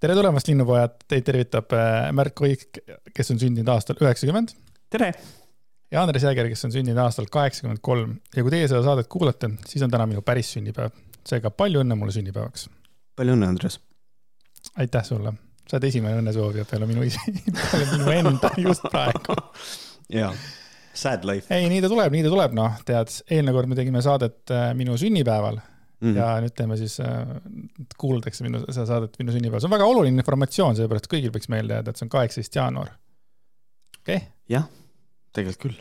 tere tulemast, linnupojad, teid tervitab äh, Märt Koik, kes on sündinud aastal üheksakümmend. tere! ja Andres Jääger, kes on sündinud aastal kaheksakümmend kolm ja kui teie seda saadet kuulate, siis on täna minu päris sünnipäev. seega palju õnne mulle sünnipäevaks. palju õnne, Andres! aitäh sulle, sa oled esimene õnnesoovija peale minu isi, peale minu enda just praegu. jaa, sad life. ei, nii ta tuleb, nii ta tuleb, noh, tead, eelmine kord me tegime saadet äh, minu sünnipäeval Mm -hmm. ja nüüd teeme siis äh,, kuulatakse minu, seda saadet minu sünnipäeval, see on väga oluline informatsioon, sellepärast kõigil võiks meelde jääda, et see on kaheksateist jaanuar. okei okay.? jah, tegelikult küll.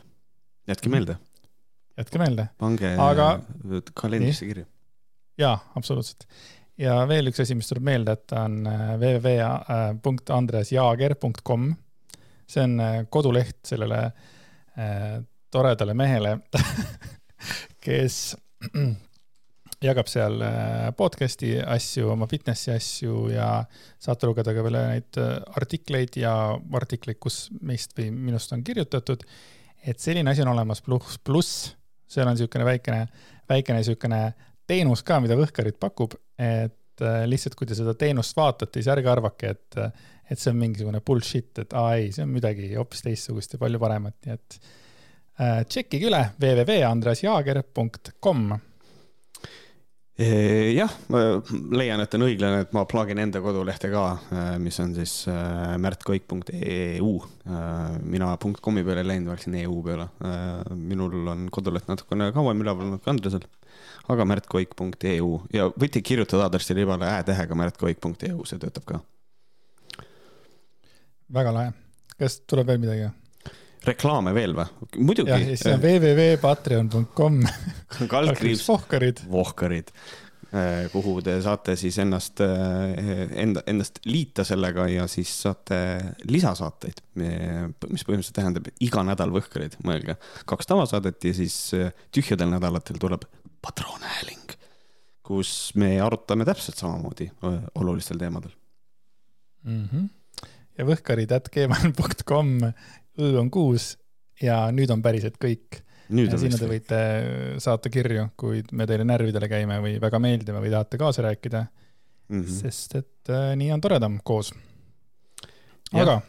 jätke meelde. jätke meelde. pange Aga... kalendrisse kirja. jaa, absoluutselt. ja veel üks asi, mis tuleb meelde, et on äh, www.andresjaager.com. see on äh, koduleht sellele äh, toredale mehele kes jagab seal äh, podcast'i asju, oma fitnessi asju ja saate lugeda ka veel neid äh, artikleid ja artikleid, kus meist või minust on kirjutatud. et selline asi on olemas, pluss, pluss seal on niisugune väikene, väikene niisugune teenus ka, mida Võhkarid pakub, et äh, lihtsalt, kui te seda teenust vaatate, siis ärge arvake, et, et see on mingisugune bullshit, et aa ei, see on midagi hoopis teistsugust ja palju paremat, nii et tšekkige üle www.andresjaager.com jah, ma leian, et on õiglane, et ma plugin enda kodulehte ka, äh, mis on siis äh, märtkoik.eu. Mina .com'i peale ei läinud, ma läksin EU peale. minul on koduleht natukene kauem üleval olnud kui Andresel, aga märtkoik.eu ja võite kirjutada aadressi ribale ä-tähega märtkoik.eu, see töötab ka. väga lahe. kas tuleb veel midagi? Reklaame veel või? muidugi. jah, ja siis on www.patreon.com. kaldkriips. vohkarid. vohkarid, äh, kuhu te saate siis ennast, äh, enda, endast liita sellega ja siis saate lisasaateid, mis põhimõtteliselt tähendab iga nädal võhkarid, mõelge. kaks tavasaadet ja siis äh, tühjadel nädalatel tuleb patroonhääling, kus me arutame täpselt samamoodi olulistel teemadel mm. -hmm ja võhkarid.gmail.com õ on kuus ja nüüd on päriselt kõik. sinna te võite saata kirju, kui me teile närvidele käime või väga meeldime või tahate kaasa rääkida mm. -hmm. sest et äh, nii on toredam koos. aga ja.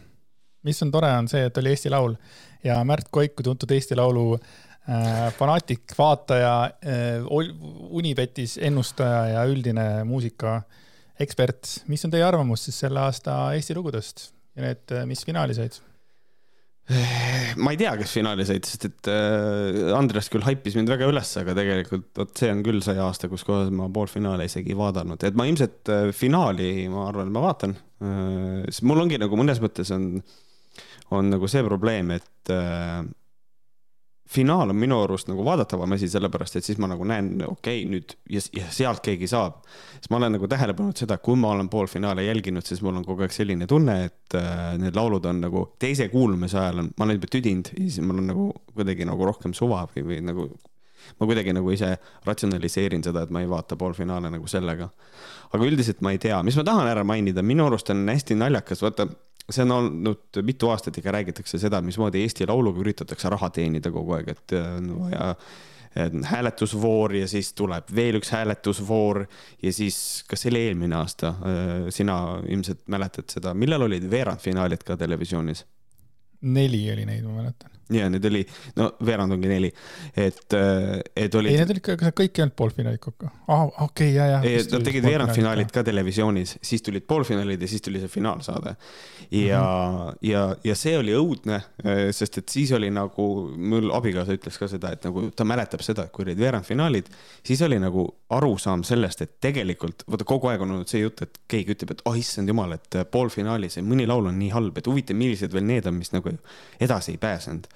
mis on tore, on see, et oli Eesti Laul ja Märt Koik, kui tuntud Eesti Laulu äh, fanaatik, vaataja äh,, Unibetis ennustaja ja üldine muusika ekspert, mis on teie arvamus siis selle aasta Eesti lugudest ja need, äh, mis finaali said? Ma ei tea, kes finaali sõit, sest et äh, Andres küll haipis mind väga üles, aga tegelikult vot see on küll see aasta, kus kohas ma poolfinaale isegi ei vaadanud, et ma ilmselt äh, finaali, ma arvan, ma vaatan. Sest mul ongi nagu mõnes mõttes on, on nagu see probleem, et finaal on minu arust nagu vaadatavam asi, sellepärast et siis ma nagu näen, okei okay,, nüüd ja, ja sealt keegi saab. siis ma olen nagu tähele pannud seda, kui ma olen poolfinaale jälginud, siis mul on kogu aeg selline tunne, et äh, need laulud on nagu teise kuulamise ajal on, ma olen juba tüdinud ja siis mul on nagu kuidagi nagu rohkem suva või, või nagu ma kuidagi nagu ise ratsionaliseerin seda, et ma ei vaata poolfinaale nagu sellega. aga üldiselt ma ei tea, mis ma tahan ära mainida, minu arust on hästi naljakas, vaata see on olnud mitu aastat ikka räägitakse seda, mismoodi Eesti Lauluga üritatakse raha teenida kogu aeg, et on vaja hääletusvoor ja siis tuleb veel üks hääletusvoor ja siis, kas see oli eelmine aasta, sina ilmselt mäletad seda, millal olid veerandfinaalid ka televisioonis? neli oli neid, ma mäletan ja nüüd oli, no veerand ongi neli, et, äh, et olid. ei, need olid, kas kõik ei olnud poolfinaalid kokku? aa, okei okay,, ja, ja. Nad tegid veerandfinaalid ka televisioonis, siis tulid poolfinaalid ja siis tuli see finaalsaade. ja mm, -hmm. ja, ja see oli õudne, äh, sest et siis oli nagu, mul abikaasa ütles ka seda, et nagu ta mäletab seda, et kui olid veerandfinaalid, siis oli nagu arusaam sellest, et tegelikult, vaata kogu aeg on olnud see jutt, et keegi ütleb, et oh issand jumal, et poolfinaalis mõni laul on nii halb, et huvitav, millised veel need on, mis nagu edasi ei pääsenud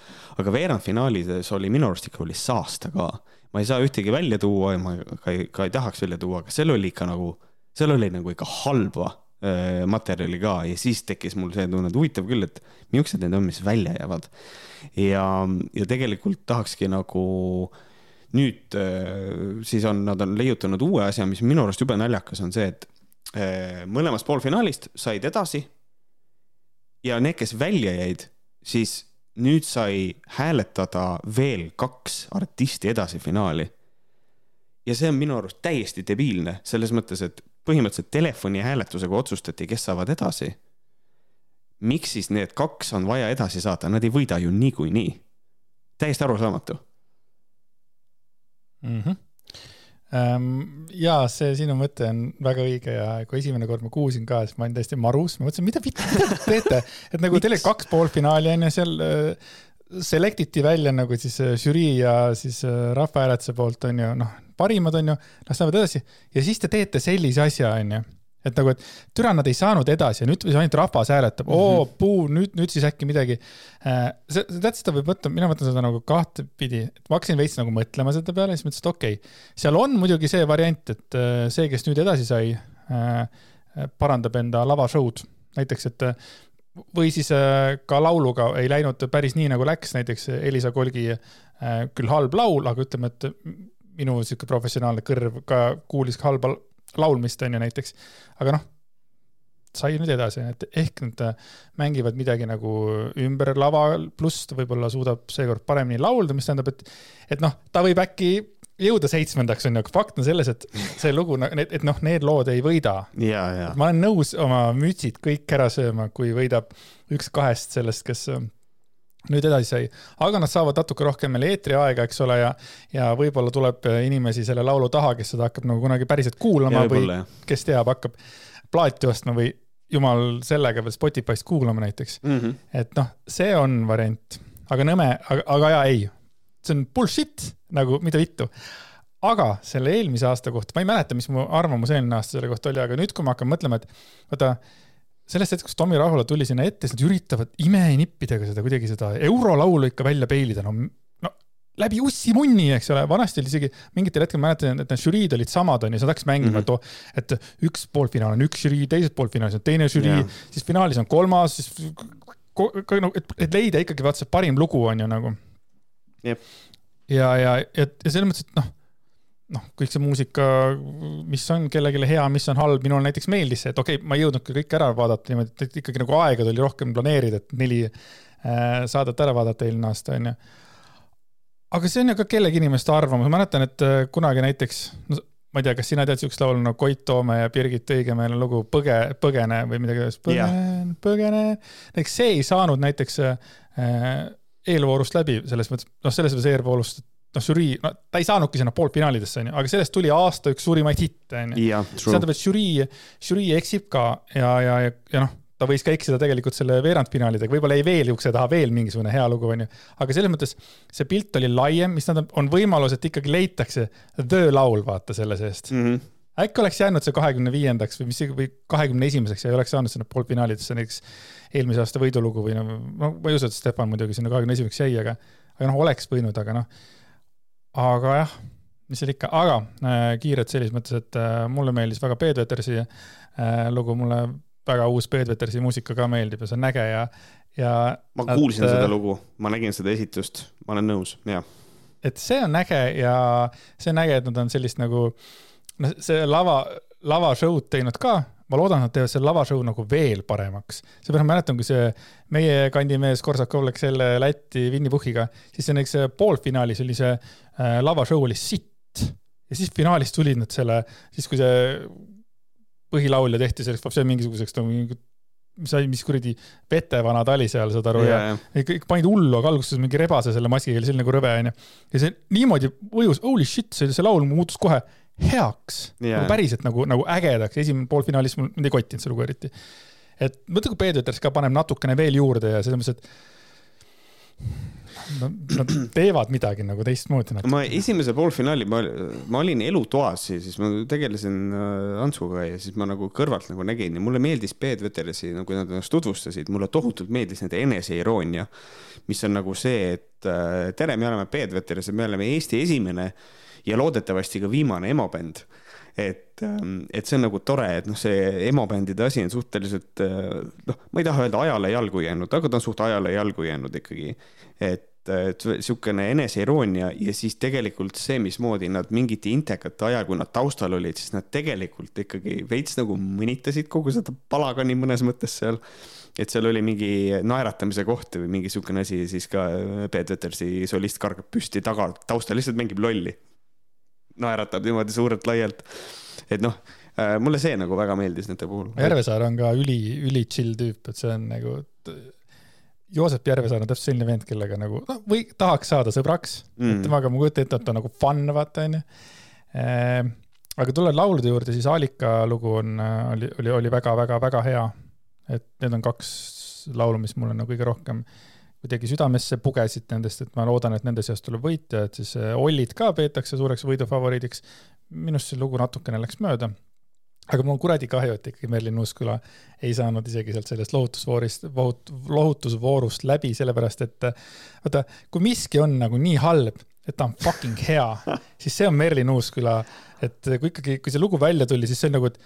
aga veerandfinaalides oli minu arust ikka oli saasta ka. ma ei saa ühtegi välja tuua ja ma ka ei, ka ei tahaks välja tuua, aga seal oli ikka nagu, seal oli nagu ikka halba äh, materjali ka ja siis tekkis mul see tunne, et huvitav küll, et millised need on, mis välja jäävad. ja, ja tegelikult tahakski nagu nüüd äh, siis on, nad on leiutanud uue asja, mis minu arust jube naljakas on see, et äh, mõlemast poolfinaalist said edasi. ja need, kes välja jäid, siis nüüd sai hääletada veel kaks artisti edasi finaali. ja see on minu arust täiesti debiilne, selles mõttes, et põhimõtteliselt telefoni hääletusega otsustati, kes saavad edasi. miks siis need kaks on vaja edasi saada, nad ei võida ju niikuinii. täiesti arusaamatu mm. -hmm ja see sinu mõte on väga õige ja kui esimene kord ma kuulsin ka, siis ma olin täiesti marus, ma mõtlesin, mida, mida te teete, et nagu teil oli kaks poolfinaali on ju seal äh, select iti välja nagu siis äh, žürii ja siis äh, rahvahääletuse poolt on ju, noh, parimad on ju, las lähevad edasi. Ja siis te teete sellise asja, on ju et nagu, et türa, nad ei saanud edasi ja nüüd ainult rahvas hääletab. Oo, puu, nüüd, nüüd siis äkki midagi. Äh, see, tead, seda võib võtta, mina mõtlen seda nagu kahtepidi, et ma hakkasin veits nagu mõtlema selle peale, siis mõtlesin, et okei okay,, seal on muidugi see variant, et äh, see, kes nüüd edasi sai, äh, parandab enda lavashow'd, näiteks, et või siis ka lauluga ei läinud päris nii, nagu läks, näiteks Elisa Kolgi küll halb laul, aga ütleme, et minu sihuke professionaalne kõrv ka kuulis halba laulmist, on ju näiteks. aga noh, sai nüüd edasi, et ehk nad mängivad midagi nagu ümber lava, pluss ta võib-olla suudab seekord paremini laulda, mis tähendab, et, et noh, ta võib äkki jõuda seitsmendaks, on ju, aga fakt on selles, et see lugu, et, et noh, need lood ei võida. ma olen nõus oma mütsid kõik ära sööma, kui võidab üks kahest sellest, kes nüüd edasi sai, aga nad saavad natuke rohkem veel eetriaega, eks ole, ja, ja võib-olla tuleb inimesi selle laulu taha, kes seda hakkab nagu kunagi päriselt kuulama ja, või kes teab, hakkab plaati ostma või jumal sellega veel Spotify'st kuulama näiteks. Mm. -hmm. et noh, see on variant, aga nõme, aga, aga jaa, ei, see on bullshit nagu, mida vittu. Aga selle eelmise aasta kohta, ma ei mäleta, mis mu arvamus eelmine aasta selle kohta oli, aga nüüd, kui ma hakkan mõtlema, et vaata sellest hetkest, kus Tommy Rahula tuli sinna ette, siis nad üritavad imenippidega seda kuidagi seda eurolaulu ikka välja peilida, no, no läbi ussimunni, eks ole, vanasti oli isegi mingitel hetkel mäletan, et need žüriid olid samad, onju, sa hakkasid mängima mm, -hmm. et, et üks poolfinaal on üks žürii, teises poolfinaalis on teine žürii yeah., siis finaalis on kolmas, siis no, et, et leida ikkagi vaata see parim lugu on ju nagu ja, ja, ja, ja selles mõttes, et noh noh, kõik see muusika, mis on kellelegi hea, mis on halb, minule näiteks meeldis see, et okei okay,, ma ei jõudnud ka kõike ära vaadata niimoodi, et ikkagi nagu aega tuli rohkem planeerida, et neli äh, saadet ära vaadata eelmine aasta, onju. aga see on ju ka kellegi inimeste arvamus, ma mäletan, et äh, kunagi näiteks no,, ma ei tea, kas sina tead siukest laulu nagu Koit Toome ja Birgit Õigemäe lugu Põge, põgene või midagi, põgen, põgene. näiteks see ei saanud näiteks äh, eelvoorust läbi, selles mõttes, noh, selles mõttes eelvoorust, noh, žürii, no ta ei saanudki sinna poolfinaalidesse, onju, aga sellest tuli aasta üks suurimaid hitte, onju. see tähendab, et žürii, žürii eksib ka ja, ja, ja, ja noh, ta võis ka eksida tegelikult selle veerandfinaalidega, võib-olla jäi veel ukse taha veel mingisugune hea lugu, onju. aga selles mõttes see pilt oli laiem, mis tähendab, on võimalus, et ikkagi leitakse the laul, vaata selle seest mm. -hmm äkki oleks jäänud see kahekümne viiendaks või mis, või kahekümne esimeseks ja ei oleks saanud sinna poolfinaalidesse näiteks eelmise aasta võidulugu või no, no ma ei usu, et Stefan muidugi sinna kahekümne esimeseks jäi, aga, aga noh, oleks võinud, aga noh aga jah, mis seal ikka, aga äh, kiirelt selles mõttes, et äh, mulle meeldis väga Peet Vetersi äh, lugu, mulle väga uus Peet Vetersi muusika ka meeldib ja see on äge ja, ja. ma kuulsin et, seda lugu, ma nägin seda esitust, ma olen nõus, jah. et see on äge ja see on äge, et nad on sellist nagu, noh, see lava, lavashow'd teinud ka ma loodan, nad teevad selle lavashow nagu veel paremaks. seepärast ma mäletan, kui see meie kandi mees Korsakov läks selle Lätti Winny Puhhiga, siis see näiteks poolfinaalis oli see äh, lavashow oli sitt. ja siis finaalis tulid nad selle, siis kui see põhilaulja tehti selleks, see mingisuguseks nagu mis sai, mis kuradi vetevana ta oli seal, saad aru yeah,, ja kõik panid hullu, aga alguses mingi rebase selle maskiga, oli selline nagu rõve, onju. ja see niimoodi mõjus, holy shit, see, see laul muutus kohe heaks yeah., nagu päriselt nagu, nagu ägedaks, esimene poolfinaalis mul mind ei kottinud see lugu eriti. et mõtle, kui Peeter Üters ka paneb natukene veel juurde ja selles mõttes, et nad teevad midagi nagu teistmoodi. ma esimese poolfinaali, ma, ma olin elutoas ja siis ma tegelesin äh, Antsuga ja siis ma nagu kõrvalt nagu nägin ja mulle meeldis no kui nad ennast tutvustasid, mulle tohutult meeldis nende eneseironia, mis on nagu see, et äh, tere, me oleme Peet Veteras ja me oleme Eesti esimene ja loodetavasti ka viimane emobänd. et, ähm, et see on nagu tore, et noh, see emobändide asi on suhteliselt noh, ma ei taha öelda ajale jalgu jäänud, aga ta on suht ajale jalgu jäänud ikkagi. et, et sihukene eneseiroonia ja siis tegelikult see, mismoodi nad mingite intekate ajal, kui nad taustal olid, siis nad tegelikult ikkagi veits nagu mõnitasid kogu seda palagani mõnes mõttes seal. et seal oli mingi naeratamise koht või mingi sihukene asi, siis ka Peet Vetersi solist kargab püsti taga, taustal lihtsalt mängib lolli naeratab niimoodi suurelt-laialt. et noh, Äh, mulle see nagu väga meeldis nende puhul. Järvesaar on ka üli, üli chill tüüp, et see on nagu, Joosep Järvesaar on täpselt selline vend, kellega nagu noh, või tahaks saada sõbraks mm., temaga ma kujutan ette, et ta on nagu fun, vaata onju. aga tulles laulude juurde, siis Alika lugu on, oli, oli, oli väga-väga-väga hea. et need on kaks laulu, mis mulle nagu kõige rohkem kuidagi südamesse pugesid nendest, et ma loodan, et nende seast tuleb võitja, et siis äh, Ollid ka peetakse suureks võidufavoriidiks. minust see lugu natukene läks mööda aga mul on kuradi kahju, et ikkagi Merlin Uusküla ei saanud isegi sealt sellest lohutusvoorist, lohutusvoorust läbi, sellepärast et vaata, kui miski on nagu nii halb, et ta on fucking hea, siis see on Merlin Uusküla. et kui ikkagi, kui see lugu välja tuli, siis see on nagu, et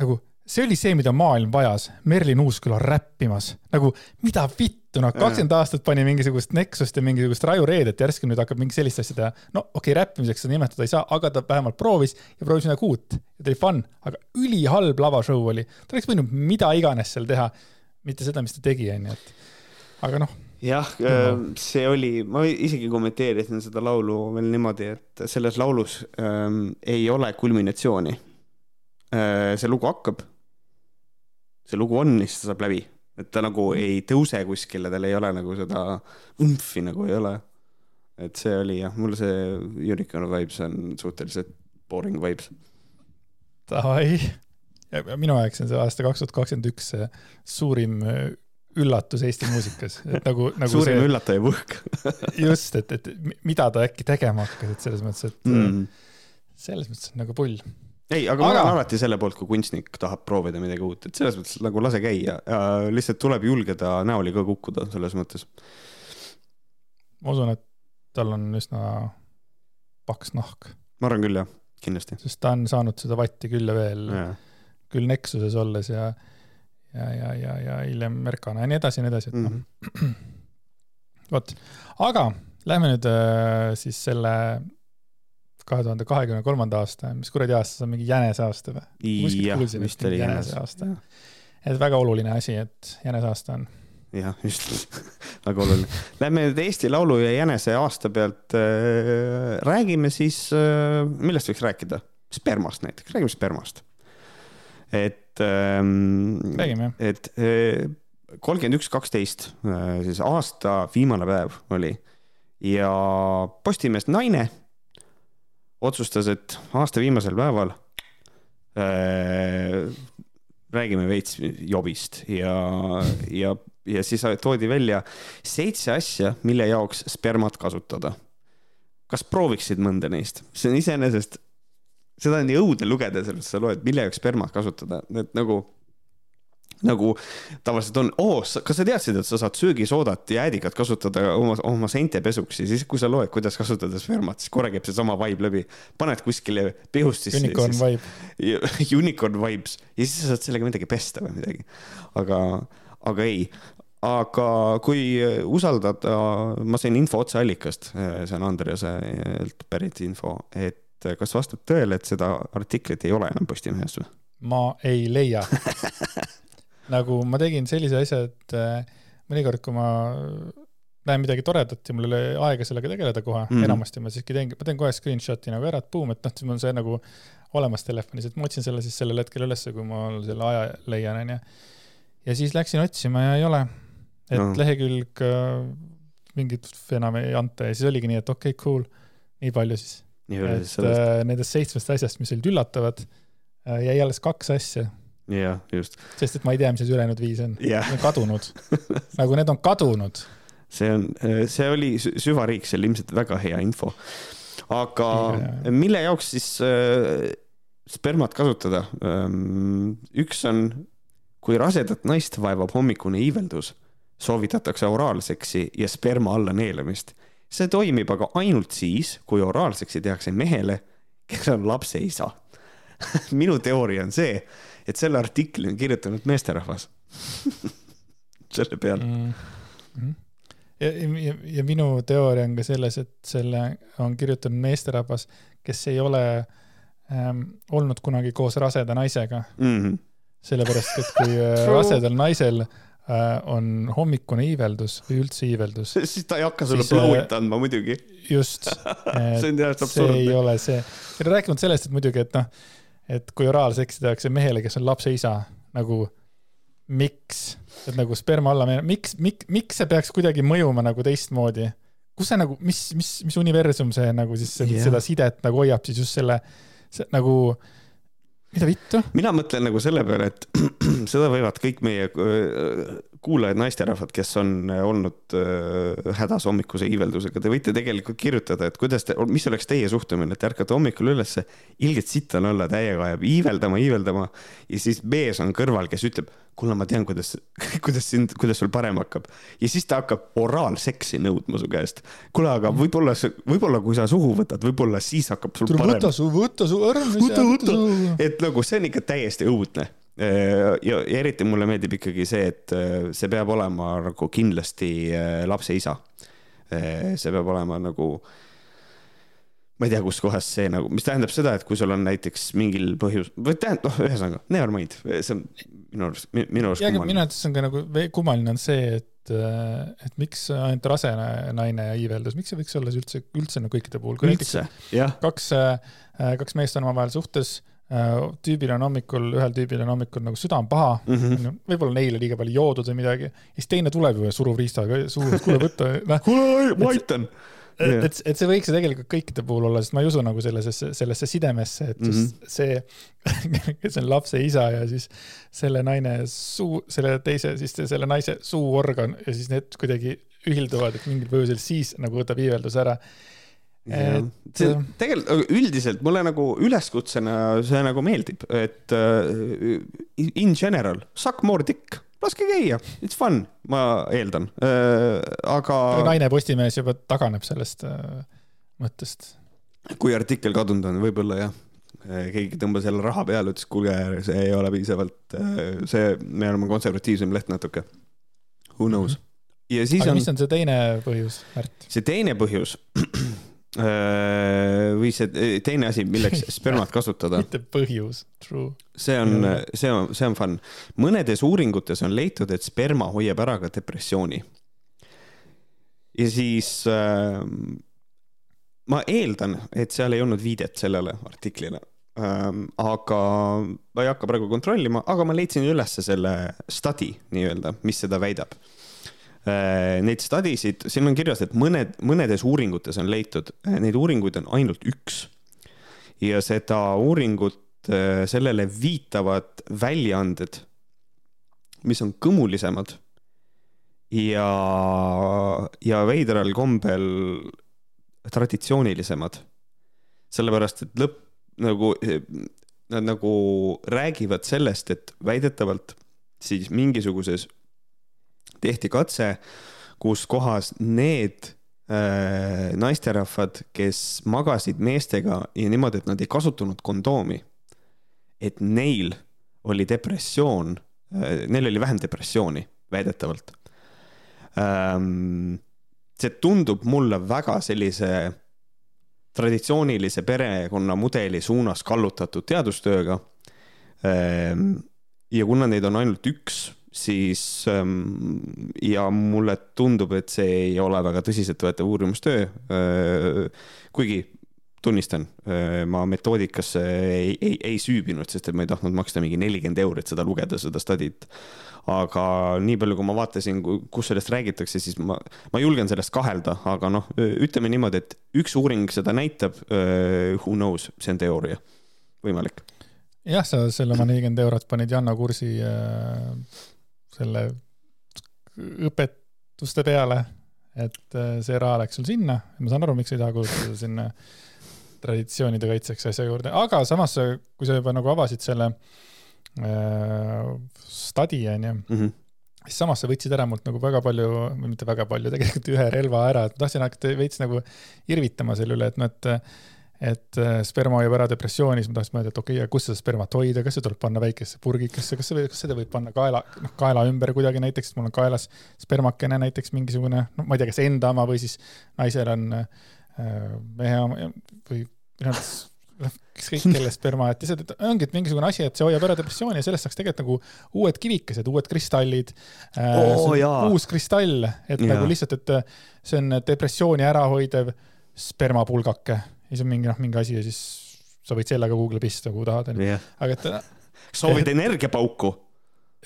nagu see oli see, mida maailm vajas, Merlin Uusküla räppimas, nagu mida vittu, noh, kakskümmend aastat pani mingisugust Nexust ja mingisugust Raju Reedet, järsku nüüd hakkab mingi sellist asja teha. no okei okay,, räppimiseks seda nimetada ei saa, aga ta vähemalt proovis ja proovis midagi uut ja ta oli fun, aga ülihalb lavashow oli. ta oleks võinud mida iganes seal teha, mitte seda, mis ta tegi, onju, et aga noh, jah, see oli, ma isegi kommenteerisin seda laulu veel niimoodi, et selles laulus ähm, ei ole kulminatsiooni äh,. see lugu hakkab. See lugu on ja siis ta saab läbi, et ta nagu ei tõuse kuskile, tal ei ole nagu seda umfi nagu ei ole. et see oli jah, mulle see Unicorn Vibes on suhteliselt boring vibes. davai. minu jaoks on see aasta kaks tuhat kakskümmend üks suurim äh, üllatus Eesti muusikas, et nagu, nagu suurim see, üllataja võhk just, et, et mida ta äkki tegema hakkas, et selles mõttes, et mm.. selles mõttes on nagu pull. ei, aga ma Aga- olen alati selle poolt, kui kunstnik tahab proovida midagi uut, et selles mõttes nagu lase käia ja lihtsalt tuleb julgeda näoli ka kukkuda selles mõttes. ma usun, et tal on üsna paks nahk, ma arvan küll jah, kindlasti. sest ta on saanud seda vatti küll ja veel, küll Nexuses olles ja ja, ja, ja, ja hiljem Mercana ja nii edasi ja nii edasi, et noh Mhm. vot, aga lähme nüüd äh, siis selle kahe tuhande kahekümne kolmanda aasta, mis kuradi aasta see on, mingi jänese aasta või? jah, vist oli mingi jänes jänese. aasta. et väga oluline asi, et jänese aasta on. jah, just, väga oluline. Lähme nüüd Eesti Laulu ja Jänese aasta pealt äh,. räägime siis äh,, millest võiks rääkida? spermast näiteks, räägime spermast. et ähm,, räägime jah. et kolmkümmend üks, kaksteist, siis aasta viimane päev oli ja Postimees Naine otsustas, et aasta viimasel päeval äh, räägime veits jobist ja, ja, ja siis toodi välja seitse asja, mille jaoks spermat kasutada. kas prooviksid mõnda neist? see on iseenesest, seda on nii õudne lugeda, sellest sa loed, mille jaoks spermat kasutada, et nagu nagu tavaliselt on, oo, kas sa teadsid, et sa saad söögisoodat ja äädikat kasutada oma, oma seinte pesuks ja siis, kui sa loed, kuidas kasutada spermat, siis korra käib seesama vibe läbi. paned kuskile pihust sisse. Unicorn vibe. Unicorn vibes ja siis sa saad sellega midagi pesta või midagi. aga, aga ei, aga kui usaldada, ma sain info otseallikast, see on Andreaselt pärit info, et kas vastab tõele, et seda artiklit ei ole enam Postimehes või? ma ei leia. nagu ma tegin sellise asja, et äh, mõnikord, kui ma näen midagi toredat ja mul ei ole aega sellega tegeleda kohe mm. -hmm. enamasti ma siiski teen, ma teen kohe screenshot'i nagu ära, et boom, et noh, siis mul on see nagu olemas telefonis, et ma otsin selle siis sellel hetkel ülesse, kui ma selle aja leian, onju. ja siis läksin otsima ja ei ole. et No. lehekülg äh, mingit enam ei anta ja siis oligi nii, et okei okay,, cool, nii palju siis. nii palju siis et sellest. äh, nendest seitsmest asjast, mis olid üllatavad, jäi alles kaks asja, jah, just. sest et ma ei tea, mis need ülejäänud viis on. on kadunud, nagu need on kadunud. see on, see oli sü- süvariik, see oli ilmselt väga hea info. aga Ja- mille jaoks siis äh, spermat kasutada? üks on, kui rasedat naist vaevab hommikune iiveldus, soovitatakse oraalseksi ja sperma alla neelamist. see toimib aga ainult siis, kui oraalseksi tehakse mehele, kes on lapse isa. minu teooria on see, et selle artikli on kirjutanud meesterahvas. selle peale. mm. -hmm. ja, ja, ja minu teooria on ka selles, et selle on kirjutanud meesterahvas, kes ei ole ähm, olnud kunagi koos raseda naisega, Mm -hmm. sellepärast et kui äh, rasedal naisel äh, on hommikune iiveldus või üldse iiveldus, siis ta ei hakka sulle äh, blow'it andma muidugi. just, see on täiesti see ei absurdne. ole see, rääkimata sellest, et muidugi, et noh, et kui oraalseksi tehakse mehele, kes on lapse isa, nagu miks, et nagu sperma alla minna, miks, miks, miks see peaks kuidagi mõjuma nagu teistmoodi? kus see nagu, mis, mis, mis universum see nagu siis yeah. seda sidet nagu hoiab siis just selle, see nagu mida vittu? mina mõtlen nagu selle peale, et seda võivad kõik meie kuulajad, naisterahvad, kes on olnud äh, hädas hommikuse iiveldusega, te võite tegelikult kirjutada, et kuidas te, mis oleks teie suhtumine, et ärkate hommikul ülesse, ilgelt sitt on olla, täiega ajab iiveldama, iiveldama ja siis mees on kõrval, kes ütleb, kuule, ma tean, kuidas, kuidas sind, kuidas sul parem hakkab. ja siis ta hakkab oraalseksi nõudma su käest. kuule, aga võib-olla, võib-olla kui sa suhu võtad, võib-olla siis hakkab sul Tule, parem. võta su, võta su, ära. võta, võta, et nagu see on ikka täiesti õudne Äh, ja, ja eriti mulle meeldib ikkagi see, et äh, see peab olema nagu kindlasti äh, lapse isa. see peab olema nagu, ma ei tea, kuskohast see nagu, mis tähendab seda, et kui sul on näiteks mingil põhjus, või tähendab, noh, ühesõnaga, never mind, see on minu arust, minu arust. minu arvates on ka nagu kummaline on see, et, et miks ainult rase naine iiveldus, miks see võiks olla üldse, üldse nagu kõikide puhul. üldse, jah. kaks, kaks meest on omavahel suhtes Äh, tüübil on hommikul, ühel tüübil on hommikul nagu süda on paha mm -hmm., võib-olla neile liiga palju joodud või midagi, ja siis teine tuleb ju surub riistaga et kuule võta, noh. kuule, ma aitan. et, et, et see võiks ju tegelikult kõikide puhul olla, sest ma ei usu nagu sellesse, sellesse sidemesse, et just mm -hmm. see, kes on lapse isa ja siis selle naine suu, selle teise, siis selle naise suuorgan ja siis need kuidagi ühilduvad, et mingil põhjusel siis nagu võtab iiveldus ära et see tegelikult üldiselt mulle nagu üleskutsena see nagu meeldib, et uh, in general, suck more dick, laske käia, it's fun, ma eeldan uh,, aga. naine Postimehes juba taganeb sellest mõttest. kui artikkel kadunud on, võib-olla jah keegi tõmbas jälle raha peale, ütles, kuulge, see ei ole piisavalt, see, me oleme konservatiivsem leht natuke. Who knows? ja siis aga on. mis on see teine põhjus, Märt? see teine põhjus Äh, või see äh, teine asi, milleks spermat kasutada. mitte põhjus, true. see on, see on, see on fun. mõnedes uuringutes on leitud, et sperma hoiab ära ka depressiooni. ja siis äh, ma eeldan, et seal ei olnud viidet sellele artiklile ähm,. aga ma ei hakka praegu kontrollima, aga ma leidsin ülesse selle study nii-öelda, mis seda väidab Äh, neid study sid, siin on kirjas, et mõned, mõnedes uuringutes on leitud, äh, neid uuringuid on ainult üks. ja seda uuringut, äh, sellele viitavad väljaanded, mis on kõmulisemad ja, ja veidral kombel traditsioonilisemad. sellepärast, et lõpp nagu, nad nagu räägivad sellest, et väidetavalt siis mingisuguses tehti katse, kus kohas need äh, naisterahvad, kes magasid meestega ja niimoodi, et nad ei kasutanud kondoomi, et neil oli depressioon äh,, neil oli vähem depressiooni, väidetavalt ähm,. see tundub mulle väga sellise traditsioonilise perekonnamudeli suunas kallutatud teadustööga ähm,. ja kuna neid on ainult üks siis ähm, ja mulle tundub, et see ei ole väga tõsiseltvõetav uurimustöö. Kuigi tunnistan, ma metoodikasse ei, ei, ei süübinud, sest et ma ei tahtnud maksta mingi nelikümmend euri, et seda lugeda, seda study't. aga nii palju, kui ma vaatasin, kus sellest räägitakse, siis ma, ma julgen sellest kahelda, aga noh, ütleme niimoodi, et üks uuring seda näitab. Who knows, see on teooria, võimalik jah, sa selle oma nelikümmend eurot panid Janno kursi äh, selle õpetuste peale, et äh, see raha läks sul sinna, ma saan aru, miks ei taha kulutada sinna traditsioonide kaitseks asja juurde, aga samas, kui sa juba nagu avasid selle äh, stadi, onju mm, -hmm. siis samas sa võtsid ära mult nagu väga palju, või mitte väga palju, tegelikult ühe relva ära, et ma tahtsin hakata veits nagu irvitama selle üle, et noh, et et äh, sperma hoiab ära depressiooni, siis ma tahtsin mõelda, et okei okay,, kus seda spermat hoida, kas see tuleb panna väikesse purgikesse, kas see, kas seda võib panna kaela, noh kaela ümber kuidagi näiteks, mul on kaelas spermakene näiteks mingisugune, no ma ei tea, kas enda oma või siis naisel on äh, mehe oma või noh, ükskõik kelle sperma, et lihtsalt, et ongi, et mingisugune asi, et see hoiab ära depressiooni ja sellest saaks tegelikult nagu uued kivikesed, uued kristallid oh,. uus kristall, et ja. nagu lihtsalt, et see on depressiooni ärahoidev spermapulgake ja siis on mingi noh, mingi asi ja siis sa võid sellega Google'i pista, kuhu tahad, onju. aga et äh, soovid energiapauku?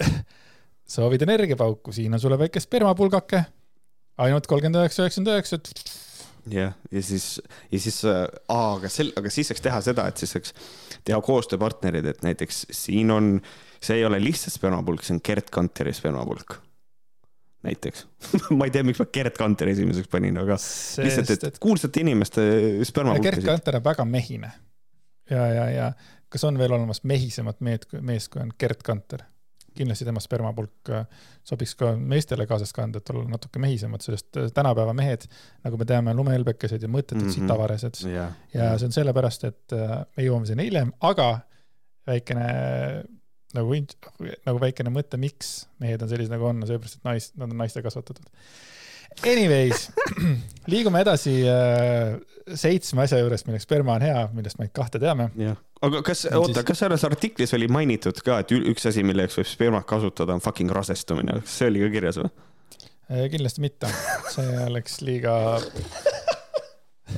soovid energiapauku, siin on sulle väike spermapulgake, ainult kolmkümmend üheksa, üheksakümmend üheksa, jah, ja siis, ja siis, aa, aga sel, aga siis saaks teha seda, et siis saaks teha koostööpartnerid, et näiteks siin on, see ei ole lihtsalt spermapulk, see on Gerd Kanteri spermapulk. Näiteks ma ei tea, miks ma Gerd Kanteri esimeseks panin, aga lihtsalt, sest et et kuulsate inimeste Gerd spermapulkasid. Kanter on väga mehine. ja, ja, ja kas on veel olemas mehisemat meed, meest, kui on Gerd Kanter? kindlasti tema spermapulk äh, sobiks ka meestele kaasas kanda, et olla natuke mehisemad, sest äh, tänapäeva mehed, nagu me teame, lumehelbekesed ja mõttetud mm. -hmm. sitavaresed jah, ja see on sellepärast, et äh, me jõuame sinna hiljem, aga väikene nagu, nagu väikene mõte, miks mehed on sellised, nagu on, sellepärast, et nais, nad on naiste kasvatatud. Anyways, liigume edasi äh, seitsme asja juurest, milleks sperma on hea, millest me kahte teame. jah. aga kas, oota, kas selles artiklis oli mainitud ka, et üks asi, milleks võib spermat kasutada, on fucking rasestumine, kas see oli ka kirjas või? Äh, kindlasti mitte, see oleks liiga,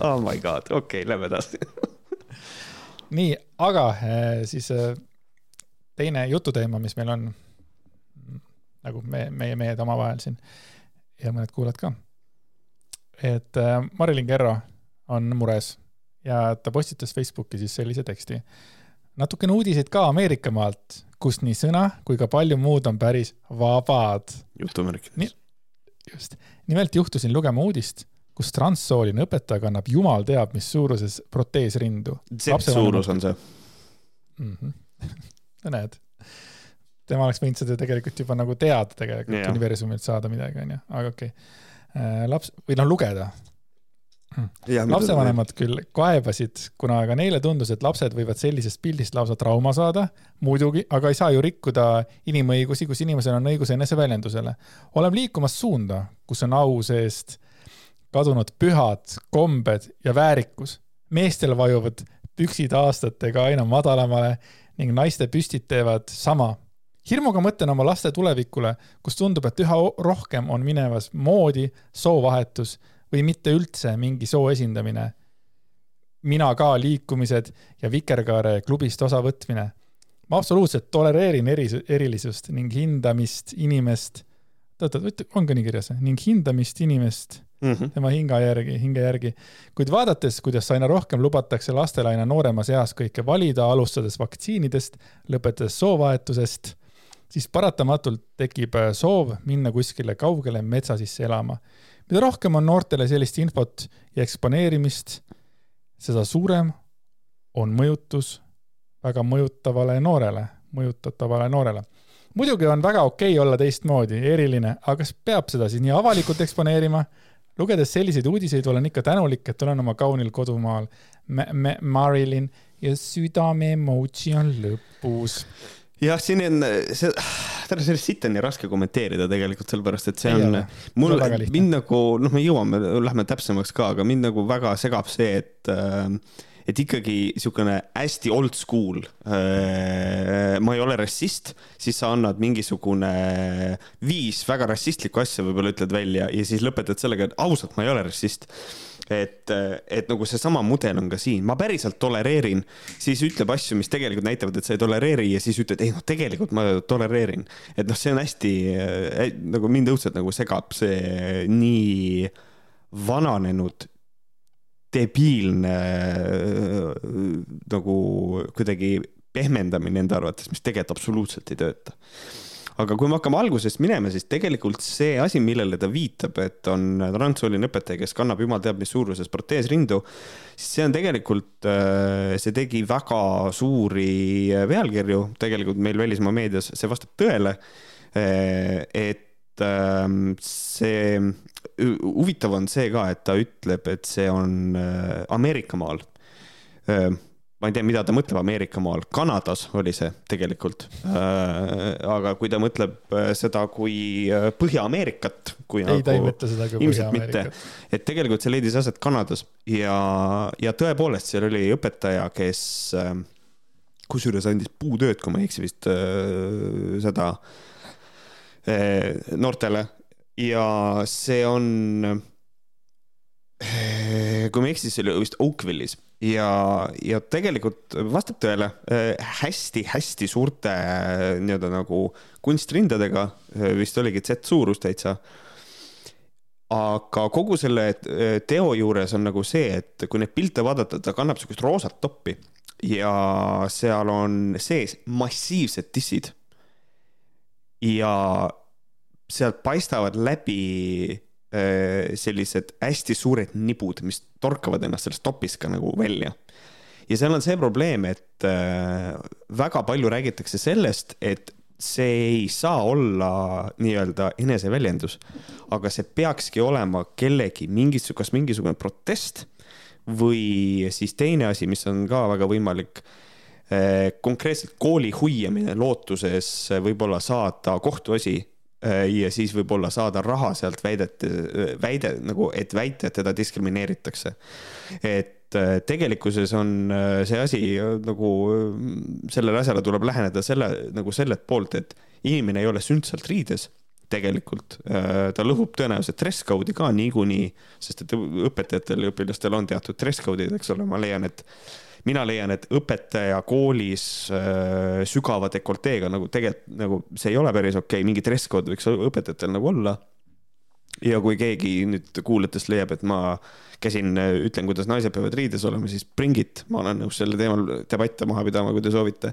Oh my god, okei okay,, lähme edasi. nii, aga äh, siis äh, teine jututeema, mis meil on nagu me, meie mehed omavahel siin ja mõned kuulajad ka. et äh, Marilyn Kerro on mures ja ta postitas Facebooki siis sellise teksti. natukene uudiseid ka Ameerika maalt, kus nii sõna kui ka palju muud on päris vabad. jutumärkides just, nimelt juhtusin lugema uudist, kus transsooline õpetaja kannab jumal teab mis suuruses proteesrindu Z suurus on see. mm. -hmm. No näed, tema oleks võinud seda tegelikult juba nagu teada tegelikult yeah. universumilt saada midagi, onju, aga okei okay.. laps või noh, lugeda. lapsevanemad küll kaebasid, kuna ka neile tundus, et lapsed võivad sellisest pildist lausa trauma saada, muidugi, aga ei saa ju rikkuda inimõigusi, kus inimesel on õigus eneseväljendusele. oleme liikumas suunda, kus on au seest kadunud pühad kombed ja väärikus. meestel vajuvad püksid aastatega aina madalamale ning naiste püstid teevad sama. hirmuga mõtlen oma laste tulevikule, kus tundub, et üha rohkem on minemas moodi soovahetus või mitte üldse mingi soo esindamine. mina ka liikumised ja Vikerkaare klubist osavõtmine. ma absoluutselt tolereerin eri, erilisust ning hindamist inimest, oot, oot, on ka nii kirjas, ning hindamist inimest Mhm. tema hinga järgi, hinge järgi. kuid vaadates, kuidas aina rohkem lubatakse lastele aina nooremas eas kõike valida, alustades vaktsiinidest, lõpetades soovahetusest, siis paratamatult tekib äh, soov minna kuskile kaugele metsa sisse elama. mida rohkem on noortele sellist infot ja eksponeerimist, seda suurem on mõjutus väga mõjutavale noorele, mõjutatavale noorele muidugi on väga okei olla teistmoodi, eriline, aga kas peab seda siis nii avalikult eksponeerima? Lugedes selliseid uudiseid olen ikka tänulik, et olen oma kaunil kodumaal. Marilyn ja südame emoji on lõpus. jah, siin on see, täna sellest siit on nii raske kommenteerida tegelikult sellepärast, et see on mul mind nagu noh, me jõuame, lähme täpsemaks ka, aga mind nagu väga segab see, et äh, et ikkagi niisugune hästi old school äh,, ma ei ole rassist, siis sa annad mingisugune viis väga rassistlikku asja võib-olla ütled välja ja siis lõpetad sellega, et ausalt, ma ei ole rassist et, et nagu seesama mudel on ka siin, ma päriselt tolereerin, siis ütleb asju, mis tegelikult näitavad, et sa ei tolereeri ja siis ütled, ei noh, tegelikult ma tolereerin. et noh, see on hästi äh, nagu mind õudselt nagu segab see nii vananenud debiilne nagu kuidagi pehmendamine enda arvates, mis tegelikult absoluutselt ei tööta aga kui me hakkame algusest minema, siis tegelikult see asi, millele ta viitab, et on transsooline õpetaja, kes kannab jumal teab mis suuruses proteesrindu, siis see on tegelikult, see tegi väga suuri pealkirju tegelikult meil välismaa meedias, see vastab tõele. et ähm, see, huvitav on see ka, et ta ütleb, et see on äh, Ameerika maal. Ma ei tea, mida ta mõtleb Ameerika maal, Kanadas oli see tegelikult. aga kui ta mõtleb äh, seda kui äh, Põhja-Ameerikat, kui ei, ta ei nagu mõtle seda kui Põhja-Ameerikat., et tegelikult see leidis aset Kanadas. Ja, ja tõepoolest seal oli õpetaja, kes äh, kusjuures andis puutööd, kui ma ei eksi vist äh, seda äh, noortele ja see on, kui ma ei eksi, see oli vist Oakville'is ja, ja tegelikult vastab tõele hästi-hästi suurte nii-öelda nagu kunstrindadega, vist oligi Z-suurus täitsa aga kogu selle teo juures on nagu see, et kui neid pilte vaadata, ta kannab siukest roosat toppi ja seal on sees massiivsed dissid. ja sealt paistavad läbi äh, sellised hästi suured nibud, mis torkavad ennast sellest topist ka nagu välja. ja seal on see probleem, et äh, väga palju räägitakse sellest, et see ei saa olla nii-öelda eneseväljendus, aga see peakski olema kellegi mingisugune, kas mingisugune protest või siis teine asi, mis on ka väga võimalik, eh, konkreetselt kooli huiamine lootuses võib-olla saada kohtuasi ja siis võib-olla saada raha sealt väidete, väide nagu, et väita, et teda diskrimineeritakse. et eh, tegelikkuses on see asi nagu, sellele asjale tuleb läheneda selle, nagu sellelt poolt, et inimene ei ole sündsalt riides tegelikult. Äh, ta lõhub tõenäoliselt dress code'i ka niikuinii, sest et õpetajatel ja õpilastel on teatud dress code'id, eks ole, ma leian, et mina leian, et õpetaja koolis äh, sügava dekolteega nagu tegelikult nagu see ei ole päris okei okay., mingi dress code võiks õpetajatel nagu olla. ja kui keegi nüüd kuulajatest leiab, et ma käsin, ütlen, kuidas naised peavad riides olema, siis bring it, ma olen nõus sellel teemal debatte maha pidama, kui te soovite.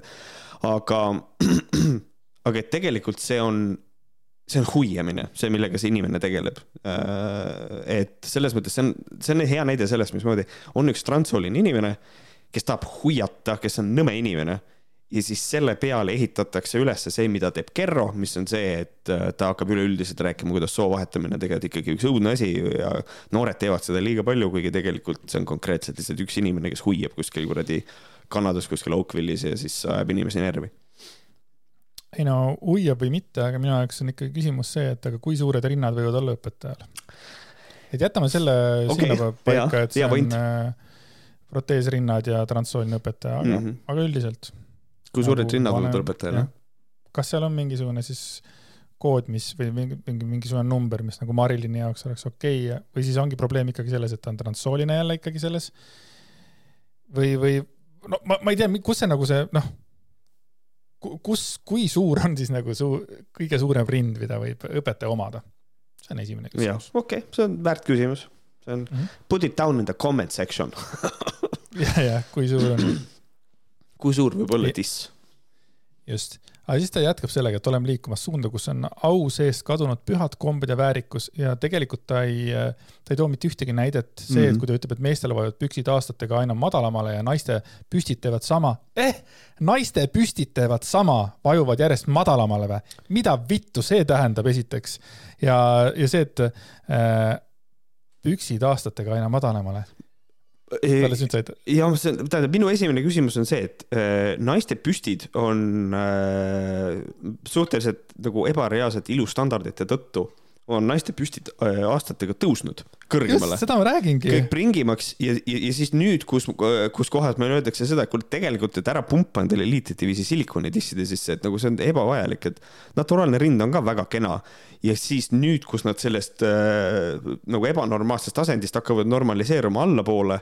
aga, aga et tegelikult see on see on huiamine, see, millega see inimene tegeleb. Äh, et selles mõttes see on, see on hea näide sellest, mismoodi on üks transsooline inimene, kes tahab huiata, kes on nõme inimene ja siis selle peale ehitatakse üles see, mida teeb Kerro, mis on see, et äh, ta hakkab üleüldiselt rääkima, kuidas soo vahetamine tegelikult ikkagi üks õudne asi ja noored teevad seda liiga palju, kuigi tegelikult see on konkreetselt lihtsalt üks inimene, kes huiab kuskil kuradi Kanadas kuskil Oakville'is ja siis ajab inimesi närvi ei no uiab või mitte, aga minu jaoks on ikkagi küsimus see, et aga kui suured rinnad võivad olla õpetajal. et jätame selle okay, sinna paika, et see on point. Proteesrinnad ja transsooline õpetaja, aga mm, -hmm. aga üldiselt. kui suured nagu rinnad võivad õpetajal? kas seal on mingisugune siis kood, mis või mingi, mingi, mingisugune number, mis nagu Marilini jaoks oleks okei okay, või siis ongi probleem ikkagi selles, et ta on transsooline jälle ikkagi selles. või, või no ma, ma ei tea, kus see nagu see noh kus, kui suur on siis nagu su kõige suurem rind, mida võib õpetaja omada? see on esimene küsimus. okei okay,, see on väärt küsimus. See on mm, -hmm. put it down in the comment section ja, ja kui suur on? kui suur võib olla diss? just aga siis ta jätkab sellega, et oleme liikumas suunda, kus on au seest kadunud pühad kombed ja väärikus ja tegelikult ta ei, ta ei too mitte ühtegi näidet. see mm, -hmm. et kui ta ütleb, et meestel vajuvad püksid aastatega aina madalamale ja naiste püstid teevad sama eh,, naiste püstid teevad sama, vajuvad järjest madalamale või? mida vittu see tähendab, esiteks. ja, ja see, et äh, püksid aastatega aina madalamale talle sind said? ja see, tähendab, minu esimene küsimus on see, et äh, naiste püstid on äh, suhteliselt nagu ebareaalsete ilustandardite tõttu on naiste püstid äh, aastatega tõusnud kõrgemale. seda ma räägingi. kõik pringimaks ja, ja, ja siis nüüd, kus, kus kohas meile öeldakse seda, et kuule, tegelikult, et ära pumpa endale eliitdiviisi silikoni disside sisse, et nagu see on ebavajalik, et naturaalne rind on ka väga kena. ja siis nüüd, kus nad sellest äh, nagu ebanormaalsest asendist hakkavad normaliseeruma allapoole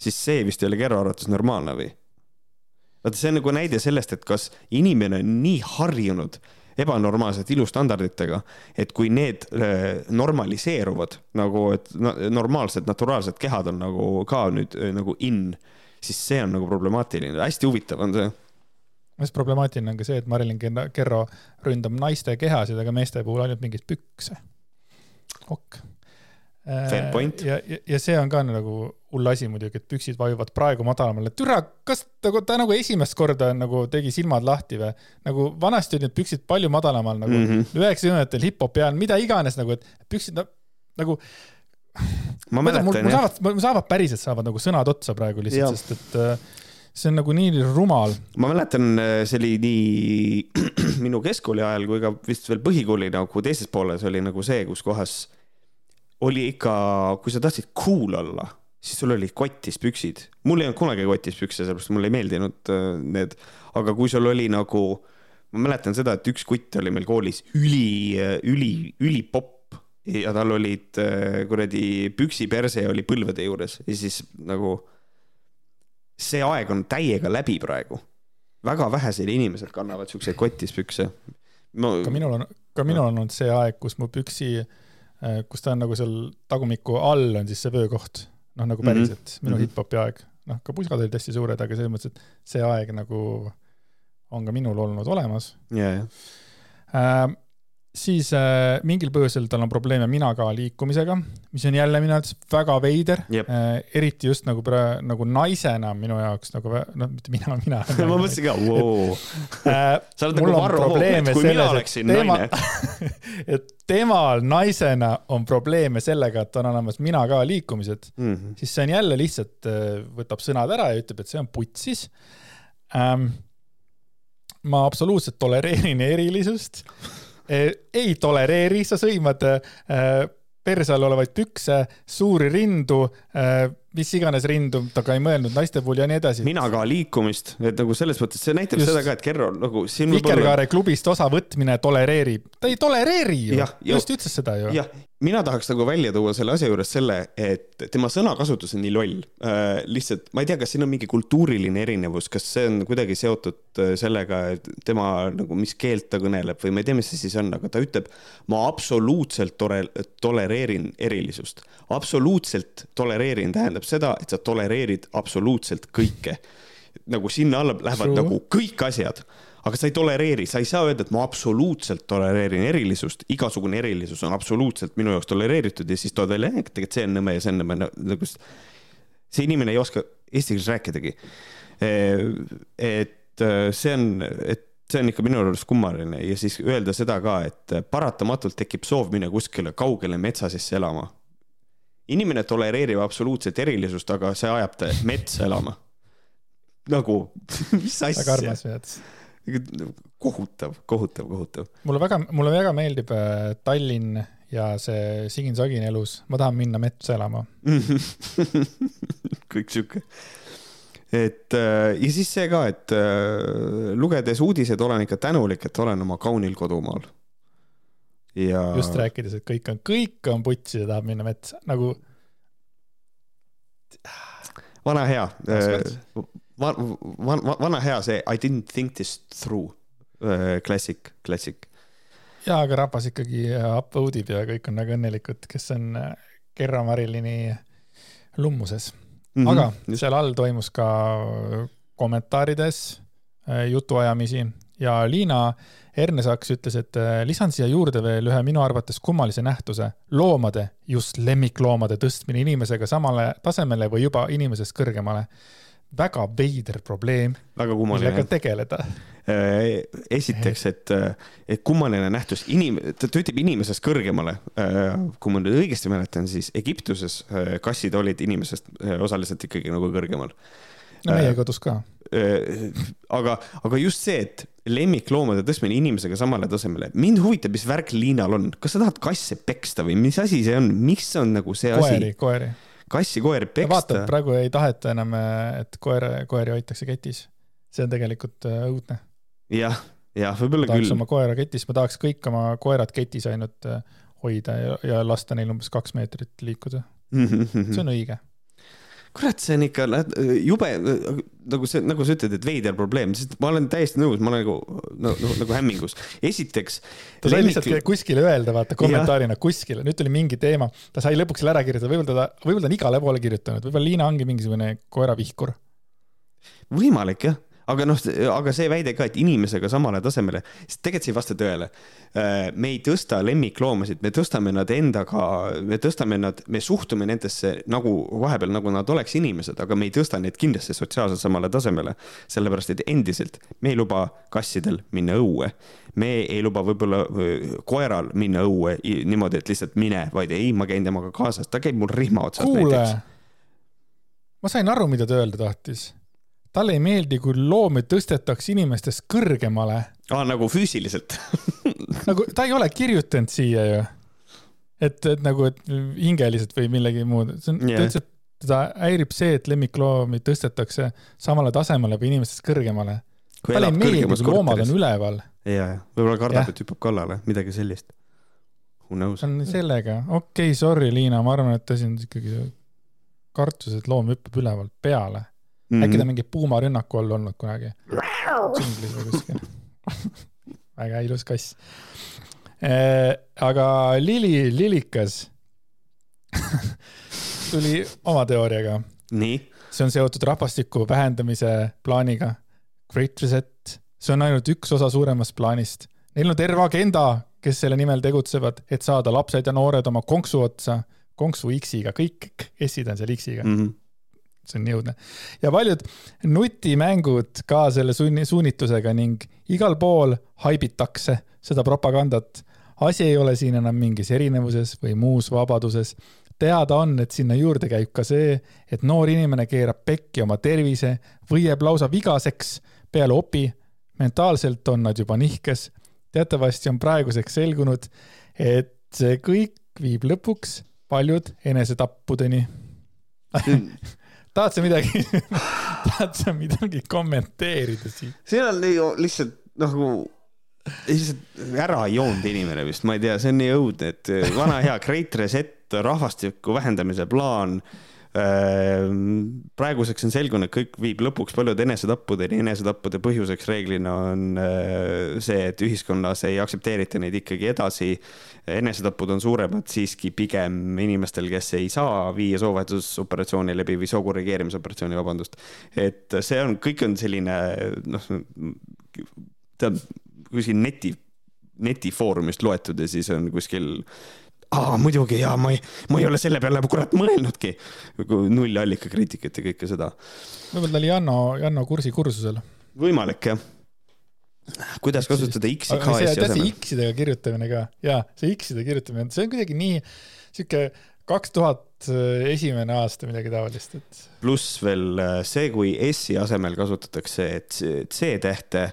siis see vist ei ole Kerro arvates normaalne või? vaata, see on nagu näide sellest, et kas inimene on nii harjunud ebanormaalsete ilustandarditega, et kui need äh, normaliseeruvad nagu, et normaalsed, naturaalsed kehad on nagu ka nüüd äh, nagu in, siis see on nagu problemaatiline, hästi huvitav on see hästi problemaatiline on ka see, et Marilyn Kerro ründab naiste kehasid, aga meeste puhul ainult mingeid pükse. Fair äh, point. ja, ja, ja see on ka nagu hull asi muidugi, et püksid vajuvad praegu madalamale. türa, kas ta, ta nagu esimest korda nagu tegi silmad lahti või? nagu vanasti olid need püksid palju madalamal nagu üheksakümnendatel mm -hmm. hip-hopi ajal, mida iganes nagu, et püksid no, nagu. ma mäletan jah. mul saavad, mul saavad päriselt saavad nagu sõnad otsa praegu lihtsalt, sest et äh, see on nagu nii rumal. ma mäletan, äh, see oli nii minu keskkooli ajal kui ka vist veel põhikooli nagu teises pooles oli nagu see, kus kohas oli ikka, kui sa tahtsid cool olla, siis sul olid kotis püksid. mul ei olnud kunagi kotis pükse, sellepärast mulle ei meeldinud äh, need, aga kui sul oli nagu, ma mäletan seda, et üks kutt oli meil koolis üli, üli, ülipopp ja tal olid äh, kuradi püksiperse oli põlvede juures ja siis nagu see aeg on täiega läbi praegu. väga vähesed inimesed kannavad siukseid kotis pükse ma.... ka minul on, ka minul on olnud see aeg, kus mu püksi, äh, kus ta on nagu seal tagumiku all on siis see vöökoht, noh nagu päriselt mm, -hmm. minu mm -hmm. hip-hopi aeg, noh ka puskad olid hästi suured, aga selles mõttes, et see aeg nagu on ka minul olnud olemas yeah,. Yeah. Siis äh, mingil põhjusel tal on probleeme minaga liikumisega, mis on jälle minu arvates väga veider. Yep.. Äh, eriti just nagu praegu, nagu naisena minu jaoks nagu, noh, mitte mina, mina. Ma mõtlesin ka, voo. Äh, sa oled nagu Varro Vooglaid, kui mina oleksin tema, naine. et temal naisena on probleeme sellega, et on olemas mina ka liikumised. Mm, -hmm. siis see on jälle lihtsalt, äh, võtab sõnad ära ja ütleb, et see on putsis ähm, ma absoluutselt tolereerin erilisust ei tolereeri, sa sõimad eh, perse all olevaid pükse, suuri rindu, eh, mis iganes rindu, ta ka ei mõelnud naiste puhul ja nii edasi. mina ka liikumist, et nagu selles mõttes see näitab Just. seda ka, et Kerro nagu siin Vikerkaare olla... klubist osavõtmine tolereerib, ta ei tolereeri ju, just ütles seda ju. jah, mina tahaks nagu välja tuua selle asja juures selle, et tema sõnakasutus on nii loll äh,. lihtsalt, ma ei tea, kas siin on mingi kultuuriline erinevus, kas see on kuidagi seotud äh, sellega, et tema nagu, mis keelt ta kõneleb või ma ei tea, mis see siis on, aga ta ütleb, ma absoluutselt tore, tolereerin erilisust. absoluutselt tolereerin tähendab seda, et sa tolereerid absoluutselt kõike. nagu sinna alla lähevad True. nagu kõik asjad aga sa ei tolereeri, sa ei saa öelda, et ma absoluutselt tolereerin erilisust, igasugune erilisus on absoluutselt minu jaoks tolereeritud ja siis tood välja, et tegelikult see on nõme ja see on nõme, nagu see inimene ei oska eesti keeles rääkidagi. et see on, et see on ikka minu arust kummaline ja siis öelda seda ka, et paratamatult tekib soov minna kuskile kaugele metsa sisse elama. inimene tolereerib absoluutset erilisust, aga see ajab ta metsa elama. nagu, mis asja? väga armas vead kohutav, kohutav, kohutav. mulle väga, mulle väga meeldib äh, Tallinn ja see sigin-sagin elus, ma tahan minna metsa elama kõik sihuke. et äh, ja siis see ka, et äh, lugedes uudiseid olen ikka tänulik, et olen oma kaunil kodumaal. ja. just rääkides, et kõik on, kõik on putsi ja tahab minna metsa, nagu. vana hea van, van, vana hea see I didn't think this through äh, klassik, klassik. ja, aga rahvas ikkagi upload ib ja kõik on väga õnnelikud, kes on äh, Kerra Marilini lummuses mm. -hmm, aga seal all toimus ka kommentaarides äh, jutuajamisi ja Liina Ernesaks ütles, et lisan siia juurde veel ühe minu arvates kummalise nähtuse, loomade, just lemmikloomade tõstmine inimesega samale tasemele või juba inimesest kõrgemale väga veider probleem, millega tegeleda. Äh, esiteks, et, et kummaline nähtus, inim-, ta ütleb inimesest kõrgemale. Äh, kui ma nüüd õigesti mäletan, siis Egiptuses äh, kassid olid inimesest osaliselt ikkagi nagu kõrgemal. no meie kodus ka. aga, aga just see, et lemmikloomade tõstmine inimesega samale tasemele, mind huvitab, mis värk Liinal on, kas sa tahad kasse peksta või mis asi see on, mis on nagu see koeri, asi? koeri, koeri kassi-koeri peksta. vaata, praegu ei taheta enam, et koer, koeri hoitakse ketis. see on tegelikult äh, õudne ja,. jah, jah, võib-olla küll. tahaks oma koera ketis, ma tahaks kõik oma koerad ketis ainult äh, hoida ja, ja lasta neil umbes kaks meetrit liikuda see on õige kurat, see on ikka jube, nagu see, nagu sa ütled, et veider probleem, sest ma olen täiesti nõus, ma olen nagu, nagu, nagu hämmingus. esiteks. ta sai lihtsalt kuskile öelda, vaata kommentaarina kuskile, nüüd tuli mingi teema, ta sai lõpuks selle ära kirjutada, võib-olla ta, võib-olla ta on igale poole kirjutanud, võib-olla Liina ongi mingisugune koeravihkur. võimalik jah aga noh, aga see väide ka, et inimesega samale tasemele, sest tegelikult see ei vasta tõele. Äh, me ei tõsta lemmikloomasid, me tõstame nad endaga, me tõstame nad, me suhtume nendesse nagu vahepeal, nagu nad oleks inimesed, aga me ei tõsta neid kindlasti sotsiaalselt samale tasemele. sellepärast, et endiselt me ei luba kassidel minna õue. me ei luba võib-olla koeral minna õue niimoodi, et lihtsalt mine, vaid ei, ma käin temaga kaasas, ta käib mul rihma otsas Kuule. näiteks. ma sain aru, mida ta öelda tahtis talle ei meeldi, kui loomi tõstetaks inimestest kõrgemale. aa, nagu füüsiliselt nagu ta ei ole kirjutanud siia ju. et, et nagu, et hingeliselt või millegi muud, see on yeah., ta ütles, et teda häirib see, et lemmikloomi tõstetakse samale tasemele või inimestest kõrgemale. talle ei meeldi, kui loomad on üleval. ja, ja võib-olla kardab, et hüppab kallale, midagi sellist. Who knows? on sellega, okei okay,, sorry, Liina, ma arvan, et asi on ikkagi kartus, et loom hüppab ülevalt peale mm -hmm. äkki ta mingi puumarünnaku all olnud kunagi. džunglis või kuskil väga ilus kass äh,. aga Lili, Lilikas tuli oma teooriaga. see on seotud rahvastiku vähendamise plaaniga. Great Reset, see on ainult üks osa suuremast plaanist. Neil on terve agenda, kes selle nimel tegutsevad, et saada lapsed ja noored oma konksu otsa, konksu X-iga, kõik S-id on seal X-iga mm. -hmm see on nii õudne. ja paljud nutimängud ka selle sunni, suunitlusega ning igal pool haibitakse seda propagandat. asi ei ole siin enam mingis erinevuses või muus vabaduses. teada on, et sinna juurde käib ka see, et noor inimene keerab pekki oma tervise või jääb lausa vigaseks peale opi. mentaalselt on nad juba nihkes. teatavasti on praeguseks selgunud, et see kõik viib lõpuks paljud enesetappudeni tahad sa midagi tahad sa midagi kommenteerida siit? siin on nii lihtsalt nagu lihtsalt ära joonud inimene vist, ma ei tea, see on nii õudne, et vana hea Great Reset, rahvastiku vähendamise plaan praeguseks on selgunud, kõik viib lõpuks paljude enesetappudeni, enesetappude põhjuseks reeglina on äh, see, et ühiskonnas ei aktsepteerita neid ikkagi edasi. enesetapud on suuremad siiski pigem inimestel, kes ei saa viia soovahetusoperatsiooni läbi või soo korrigeerimisoperatsiooni, vabandust. et see on, kõik on selline noh, tead kuskil neti, netifoorumist loetud ja siis on kuskil aa muidugi ja ma ei, ma ei ole selle peale kurat mõelnudki. nullallika kriitikat ja kõike seda. võib-olla ta oli Janno, Janno kursi kursusel. võimalik jah. kuidas kasutada X-i KS-i asemel? X-idega kirjutamine ka ja see X-ide kirjutamine, see on kuidagi nii sihuke kaks tuhat esimene aasta midagi taolist, et. pluss veel äh, see, kui S-i asemel kasutatakse C-tähte,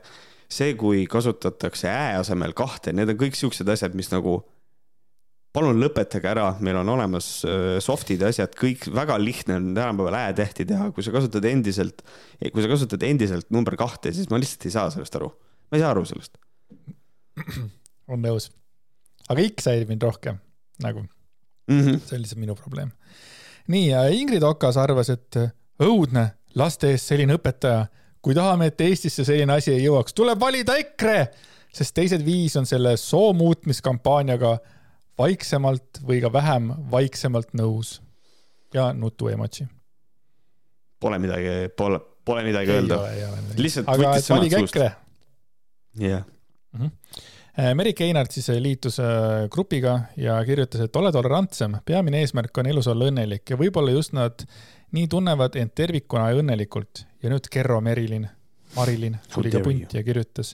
see, kui kasutatakse Ä asemel kahte, need on kõik siuksed asjad, mis nagu palun lõpetage ära, meil on olemas äh, soft'id ja asjad, kõik väga lihtne on tänapäeval ä-tähti teha, kui sa kasutad endiselt, kui sa kasutad endiselt number kahte, siis ma lihtsalt ei saa sellest aru. ma ei saa aru sellest. on nõus. aga X häirib mind rohkem, nagu mm. -hmm. see on lihtsalt minu probleem. nii, Ingrid Okas arvas, et õudne, laste eest selline õpetaja. kui tahame, et Eestisse selline asi ei jõuaks, tuleb valida EKRE, sest teised viis on selle soo muutmiskampaaniaga vaiksemalt või ka vähem vaiksemalt nõus ja nutu emotsi. Pole midagi, pole, pole midagi ei öelda. lihtsalt aga valige EKRE. jah. Mhm. Äh, Merik Einart siis liitus äh, grupiga ja kirjutas, et ole tolerantsem, peamine eesmärk on elus olla õnnelik ja võib-olla just nad nii tunnevad end tervikuna ja õnnelikult. ja nüüd Kerro Merilin, Marilin tuli ka punti ja kirjutas.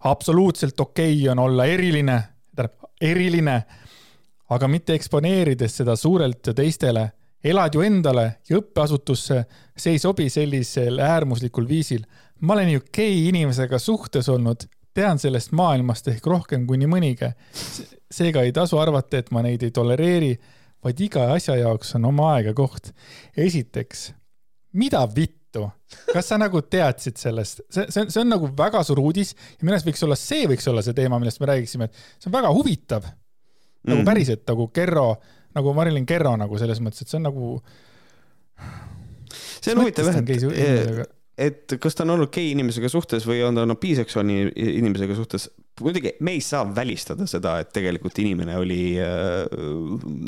absoluutselt okei okay on olla eriline eriline, aga mitte eksponeerides seda suurelt teistele. elad ju endale ja õppeasutusse, see ei sobi sellisel äärmuslikul viisil. ma olen ju gei inimesega suhtes olnud, tean sellest maailmast ehk rohkem kui nii mõnigi. seega ei tasu arvata, et ma neid ei tolereeri, vaid iga asja jaoks on oma aeg ja koht. esiteks, mida vitt juttu. kas sa nagu teadsid sellest? see, see on, see on nagu väga suur uudis ja minu arust võiks olla, see võiks olla see teema, millest me räägiksime, et see on väga huvitav. nagu mm -hmm. päriselt nagu Kerro, nagu Marilyn Kerro nagu selles mõttes, et see on nagu. see on huvitav jah, et, et kas ta on olnud gei inimesega suhtes või on ta olnud biseksuaalne inimesega suhtes. Muidugi me ei saa välistada seda, et tegelikult inimene oli äh,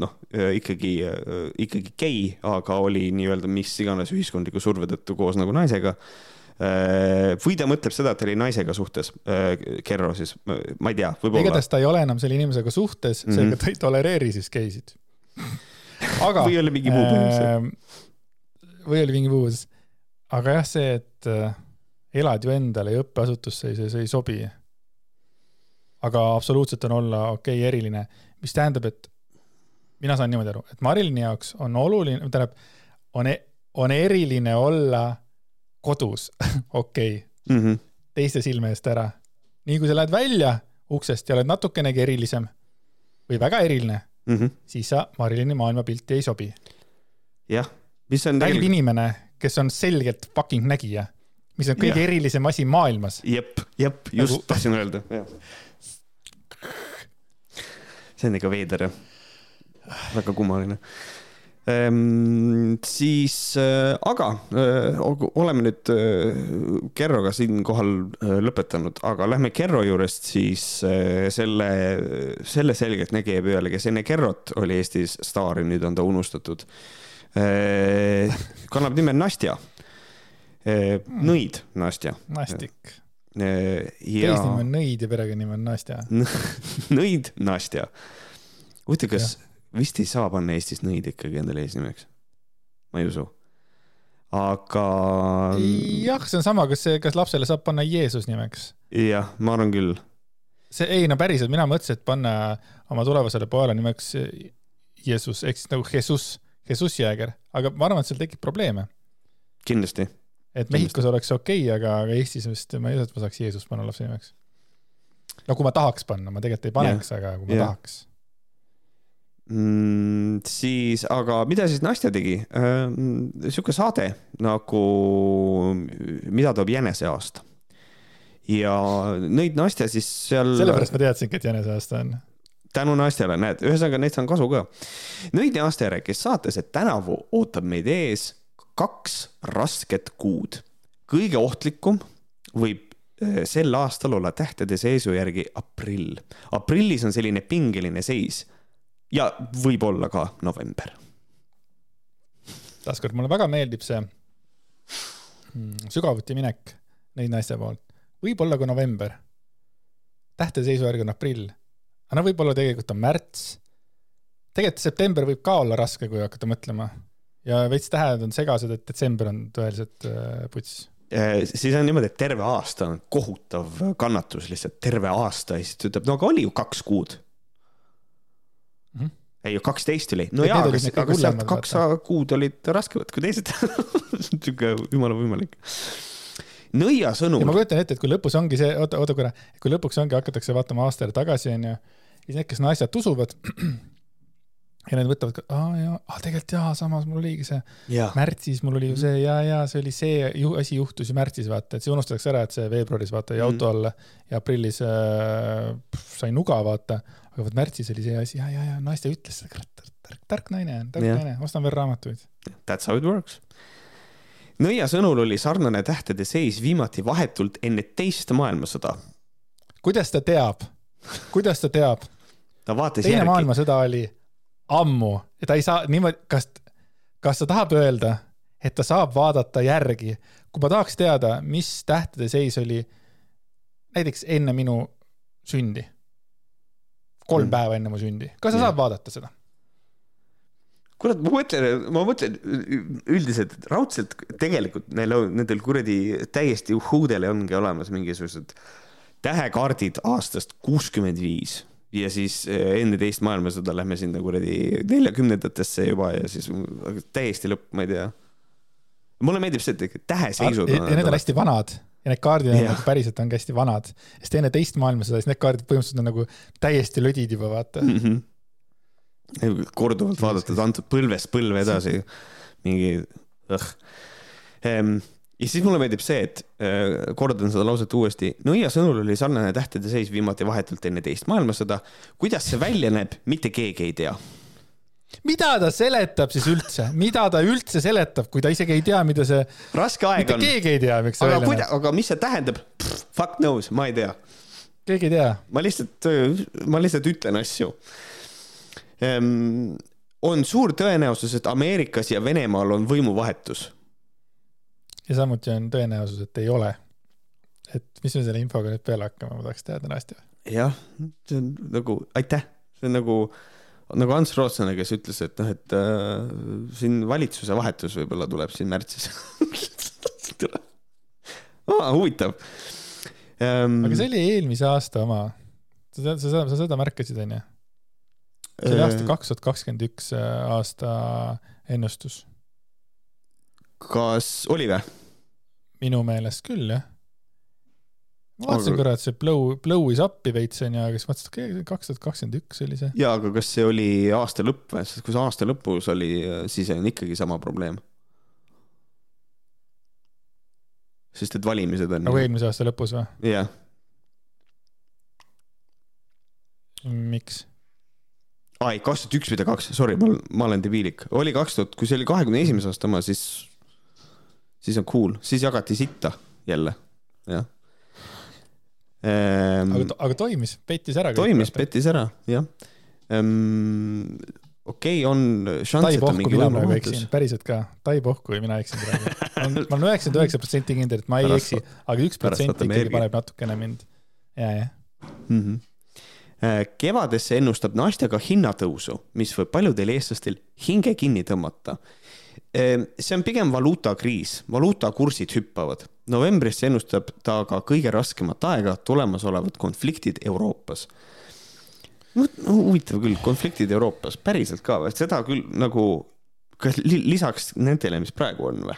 noh, äh, ikkagi, äh, ikkagi gei, aga oli nii-öelda mis iganes ühiskondliku surve tõttu koos nagu naisega või ta mõtleb seda, et ta oli naisega suhtes, Kerro siis, ma ei tea, võib-olla. igatahes ta ei ole enam selle inimesega suhtes mm, -hmm. seega ta ei tolereeri siis geisid. aga. või oli mingi muu põhjus äh,. või oli mingi muu põhjus aga jah, see, et elad ju endale ja õppeasutusse, see, see ei sobi. Aga absoluutselt on olla okei okay, eriline, mis tähendab, et mina saan niimoodi aru, et Marilini jaoks on oluline, tähendab, on, e-, on eriline olla kodus okei okay. mm -hmm. teiste silme eest ära. nii kui sa lähed välja uksest ja oled natukenegi erilisem või väga eriline mm, -hmm. siis sa Marilini maailmapilti ei sobi. jah, mis on tegelikult. inimene kes on selgelt fucking nägija, mis on kõige ja. erilisem asi maailmas. jep, jep, just nagu... tahtsin öelda, jah. See on ikka veider jah, väga kummaline Ehm, siis äh,, aga äh, oleme nüüd äh, Kerroga siinkohal äh, lõpetanud, aga lähme Kerro juurest siis äh, selle, selle selgeltnägija peale, kes enne Kerrot oli Eestis staar ja nüüd on ta unustatud äh,. kannab nime Nastja äh,, nõid Nastja. Nastik. Ja... eesnimi on Nõid ja perekonnanimi on Nastja nõid Nastja. huvitav, kas ja vist ei saa panna Eestis nõid ikkagi endale eesnimeks. ma ei usu. aga. jah, see on sama, kas kas lapsele saab panna Jeesus nimeks? jah, ma arvan küll. see, ei no päriselt, mina mõtlesin, et panna oma tulevasele pojale nimeks Jeesus ehk siis nagu Jesus, Jesus Jääger, aga ma arvan, et seal tekib probleeme. kindlasti. Et Mehhikos oleks okei okay,, aga, aga Eestis vist ma ei usu, et ma saaks Jeesus panna lapse nimeks. no kui ma tahaks panna, ma tegelikult ei paneks, aga kui ma ja. tahaks mm,. siis, aga mida siis Nastja tegi äh,? sihuke saade nagu Mida toob jäneseaasta. ja nõid Nastja siis seal. sellepärast ma teadsingi, et jäneseaasta on. tänu Nastjale, näed, ühesõnaga neist on kasu ka. nõid Nastja rääkis saates, et tänavu ootab meid ees kaks rasket kuud. kõige ohtlikum võib äh, sel aastal olla tähtede seisu järgi aprill. aprillis on selline pingeline seis ja võib-olla ka november. taaskord mulle väga meeldib see mm, sügavuti minek neid naiste poolt. võib-olla ka november. tähtede seisujärg on aprill. aga no võib-olla tegelikult on märts. tegelikult september võib ka olla raske, kui hakata mõtlema. Ja veits tähed on segased, et detsember on tõeliselt äh, puts äh, siis on niimoodi, et terve aasta on kohutav kannatus lihtsalt, terve aasta ja siis ta ütleb, no aga oli ju kaks kuud mm. -hmm. ei, kaksteist oli. no jaa, aga, aga sealt kaks kuud olid raskemad kui teised sihuke jumala võimalik. Nõia sõnul. ma kujutan ette, et kui lõpus ongi see, oota, oota korra, kui lõpuks ongi, hakatakse vaatama aastale tagasi, onju, siis need, kes naised usuvad ja need mõtlevad, aa jaa, aa tegelikult jaa, samas mul oligi see ja. märtsis mul oli ju see ja, ja see oli see ju, asi juhtus ju märtsis vaata, et see unustatakse ära, et see veebruaris vaata jäi mm. auto alla ja aprillis äh, sai nuga vaata aga vot märtsis oli see asi, ja, ja, ja naiste ütles kurat, tark, tark naine on, tark yeah. naine, ostan veel raamatuid. That's how it works. Nõia sõnul oli sarnane tähtede seis viimati vahetult enne teist maailmasõda. kuidas ta teab, kuidas ta teab? ta vaatas teine järgi. maailmasõda oli ammu ja ta ei saa niimoodi, kas, kas ta tahab öelda, et ta saab vaadata järgi, kui ma tahaks teada, mis tähtede seis oli näiteks enne minu sündi kolm mm. päeva enne mu sündi. kas sa ja. saad vaadata seda? kurat, ma mõtlen, ma mõtlen üldiselt, raudselt tegelikult neil on, nendel kuradi täiesti uhhuudel ongi olemas mingisugused tähekaardid aastast kuuskümmend viis ja siis eh, enne teist maailmasõda lähme sinna kuradi neljakümnendatesse juba ja siis täiesti lõpp, ma ei tea. mulle meeldib see, et täheseisud. ja need on hästi vanad ja need kaardid on nagu päriselt ongi hästi vanad, sest enne teist maailmasõda, siis need kaardid põhimõtteliselt on nagu täiesti lödid juba, vaata mm. -hmm. korduvalt vaadatud, antud põlvest põlve edasi, mingi õh ehm, ja siis mulle meeldib see, et äh, kordan seda lauset uuesti. Nõia sõnul oli sarnane tähtede seis viimati vahetult enne teist maailmasõda. kuidas see välja näeb, mitte keegi ei tea mida ta seletab siis üldse, mida ta üldse seletab, kui ta isegi ei tea, mida see. raske aeg mitte on. keegi ei tea, miks see aga välja näeb. aga mis see tähendab? Fuck knows, ma ei tea. keegi ei tea. ma lihtsalt, ma lihtsalt ütlen asju ehm,. on suur tõenäosus, et Ameerikas ja Venemaal on võimuvahetus. Ja samuti on tõenäosus, et ei ole. et mis me selle infoga nüüd peale hakkame, ma tahaks teada, Nastja. jah, see on nagu, aitäh, see on nagu nagu Ants Rootslane, kes ütles, et noh, et äh, siin valitsuse vahetus võib-olla tuleb siin märtsis ah, huvitav ähm,. aga see oli eelmise aasta oma. sa tead, sa, sa seda märkasid, onju? see oli aasta äh. kaks tuhat kakskümmend üks äh, aasta ennustus. kas oli või? Minu meelest küll, jah ma vaatasin korra, et see blow, blow is up'i veits onju, aga siis mõtlesin, et kaks tuhat kakskümmend üks oli see. jaa, aga kas see oli aasta lõpp või, sest kui see aasta lõpus oli, siis on ikkagi sama probleem. sest et valimised on. nagu eelmise aasta lõpus või? jah. miks? aa ei, kaks tuhat üks mitte kaks, sorry, ma, ma olen debiilik, oli kaks tuhat, kui see oli kahekümne esimese aasta oma, siis, siis on cool, siis jagati sitta jälle, jah ehm, aga, aga toimis, pettis ära. toimis, pettis ära, jah ehm,. okei okay,, on šanss, et on mingi eksin, päriselt ka, Tai pohku ja mina eksin praegu. ma olen üheksakümmend üheksa protsenti kindel, et ma ei Pärast- eksi, aga üks protsent ikkagi paneb natukene mind. ja, ja. mm. -hmm. kevadesse ennustab Nastja ka hinnatõusu, mis võib paljudel eestlastel hinge kinni tõmmata. See on pigem valuutakriis, valuutakursid hüppavad. novembrisse ennustab ta ka kõige raskemat aega, tulemasolevad konfliktid Euroopas. no huvitav küll, konfliktid Euroopas, päriselt ka või, seda küll nagu, kas li lisaks nendele, mis praegu on või?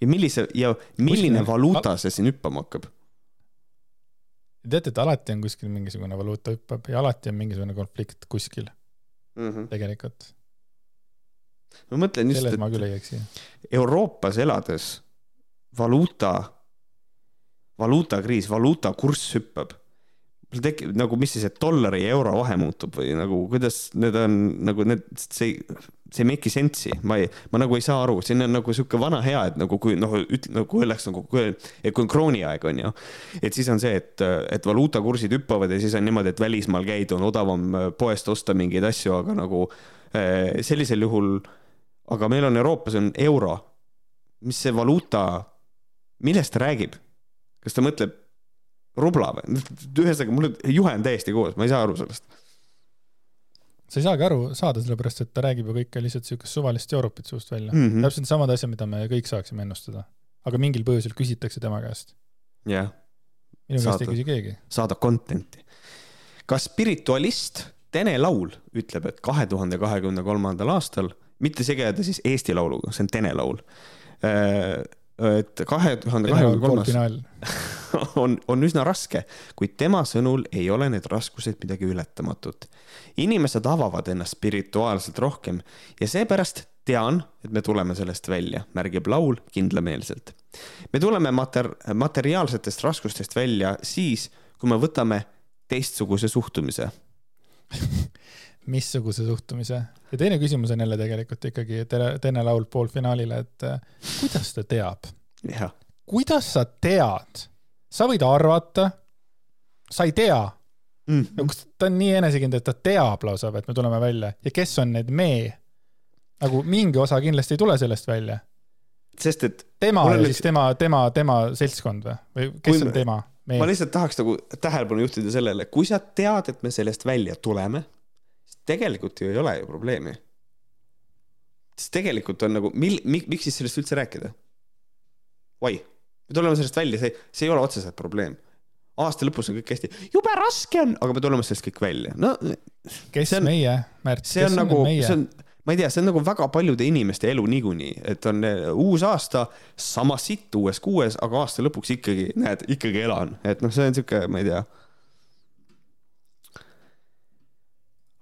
ja millise ja milline Kuskil- valuuta see siin hüppama hakkab? teate, et alati on kuskil mingisugune valuuta hüppab ja alati on mingisugune konflikt kuskil Mm -hmm. tegelikult. Ma mõtlen just, et. Euroopas elades valuuta, valuutakriis, valuutakurss hüppab. mul tekib nagu, mis siis, et dollari ja euro vahe muutub või nagu kuidas need on nagu need, see, see ei make'i sense'i, ma ei, ma nagu ei saa aru, siin on nagu sihuke vana hea, et nagu kui noh, ütle nagu öeldakse nagu, et kui on krooniaeg on ju, et siis on see, et, et valuutakursid hüppavad ja siis on niimoodi, et välismaal käid, on odavam poest osta mingeid asju, aga nagu eh, sellisel juhul, aga meil on Euroopas on euro mis see valuuta, millest ta räägib? kas ta mõtleb rubla või? ühesõnaga, mul juhe on täiesti koos, ma ei saa aru sellest. sa ei saagi aru saada, sellepärast et ta räägib ju kõike lihtsalt siukest suvalist Europit suust välja mm. -hmm. täpselt samad asjad, mida me kõik saaksime ennustada. aga mingil põhjusel küsitakse tema käest. jah, minu käest ei küsi keegi. saada content'i. kas spiritualist Tene Laul ütleb, et kahe tuhande kahekümne kolmandal aastal, mitte segada siis Eesti Lauluga, see on Tene Laul. et kahe tuhande kahekümne kolmas on, on üsna raske, kuid tema sõnul ei ole need raskused midagi ületamatut. inimesed avavad ennast spirituaalselt rohkem ja seepärast tean, et me tuleme sellest välja, märgib Laul kindlameelselt. me tuleme mater-, materiaalsetest raskustest välja siis, kui me võtame teistsuguse suhtumise. missuguse suhtumise? ja teine küsimus on jälle tegelikult ikkagi Tene, Laul poolfinaalile, et äh, kuidas ta teab? kuidas sa tead? sa võid arvata, sa ei tea. Mm. no kas ta on nii enesekindel, et ta teab lausa, et me tuleme välja ja kes on need me? nagu mingi osa kindlasti ei tule sellest välja. sest et tema ja on siis tema, tema, tema seltskond või, või kes Kui on tema? Me ma, lihtsalt tahaks nagu tähelepanu juhtida sellele, kui sa tead, et me sellest välja tuleme, siis tegelikult ju ei ole ju probleemi. sest tegelikult on nagu, mil-, miks siis sellest üldse rääkida? Why? me tuleme sellest välja, see, see ei ole otseselt probleem. aasta lõpus on kõik hästi, jube raske on, aga me tuleme sellest kõik välja. no kes on- meie, Märt, kes on nagu, meie on, ma ei tea, see on nagu väga paljude inimeste elu niikuinii, et on eh, uus aasta, sama sitt uues kuues, aga aasta lõpuks ikkagi näed, ikkagi elan, et noh, see on sihuke, ma ei tea.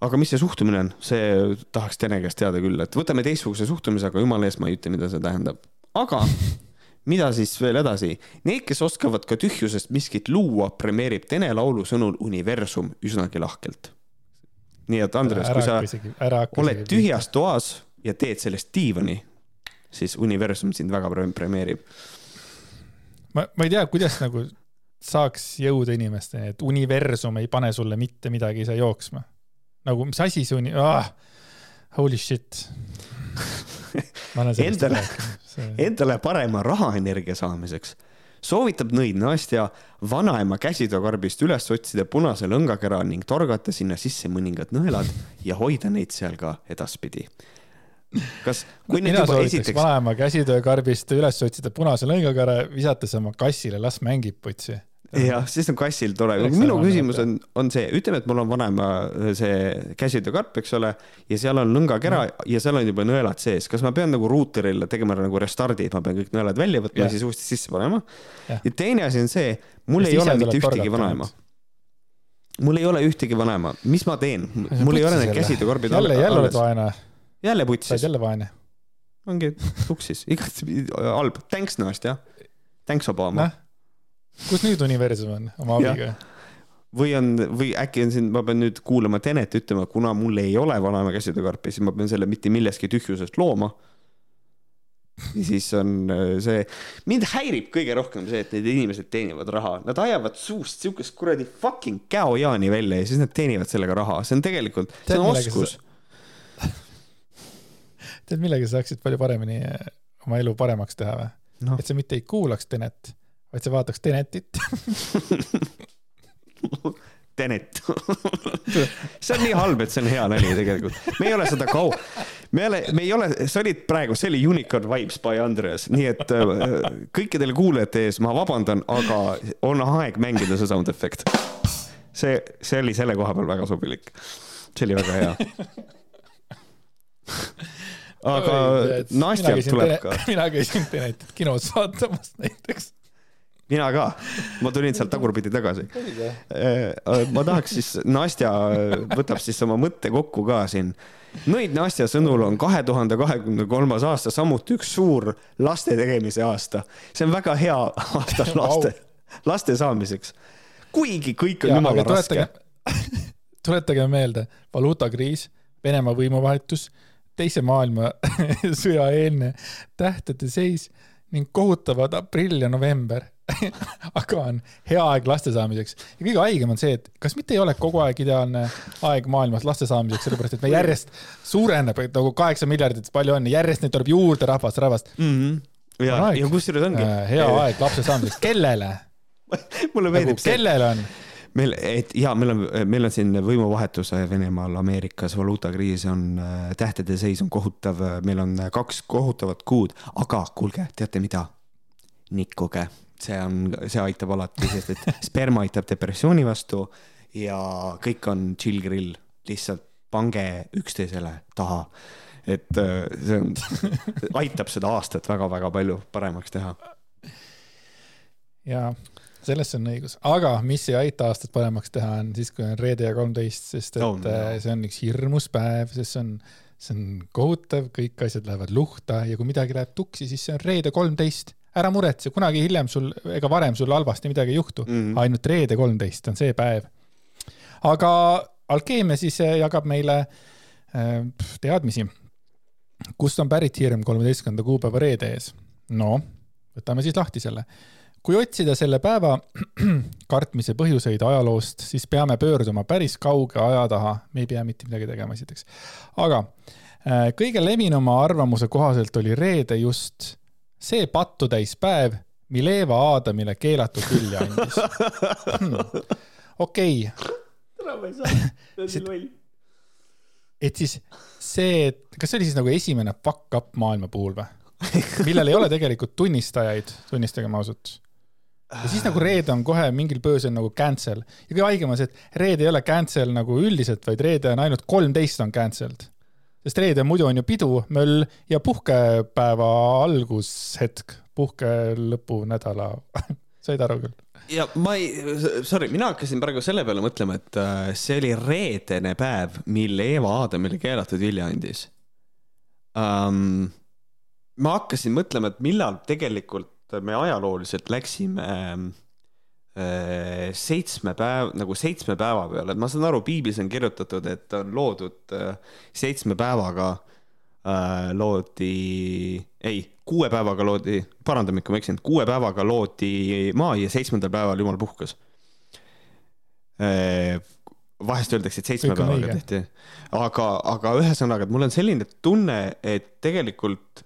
aga mis see suhtumine on, see tahaks Tene käest teada küll, et võtame teistsuguse suhtumise, aga jumala eest ma ei ütle, mida see tähendab. aga mida siis veel edasi? Need, kes oskavad ka tühjusest miskit luua, premeerib Tene Laulu sõnul universum üsnagi lahkelt. Nii et Andres, kui sa hakka oled. tühjas toas ja teed sellest diivani, siis universum sind väga pre- premeerib. ma, ma ei tea, kuidas nagu saaks jõuda inimesteni, et universum ei pane sulle mitte midagi ise jooksma. nagu, mis asi see uni- ah,, holy shit. Endale-. Endale parema rahaenergia saamiseks soovitab nõid Nastja vanaema käsitöökarbist üles otsida punase lõngakera ning torgata sinna sisse mõningad nõelad ja hoida neid seal ka edaspidi. kas, kui mina juba esiteks, vanaema käsitöökarbist üles otsida punase lõngakõre, visata see oma kassile, las mängib putsi. jah, siis on kassil tore. Minu küsimus on, on see, ütleme, et mul on vanaema äh, see käsitöökarp, eks ole, ja seal on lõngakera ja seal on juba nõelad sees. kas ma pean nagu ruuterile tegema nagu restardi, et ma pean kõik nõelad välja võtma ja Jah. siis uuesti sisse panema? Ja teine asi on see, mul Ja ei ole mitte ühtegi vanaema mul ei ole ühtegi vanaema, mis ma teen? mul ei ole need käsitöökarbid jälle, jälle oled alles. vaene, jälle sa oled putsis, jälle vaene. ongi tuksis, igatpidi halb. Thanks, Nastja. Thanks, Obama noh, kus nüüd universum on oma abiga? või on, või äkki on siin, ma pean nüüd kuulama Tenet ütlema, kuna mul ei ole vanaema käsitöökarpi, siis ma pean selle mitte millestki tühjusest looma. ja siis on äh, see, mind häirib kõige rohkem see, et need inimesed teenivad raha, nad ajavad suust siukest kuradi fucking käojaani välja ja siis nad teenivad sellega raha, see on tegelikult, see on oskus. tead, millega sa saaksid palju paremini eh, oma elu paremaks teha või? noh, et sa mitte ei kuulaks Tenet, vaid sa vaataks Tenetit. Tenet. see on nii halb, et see on hea nali tegelikult. me ei ole seda kau-, me ei ole, me ei ole, sa olid praegu, see oli Unicorn Vibes by Andreas, nii et äh, kõikidele kuulajate ees ma vabandan, aga on aeg mängida see sound effect. see, see oli selle koha peal väga sobilik. see oli väga hea. aga Nastjalt tuleb ka. mina käisin Tenetit kinos vaatamas näiteks. Mina ka, ma tulin sealt tagurpidi tagasi. ma tahaks siis, Nastja võtab siis oma mõtte kokku ka siin. Nõid Nastja sõnul on kahe tuhande kahekümne kolmas aasta samuti üks suur laste tegemise aasta. see on väga hea aasta laste, laste saamiseks. kuigi kõik on jumala raske. tuletage meelde, valuutakriis, Venemaa võimuvahetus, teise maailmasõja eelne tähtede seis ning kohutavad aprill ja november. aga on hea aeg laste saamiseks ja kõige haigem on see, et kas mitte ei ole kogu aeg ideaalne aeg maailmas laste saamiseks, sellepärast et me järjest suureneb, et nagu kaheksa miljardit, palju on, järjest neid tuleb juurde rahvast, rahvast. mm. -hmm. ja, ja kusjuures ongi. hea aeg lapse saamiseks, kellele? mulle nagu meeldib see, kellele on? meil, et ja meil on, meil on siin võimuvahetus Venemaal, Ameerikas, valuutakriis on, tähtede seis on kohutav, meil on kaks kohutavat kuud, aga kuulge, teate mida? nikkuge, see on, see aitab alati, sest et sperma aitab depressiooni vastu ja kõik on chill grill, lihtsalt pange üksteisele taha. et äh, see on, aitab seda aastat väga-väga palju paremaks teha. ja selles on õigus, aga mis ei aita aastat paremaks teha, on siis, kui on reede ja kolmteist, sest et Oh, no. no. see on üks hirmus päev, sest see on, see on kohutav, kõik asjad lähevad luhta ja kui midagi läheb tuksi, siis see on reede kolmteist. Ära muretse, kunagi hiljem sul ega varem sul halvasti midagi ei juhtu mm. -hmm. ainult reede kolmteist on see päev. aga alkeemia siis eh, jagab meile äh, teadmisi, kust on pärit hirm kolmeteistkümnenda kuupäeva reede ees. no võtame siis lahti selle kui otsida selle päeva kartmise põhjuseid ajaloost, siis peame pöörduma päris kauge aja taha, me ei pea mitte midagi tegema esiteks. aga äh, kõige levinuma arvamuse kohaselt oli reede just see pattutäis päev, mil Eeva Aadamile keelatud vilja andis hmm.. okei okay., et siis see, et kas see oli siis nagu esimene fuck up maailma puhul või? millel ei ole tegelikult tunnistajaid, tunnistagem ausalt ja siis nagu reede on kohe mingil põhjusel nagu cancel ja kõige haigem on see, et reede ei ole cancel nagu üldiselt, vaid reede on ainult kolmteist on cancelled. Sest reede muidu on ju pidu, möll ja puhkepäeva algushetk, puhke lõpunädala, said aru küll? ja ma ei, sorry, mina hakkasin praegu selle peale mõtlema, et äh, see oli reedene päev, mil Eeva Aadamile keelatud vilja andis um,. ma hakkasin mõtlema, et millal tegelikult me ajalooliselt läksime äh, seitsme päev, nagu seitsme päeva peale, et ma saan aru, piiblis on kirjutatud, et on loodud äh, seitsme päevaga äh, loodi, ei, kuue päevaga loodi, parandame ikka, ma eksin, kuue päevaga loodi maa ja seitsmendal päeval jumal puhkas. vahest öeldakse, et seitsme Kõik päevaga tehti, aga, aga ühesõnaga, et mul on selline tunne, et tegelikult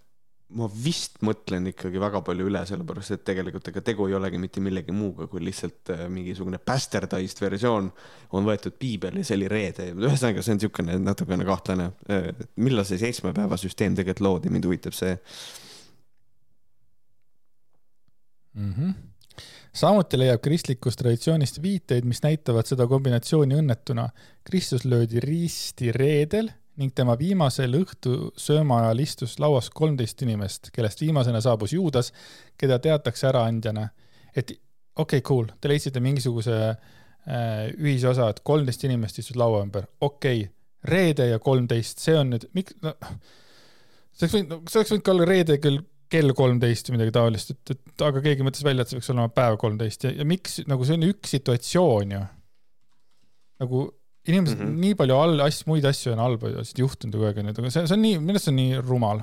ma vist mõtlen ikkagi väga palju üle, sellepärast et tegelikult ega tegu ei olegi mitte millegi muuga, kui lihtsalt äh, mingisugune bastardized versioon on võetud piibel ja see oli reede. ühesõnaga, see on niisugune natukene kahtlane. millal see seitsme päeva süsteem tegelikult loodi, mind huvitab see. mm. -hmm. samuti leiab kristlikust traditsioonist viiteid, mis näitavad seda kombinatsiooni õnnetuna. Kristus löödi risti reedel ning tema viimasel õhtusööma ajal istus lauas kolmteist inimest, kellest viimasena saabus Juudas, keda teatakse äraandjana. et okei okay,, cool, te leidsite mingisuguse äh, ühisosa, et kolmteist inimest istus laua ümber, okei okay,, reede ja kolmteist, see on nüüd, miks no,, see oleks võinud, see oleks võinud ka olla reede kell kell kolmteist või midagi taolist, et, et aga keegi mõtles välja, et see võiks olema päev kolmteist ja, ja miks nagu see on üks situatsioon ju. nagu inimesed mm -hmm. nii palju all asju, muid asju on halba asju juhtunud kogu aeg onju, aga see, see on nii, minu arust see on nii rumal.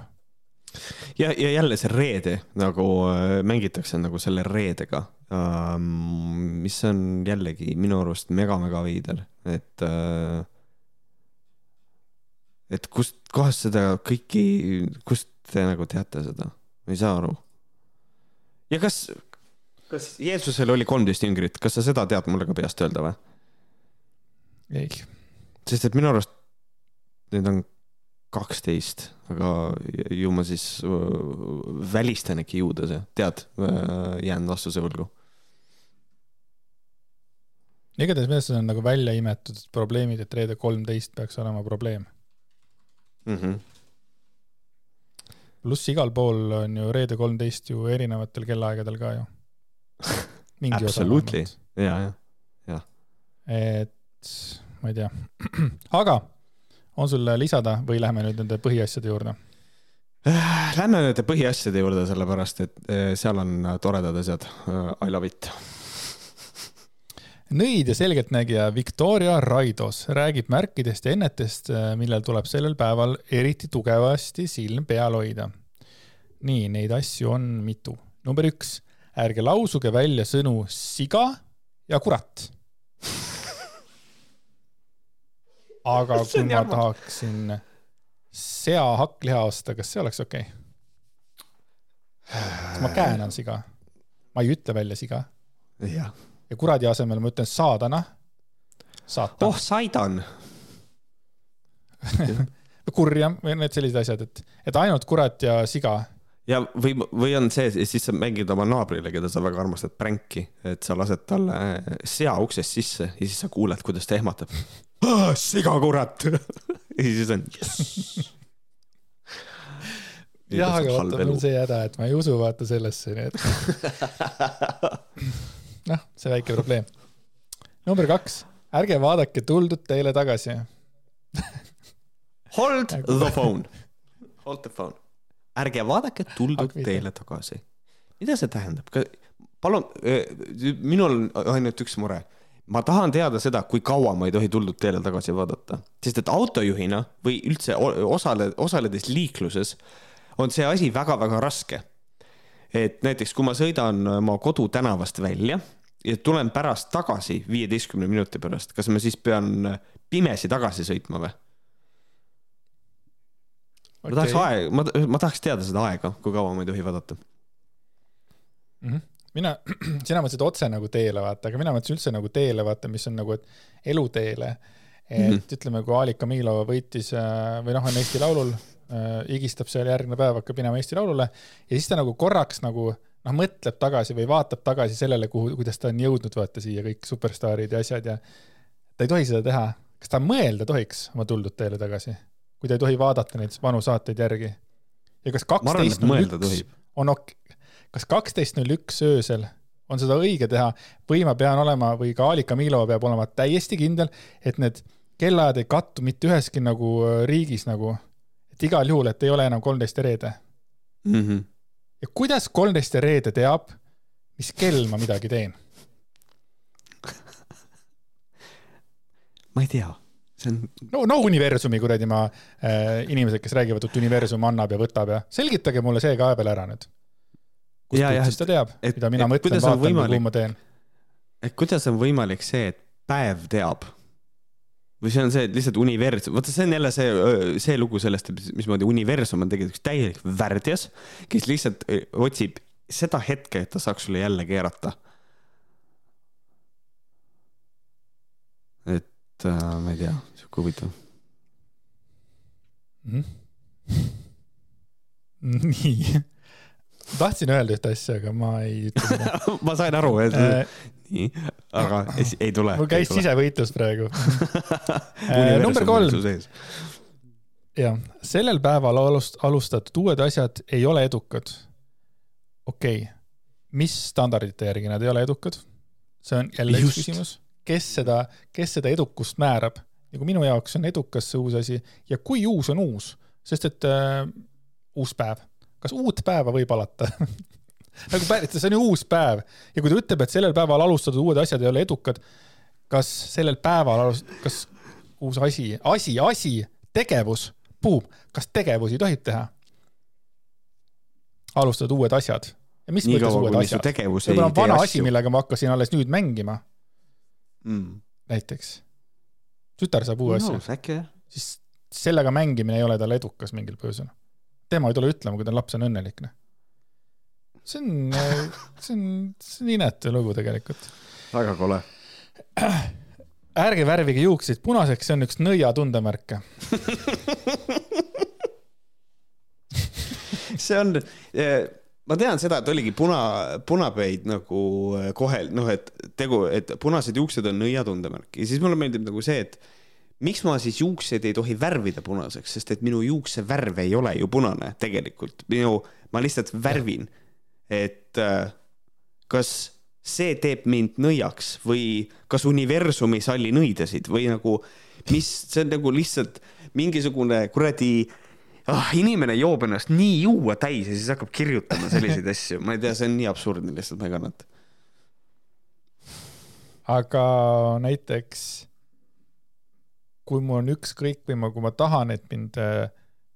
ja, ja jälle see reede nagu äh, mängitakse nagu selle reedega ähm,, mis on jällegi minu arust mega-mega veider, et äh, et kust kohast seda kõiki, kust te nagu teate seda, ma ei saa aru. ja kas, kas Jeesusel oli kolmteist jüngrit, kas sa seda tead mulle ka peast öelda või? Ei. sest et minu arust need on kaksteist, aga ju ma siis äh, välistan äkki Juudase, tead, äh, jään vastuse võlgu. igatahes minu arust see on nagu välja imetud probleemid, et reede kolmteist peaks olema probleem mm. -hmm. pluss igal pool on ju reede kolmteist ju erinevatel kellaaegadel ka ju. Absolutely, ja, ja, ja. et ma ei tea. aga on sul lisada või läheme nüüd nende põhiasjade juurde? Lähme nende põhiasjade juurde, sellepärast et eh, seal on toredad asjad. I love it. nõid ja selgeltnägija Victoria Raidos räägib märkidest ja ennetest, millel tuleb sellel päeval eriti tugevasti silm peal hoida. nii, neid asju on mitu. number üks, ärge lausuge välja sõnu siga ja kurat aga kui ma jamma. tahaksin sea hakkliha osta, kas see oleks okei okay?? kas ma käänan siga? ma ei ütle välja siga. ja kuradi asemel ma ütlen saadana. saatan. oh, saidan kurjam või need sellised asjad, et, et ainult kurat ja siga ja või, või on see, siis sa mängid oma naabrile, keda sa väga armastad, pränki, et sa lased talle sea uksest sisse ja siis sa kuuled, kuidas ta ehmatab. Siga kurat ja siis on yes. jah, aga vaata, mul on see häda, et ma ei usu vaata sellesse, nii et noh, see väike probleem. number kaks, ärge vaadake tuldud teele tagasi Hold the phone. Hold the phone ärge vaadake tuldud teele tagasi. mida see tähendab? palun, minul on ainult üks mure. Ma tahan teada seda, kui kaua ma ei tohi tuldud teele tagasi vaadata, sest et autojuhina või üldse osale, osaledes liikluses on see asi väga-väga raske. et näiteks, kui ma sõidan oma kodutänavast välja ja tulen pärast tagasi viieteistkümne minuti pärast, kas ma siis pean pimesi tagasi sõitma või? okay.. ma tahaks aega, ma, ma tahaks teada seda aega, kui kaua ma ei tohi vaadata mm. -hmm. Mina, sina mõtlesid otse nagu teele vaata, aga mina mõtlesin üldse nagu teele vaata, mis on nagu, et eluteele. et mm -hmm. ütleme, kui Alika Miilova võitis äh, või noh, on Eesti Laulul äh,, higistab seal järgmine päev, hakkab minema Eesti Laulule ja siis ta nagu korraks nagu noh, mõtleb tagasi või vaatab tagasi sellele, kuhu, kuidas ta on jõudnud, vaata siia kõik superstaarid ja asjad ja ta ei tohi seda teha. kas ta mõelda tohiks oma tuldud teele tagasi? kui ta ei tohi vaadata neid vanu saateid järgi. ja kas kaksteist null üks on ok-, kas kaksteist null üks öösel on seda õige teha või ma pean olema või ka Alika Miilova peab olema täiesti kindel, et need kellaajad ei kattu mitte üheski nagu äh, riigis nagu, et igal juhul, et ei ole enam kolmteist ja reede mm. -hmm. ja kuidas kolmteist ja reede teab, mis kell ma midagi teen ma ei tea see on. no, no universumi kuradi ma äh,, inimesed, kes räägivad, et universum annab ja võtab ja selgitage mulle see ka peale ära nüüd. Kust siis ta teab, mida mina et, mõtlen, vaatan või kuhu ma teen? et kuidas on võimalik see, et päev teab? või see on see, et lihtsalt universum, vaata, see on jälle see, see lugu sellest, mismoodi universum on tegelikult täielik värdjas, kes lihtsalt otsib seda hetke, et ta saaks sulle jälle keerata. et et äh, ma ei tea, sihuke huvitav mm. -hmm. nii, tahtsin öelda ühte asja, aga ma ei ütle seda ma sain aru, et äh, nii, aga ei, ei tule. mul käis sisevõitlus praegu äh, number kolm. jah, sellel päeval alust-, alustatud uued asjad ei ole edukad. okei okay., mis standardite järgi nad ei ole edukad? see on jälle Just. üks küsimus kes seda, kes seda edukust määrab. nagu minu jaoks on edukas see uus asi ja kui uus on uus, sest et äh, uus päev, kas uut päeva võib alata nagu päris, see on ju uus päev ja kui ta ütleb, et sellel päeval alustatud uued asjad ei ole edukad, kas sellel päeval alus-, kas uus asi, asi, asi, tegevus, buum, kas tegevusi tohib teha? alustad uued asjad ja mis mõttes uued asjad? võib-olla on vana asi, millega ma hakkasin alles nüüd mängima, Mm. näiteks. tütar saab uue asja, äkki jah. siis sellega mängimine ei ole talle edukas mingil põhjusel. Tema ei tule ütlema, kui ta laps on õnnelik, noh. see on, see on, see on inetu lugu tegelikult. väga kole. ärge värvige juukseid punaseks, see on üks nõia tundemärke. see on, ma tean seda, et oligi puna, punapäid nagu eh, kohel, noh, et tegu, et punased juuksed on nõia tundemärk ja siis mulle meeldib nagu see, et miks ma siis juukseid ei tohi värvida punaseks, sest et minu juukse värv ei ole ju punane tegelikult, minu, ma lihtsalt värvin, et äh, kas see teeb mind nõiaks või kas universum ei salli nõidasid või nagu, mis, see on nagu lihtsalt mingisugune kuradi ah, inimene joob ennast nii juua täis ja siis hakkab kirjutama selliseid asju, ma ei tea, see on nii absurdne lihtsalt, ma ei kannata. aga näiteks kui mul on ükskõik või ma, kui ma tahan, et mind äh,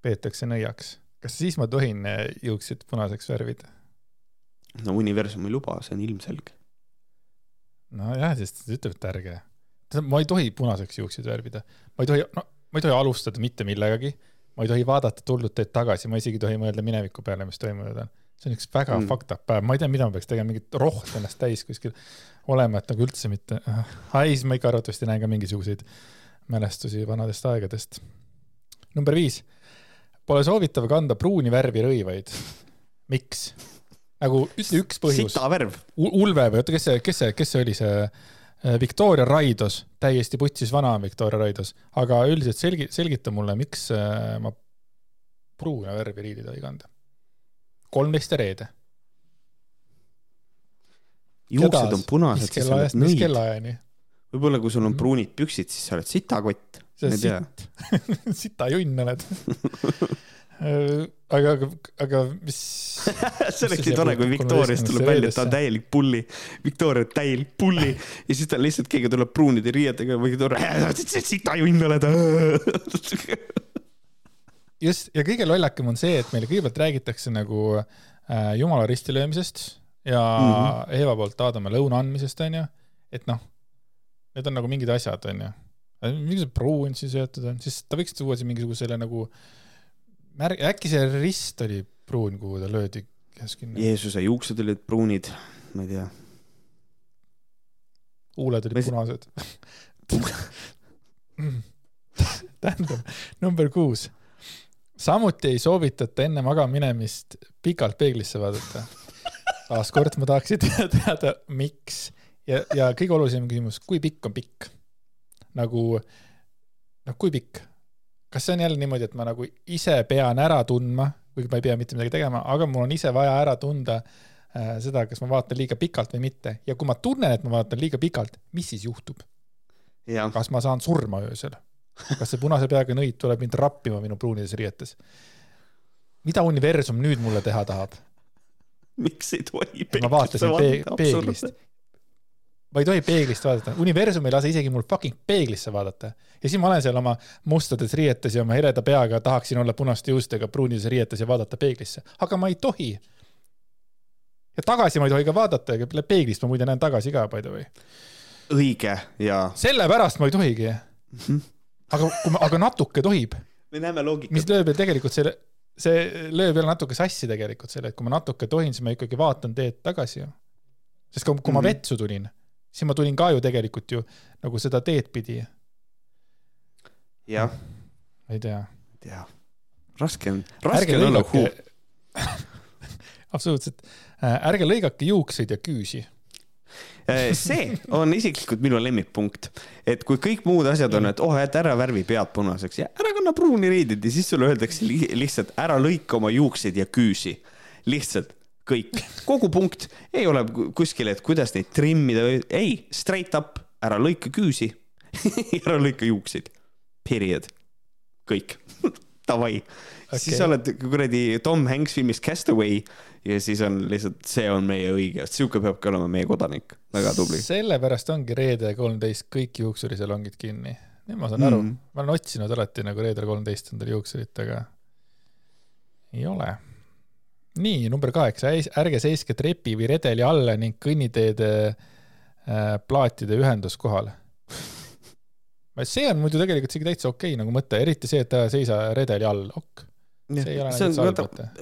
peetakse nõiaks, kas siis ma tohin äh, juuksed punaseks värvida? no universum ei luba, see on ilmselge. nojah, sest ta ütleb, et ärge. ma ei tohi punaseks juukseid värvida, ma ei tohi, no ma ei tohi alustada mitte millegagi, ma ei tohi vaadata tulnud teed tagasi, ma isegi ei tohi mõelda mineviku peale, mis toimunud on. see on üks väga Mm. fucked up päev, ma ei tea, mida ma peaks tegema, mingit rohtu ennast täis kuskil olema, et nagu üldse mitte. ai, siis ma ikka arvatavasti näen ka mingisuguseid mälestusi vanadest aegadest. number viis. Pole soovitav kanda pruuni värvi rõivaid. miks? nagu ütle üks põhjus. sita värv. Ulve või oota, kes see, kes see, kes see oli see äh, Victoria Raidos, täiesti putsis vana on Victoria Raidos, aga üldiselt selgi-, selgita mulle, miks äh, ma pruuna värvi riidi tohi kanda. kolmteist ja reede. juuksed on punased, siis oled kellaajast, mis nõid. kellaajani? Võib-olla kui sul on pruunid püksid, siis sa oled sitakott. sa tea. sitt, sita junn oled. aga, aga, aga mis, see oleks nii tore, kui puutub Victoriast tuleb välja, et ta on täielik pulli. Victoria on täielik pulli ja siis ta lihtsalt, keegi tuleb pruunide riietega, Victoria, sitajuinn oled. just, ja kõige lollakam on see, et meile kõigepealt räägitakse nagu äh, jumala ristilöömisest ja mm. -hmm. Eeva poolt Aadamale lõuna andmisest, onju. et noh, need on nagu mingid asjad, onju. mingisugune pruun siin söötud on, siis ta võiks tuua siin mingisugusele nagu märg-, äkki see rist oli pruun, kuhu ta löödi keskinna. Jeesuse juuksed olid pruunid, ma ei tea. huuled olid Mis- punased. tähendab, number kuus. samuti ei soovitata enne magama minemist pikalt peeglisse vaadata. taaskord ma tahaksin teada, miks ja, ja kõige olulisem küsimus, kui pikk on pikk? nagu, noh, kui pikk? kas see on jälle niimoodi, et ma nagu ise pean ära tundma, kuigi ma ei pea mitte midagi tegema, aga mul on ise vaja ära tunda äh, seda, kas ma vaatan liiga pikalt või mitte ja kui ma tunnen, et ma vaatan liiga pikalt, mis siis juhtub? kas ma saan surma öösel? kas see punase peaga nõid tuleb mind rappima minu pruunides riietes? mida universum nüüd mulle teha tahab? miks ei tohi ma vaatasin peeg peeglist. Ma ei tohi peeglist vaadata, universum ei lase isegi mul fucking peeglisse vaadata. ja siis ma olen seal oma mustades riietes ja oma hereda peaga tahaksin olla punaste juustega pruunides riietes ja vaadata peeglisse, aga ma ei tohi. ja tagasi ma ei tohi ka vaadata peeglist ma muide näen tagasi ka, by the way. õige ja sellepärast ma ei tohigi. aga kui ma, aga natuke tohib, me näeme loogikat mis. lööb ju tegelikult selle, see lööb jälle natuke sassi tegelikult selle, et kui ma natuke tohin, siis ma ikkagi vaatan teed tagasi ju. sest kui, kui ma Mhm. vetsu tulin, siis ma tulin ka ju tegelikult ju nagu seda teed pidi, jah, ei tea. tea. raske on, raske on olla lõigake, absoluutselt, ärge lõigake juukseid ja küüsi. Eh, see on isiklikult minu lemmikpunkt, et kui kõik muud asjad on, et oh, et ära värvi pead punaseks ja ära kanna pruuni riideid ja siis sulle öeldakse li lihtsalt ära lõika oma juukseid ja küüsi. lihtsalt kõik, kogu punkt ei ole ku- kuskil, et kuidas neid trimmida või ei, straight up, ära lõika küüsi, ära lõika juukseid. Period, kõik, davai okay., siis oled kuradi Tom Hanks filmis Castaway ja siis on lihtsalt, see on meie õige, sihuke peabki olema meie kodanik, väga tubli. sellepärast ongi reede kolmteist kõik juuksurisalongid kinni. nüüd ma saan mm. aru, ma olen otsinud alati nagu reedel kolmteist endale juuksurit, aga ei ole. Nii, number kaheksa, ärge seiske trepi või redeli alla ning kõnniteede äh, plaatide ühenduskohal see on muidu tegelikult isegi täitsa okei okay, nagu mõte, eriti see, et seisa redeli all, ok see on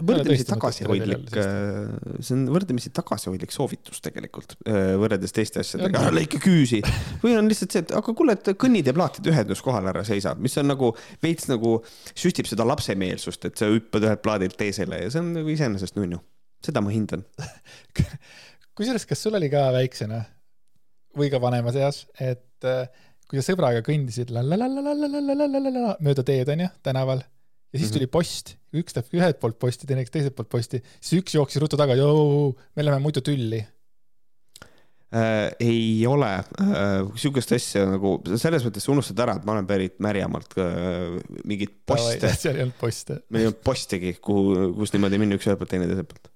võrdlemisi tagasihoidlik, äh, see on võrdlemisi tagasihoidlik soovitus tegelikult äh, võrreldes teiste asjadega, ära lõika küüsi. või on lihtsalt see, et aga kuule, et kõnnid ja plaatid ühenduskohal ära seisab, mis on nagu veits nagu süstib seda lapsemeelsust, et sa hüppad ühelt plaadilt teisele ja see on nagu iseenesest nunnu. seda ma hindan kusjuures, kas sul oli ka väiksena või ka vanemas eas, et äh, kui sa sõbraga kõndisid mööda teed, onju, tänaval ja siis mm -hmm. tuli post, üks läheb ühelt poolt posti, teine teiselt poolt posti, siis üks jooksis ruttu taga, me läheme muidu tülli äh,. ei ole äh, sihukest asja nagu, selles mõttes unustad ära, et ma olen pärit Märjamaalt äh,, mingeid poste. seal ei olnud poste. meil ei olnud postigi, kuhu, kus niimoodi minna üks ühelt poolt, teine teiselt poolt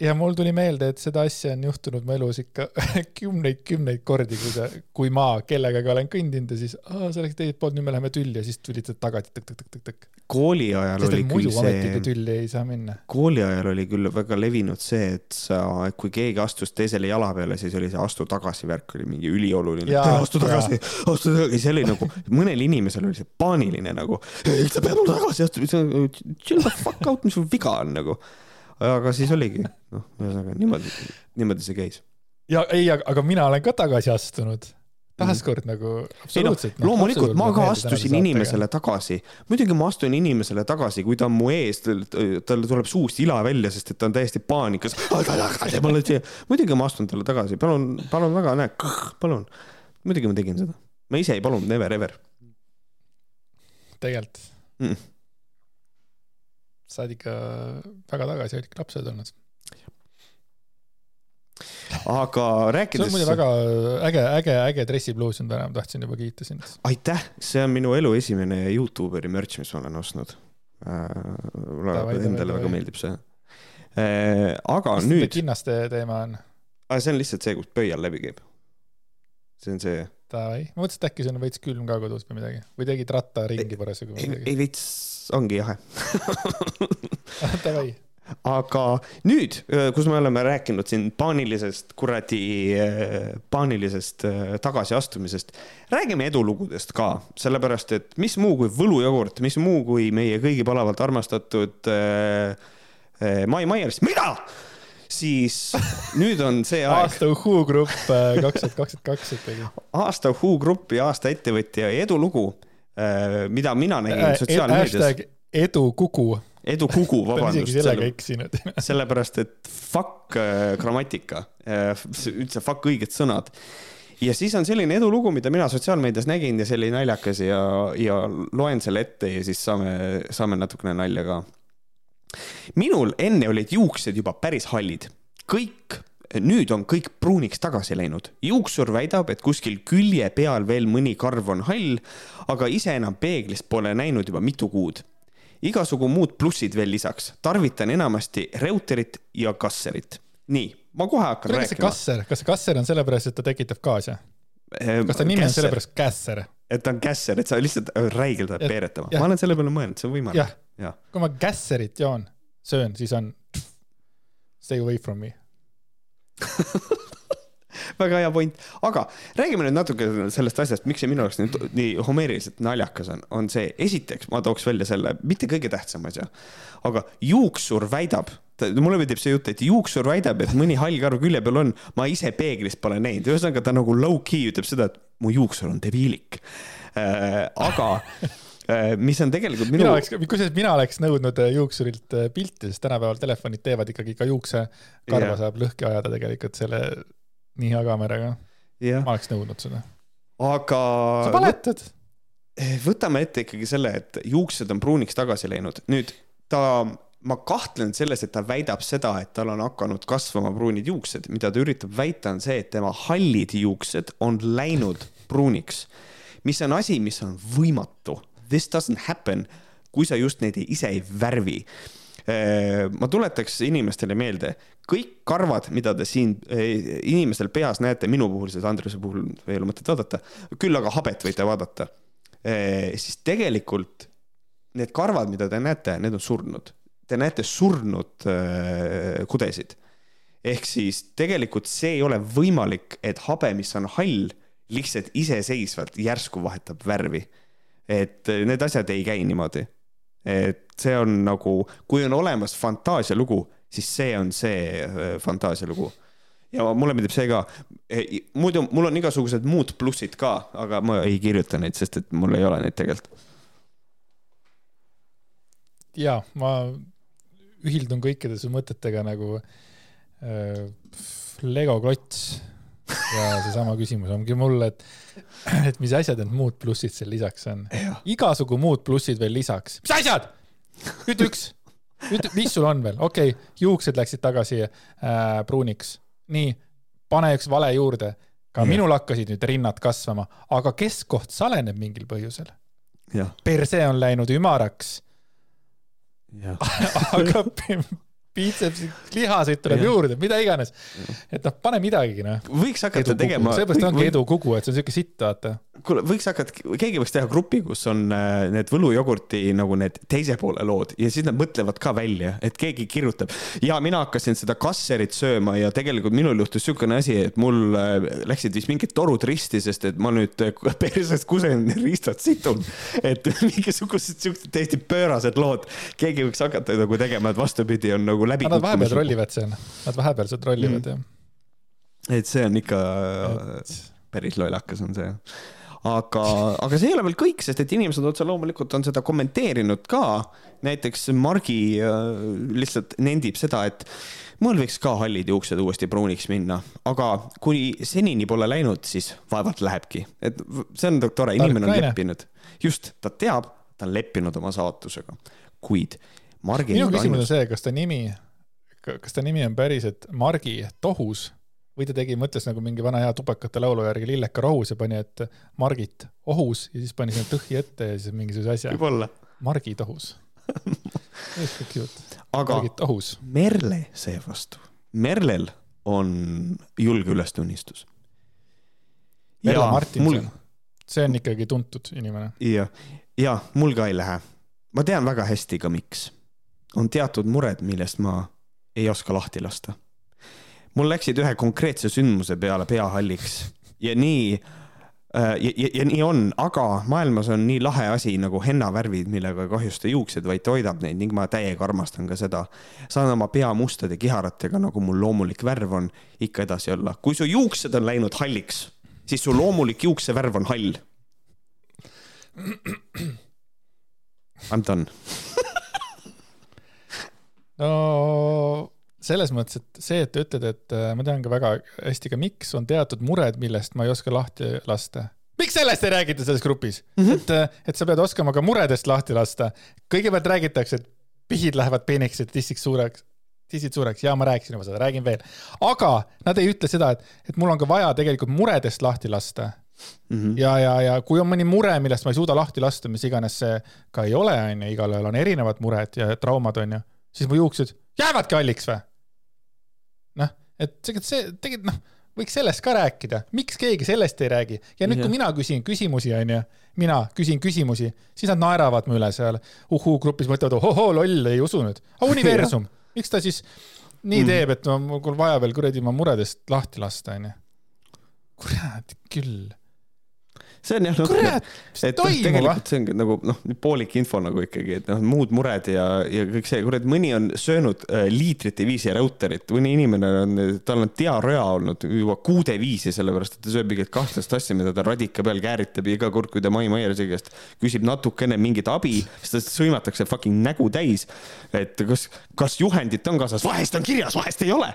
ja mul tuli meelde, et seda asja on juhtunud mu elus ikka kümneid-kümneid kordi, kui sa, kui ma kellegagi olen kõndinud ja siis, aa, sa läksid teiselt poolt, nüüd me läheme tülli ja siis tulid tagasi tõk-tõk-tõk-tõk. kooli ajal oli küll see. tülli ei saa minna. kooli ajal oli küll väga levinud see, et sa, kui keegi astus teisele jala peale, siis oli see astu tagasi värk oli mingi ülioluline. astu tagasi, astu tagasi, see oli nagu, mõnel inimesel oli see paaniline nagu, sa pead mul tagasi astuma, chill the fuck out, mis sul viga on nagu aga siis oligi, noh, ühesõnaga niimoodi, niimoodi see käis. ja ei, aga mina olen ka tagasi astunud taaskord mm. nagu absoluutselt no,. loomulikult ma ka astusin inimesele tagasi, muidugi ma astun inimesele tagasi, kui ta on mu ees, tal tuleb suust ila välja, sest et ta on täiesti paanikas. muidugi ma astun talle tagasi, palun, palun väga, näe, palun. muidugi ma tegin seda, ma ise ei palunud, never ever. tegelikult mm sa oled ikka väga tagasihoidlik laps oled olnud. aga rääkides. see on muidu väga äge, äge, äge dressipluus on täna, ma tahtsin juba kiita sind. aitäh, see on minu elu esimene Youtuberi merch, mis ma olen ostnud äh,. Endale väga meeldib see äh,. aga Kas nüüd. kinnaste teema on? see on lihtsalt see, kus pöial läbi käib. see on see. Davai, ma mõtlesin, et äkki sul on veits külm ka kodus või midagi või tegid rattaringi parasjagu midagi? ei, veits ongi jahe aga nüüd, kus me oleme rääkinud siin paanilisest kuradi, paanilisest tagasiastumisest, räägime edulugudest ka, sellepärast et mis muu kui võlujogurt, mis muu kui meie kõigi palavalt armastatud äh, Mai Myers, mida? siis nüüd on see aeg. aasta Who Grupp kaks tuhat kakskümmend kaks ikkagi. aasta Who Gruppi aasta ettevõtja edulugu Äh, mida mina nägin äh, sotsiaalmeedias. edu kuku. edu kuku, vabandust. sellega eksinud. sellepärast, et fuck äh, grammatika, üldse fuck õiged sõnad ja siis on selline edulugu, mida mina sotsiaalmeedias nägin ja see oli naljakas ja, ja loen selle ette ja siis saame, saame natukene nalja ka. minul enne olid juuksed juba päris hallid, kõik nüüd on kõik pruuniks tagasi läinud. juuksur väidab, et kuskil külje peal veel mõni karv on hall, aga ise enam peeglist pole näinud juba mitu kuud. igasugu muud plussid veel lisaks, tarvitan enamasti Reuterit ja Kasserit. nii, ma kohe hakkan Tule, rääkima. kasser, kas see kasser on sellepärast, et ta tekitab gaasi? Ehm, kas ta nimi on sellepärast Kässer? et ta on Kässer, et sa lihtsalt räigelt hakkad peeretama. ma olen selle peale mõelnud, see on võimalik. kui ma Kässerit joon, söön, siis on stay away from me väga hea point, aga räägime nüüd natuke sellest asjast, miks see minu jaoks nii, nii homeeriliselt naljakas on, on see, esiteks ma tooks välja selle, mitte kõige tähtsam asja, aga juuksur väidab, mulle meeldib see jutt, et juuksur väidab, et mõni hall karv külje peal on, ma ise peeglist pole näinud, ühesõnaga ta nagu low-key ütleb seda, et mu juuksur on debiilik äh,. aga mis on tegelikult minu. mina oleks, kusjuures mina oleks nõudnud äh, juuksurilt äh, pilti, sest tänapäeval telefonid teevad ikkagi ka juuksekarva yeah. saab lõhki ajada tegelikult selle nii hea kaameraga yeah.. ma oleks nõudnud seda. aga. sa valetad. võtame ette ikkagi selle, et juuksed on pruuniks tagasi läinud, nüüd ta ma kahtlen selles, et ta väidab seda, et tal on hakanud kasvama pruunid juuksed, mida ta üritab väita, on see, et tema hallid juuksed on läinud pruuniks, mis on asi, mis on võimatu this doesn't happen kui sa just neid ise ei värvi Äh, ma tuletaks inimestele meelde, kõik karvad, mida te siin äh, inimestel peas näete, minu puhul, seda Andrese puhul ei ole mõtet vaadata, küll aga habet võite vaadata. Äh, siis tegelikult need karvad, mida te näete, need on surnud. Te näete surnud kudesid. ehk siis tegelikult see ei ole võimalik, et habe, mis on hall, lihtsalt iseseisvalt järsku vahetab värvi. Et need asjad ei käi niimoodi et see on nagu, kui on olemas fantaasialugu, siis see on see äh, fantaasialugu. ja mulle meeldib see ka, e, muidu mul on igasugused muud plussid ka, aga ma ei kirjuta neid, sest et mul ei ole neid tegelikult. ja ma ühildun kõikide su mõtetega nagu äh, Lego klots ja seesama küsimus ongi mul, et, et mis asjad need muud plussid seal lisaks on? igasugu muud plussid veel lisaks. mis asjad? ütle üks, ütle, mis sul on veel, okei okay,, juuksed läksid tagasi äh, pruuniks, nii, pane üks vale juurde. ka ja. minul hakkasid nüüd rinnad kasvama, aga keskkoht saleneb mingil põhjusel. perse on läinud ümaraks. aga biitsepsi lihaseid tuleb ja. juurde, mida iganes. et noh, pane midagigi noh. võiks hakata edu tegema. seepärast ongi või... edukugu, et see on siuke sitt, vaata. Kuule, võiks hakata, keegi võiks teha grupi, kus on äh, need võlujogurti nagu need teise poole lood ja siis nad mõtlevad ka välja, et keegi kirjutab. ja mina hakkasin seda kasserit sööma ja tegelikult minul juhtus siukene asi, et mul äh, läksid vist mingid torud risti, sest et ma nüüd äh, persest kusen riistad situn. et mingisugused siuksed täiesti pöörased lood, keegi võiks hakata nagu tegema, et vastupidi on nagu läbi. Nad vahepeal trollivad seal, nad vahepeal trollivad mm. jah. et see on ikka et... päris lollakas on see aga, aga see ei ole veel kõik, sest et inimesed otse loomulikult on seda kommenteerinud ka. näiteks Margi äh, lihtsalt nendib seda, et mul võiks ka hallid juuksed uuesti pruuniks minna, aga kui senini pole läinud, siis vaevalt lähebki, et see on tore, inimene on leppinud, just, ta teab, ta on leppinud oma saatusega, kuid Margi. minu küsimus on see, kas ta nimi, kas ta nimi on päriselt Margi Tohus või ta tegi, mõtles nagu mingi vana hea tubakate laulu järgi Lilleka rohus ja pani, et Margit ohus ja siis pani sinna tõhi ette ja siis mingisuguse asja. võib-olla. Margi tohus aga Merle seevastu, Merlel on julge ülestunnistus. Merle Martinson mul..., see on ikkagi tuntud inimene. ja, ja mul ka ei lähe. ma tean väga hästi ka, miks on teatud mured, millest ma ei oska lahti lasta. Mul läksid ühe konkreetse sündmuse peale pea halliks ja nii äh, ja, ja, ja nii on, aga maailmas on nii lahe asi nagu hennavärvid, millega ei kahjusta juuksed, vaid toidab neid ning ma täiega armastan ka seda. saan oma pea mustade kiharatega, nagu mul loomulik värv on, ikka edasi olla. kui su juuksed on läinud halliks, siis su loomulik juuksevärv on hall. I m done no selles mõttes, et see, et sa ütled, et äh, ma tean ka väga hästi ka, miks on teatud mured, millest ma ei oska lahti lasta. miks sellest ei räägita selles grupis mm, -hmm. et, äh, et sa pead oskama ka muredest lahti lasta. kõigepealt räägitakse, et pihid lähevad peeniks, et tissiks suureks, tissid suureks ja ma rääkisin juba seda, räägin veel. aga nad ei ütle seda, et, et mul on ka vaja tegelikult muredest lahti lasta Mm -hmm. ja, ja, ja kui on mõni mure, millest ma ei suuda lahti lasta, mis iganes see ka ei ole, onju, igalühel on erinevad mured ja traumad, onju siis mu juuksed jäävadki halliks või? Noh, et tegelikult see, tegelikult noh, võiks sellest ka rääkida, miks keegi sellest ei räägi? Ja nüüd, kui mina küsin küsimusi, onju, mina küsin küsimusi, siis nad naeravad mu üle seal. Uhuu grupis, mõtlevad, ohohoo, loll, ei usu nüüd. aga universum, miks ta siis nii mm. teeb, et mul vaja veel kuradi oma muredest lahti lasta, onju. kurat küll see on jah, noh, et noh, tegelikult see ongi nagu noh, poolik info nagu ikkagi, et noh, muud mured ja, ja kõik see, kurat, mõni on söönud äh, liitrite viisi räuterit, mõni inimene on, tal on diarrea olnud juba kuude viisi, sellepärast et ta sööb mingit kahtlast asja, mida ta radika peal kääritab ja iga kord, kui ta Mai Maiersi käest küsib natukene mingit abi, siis ta sõimatakse fucking nägu täis. et kas, kas juhendit on kaasas, vahest on kirjas, vahest ei ole.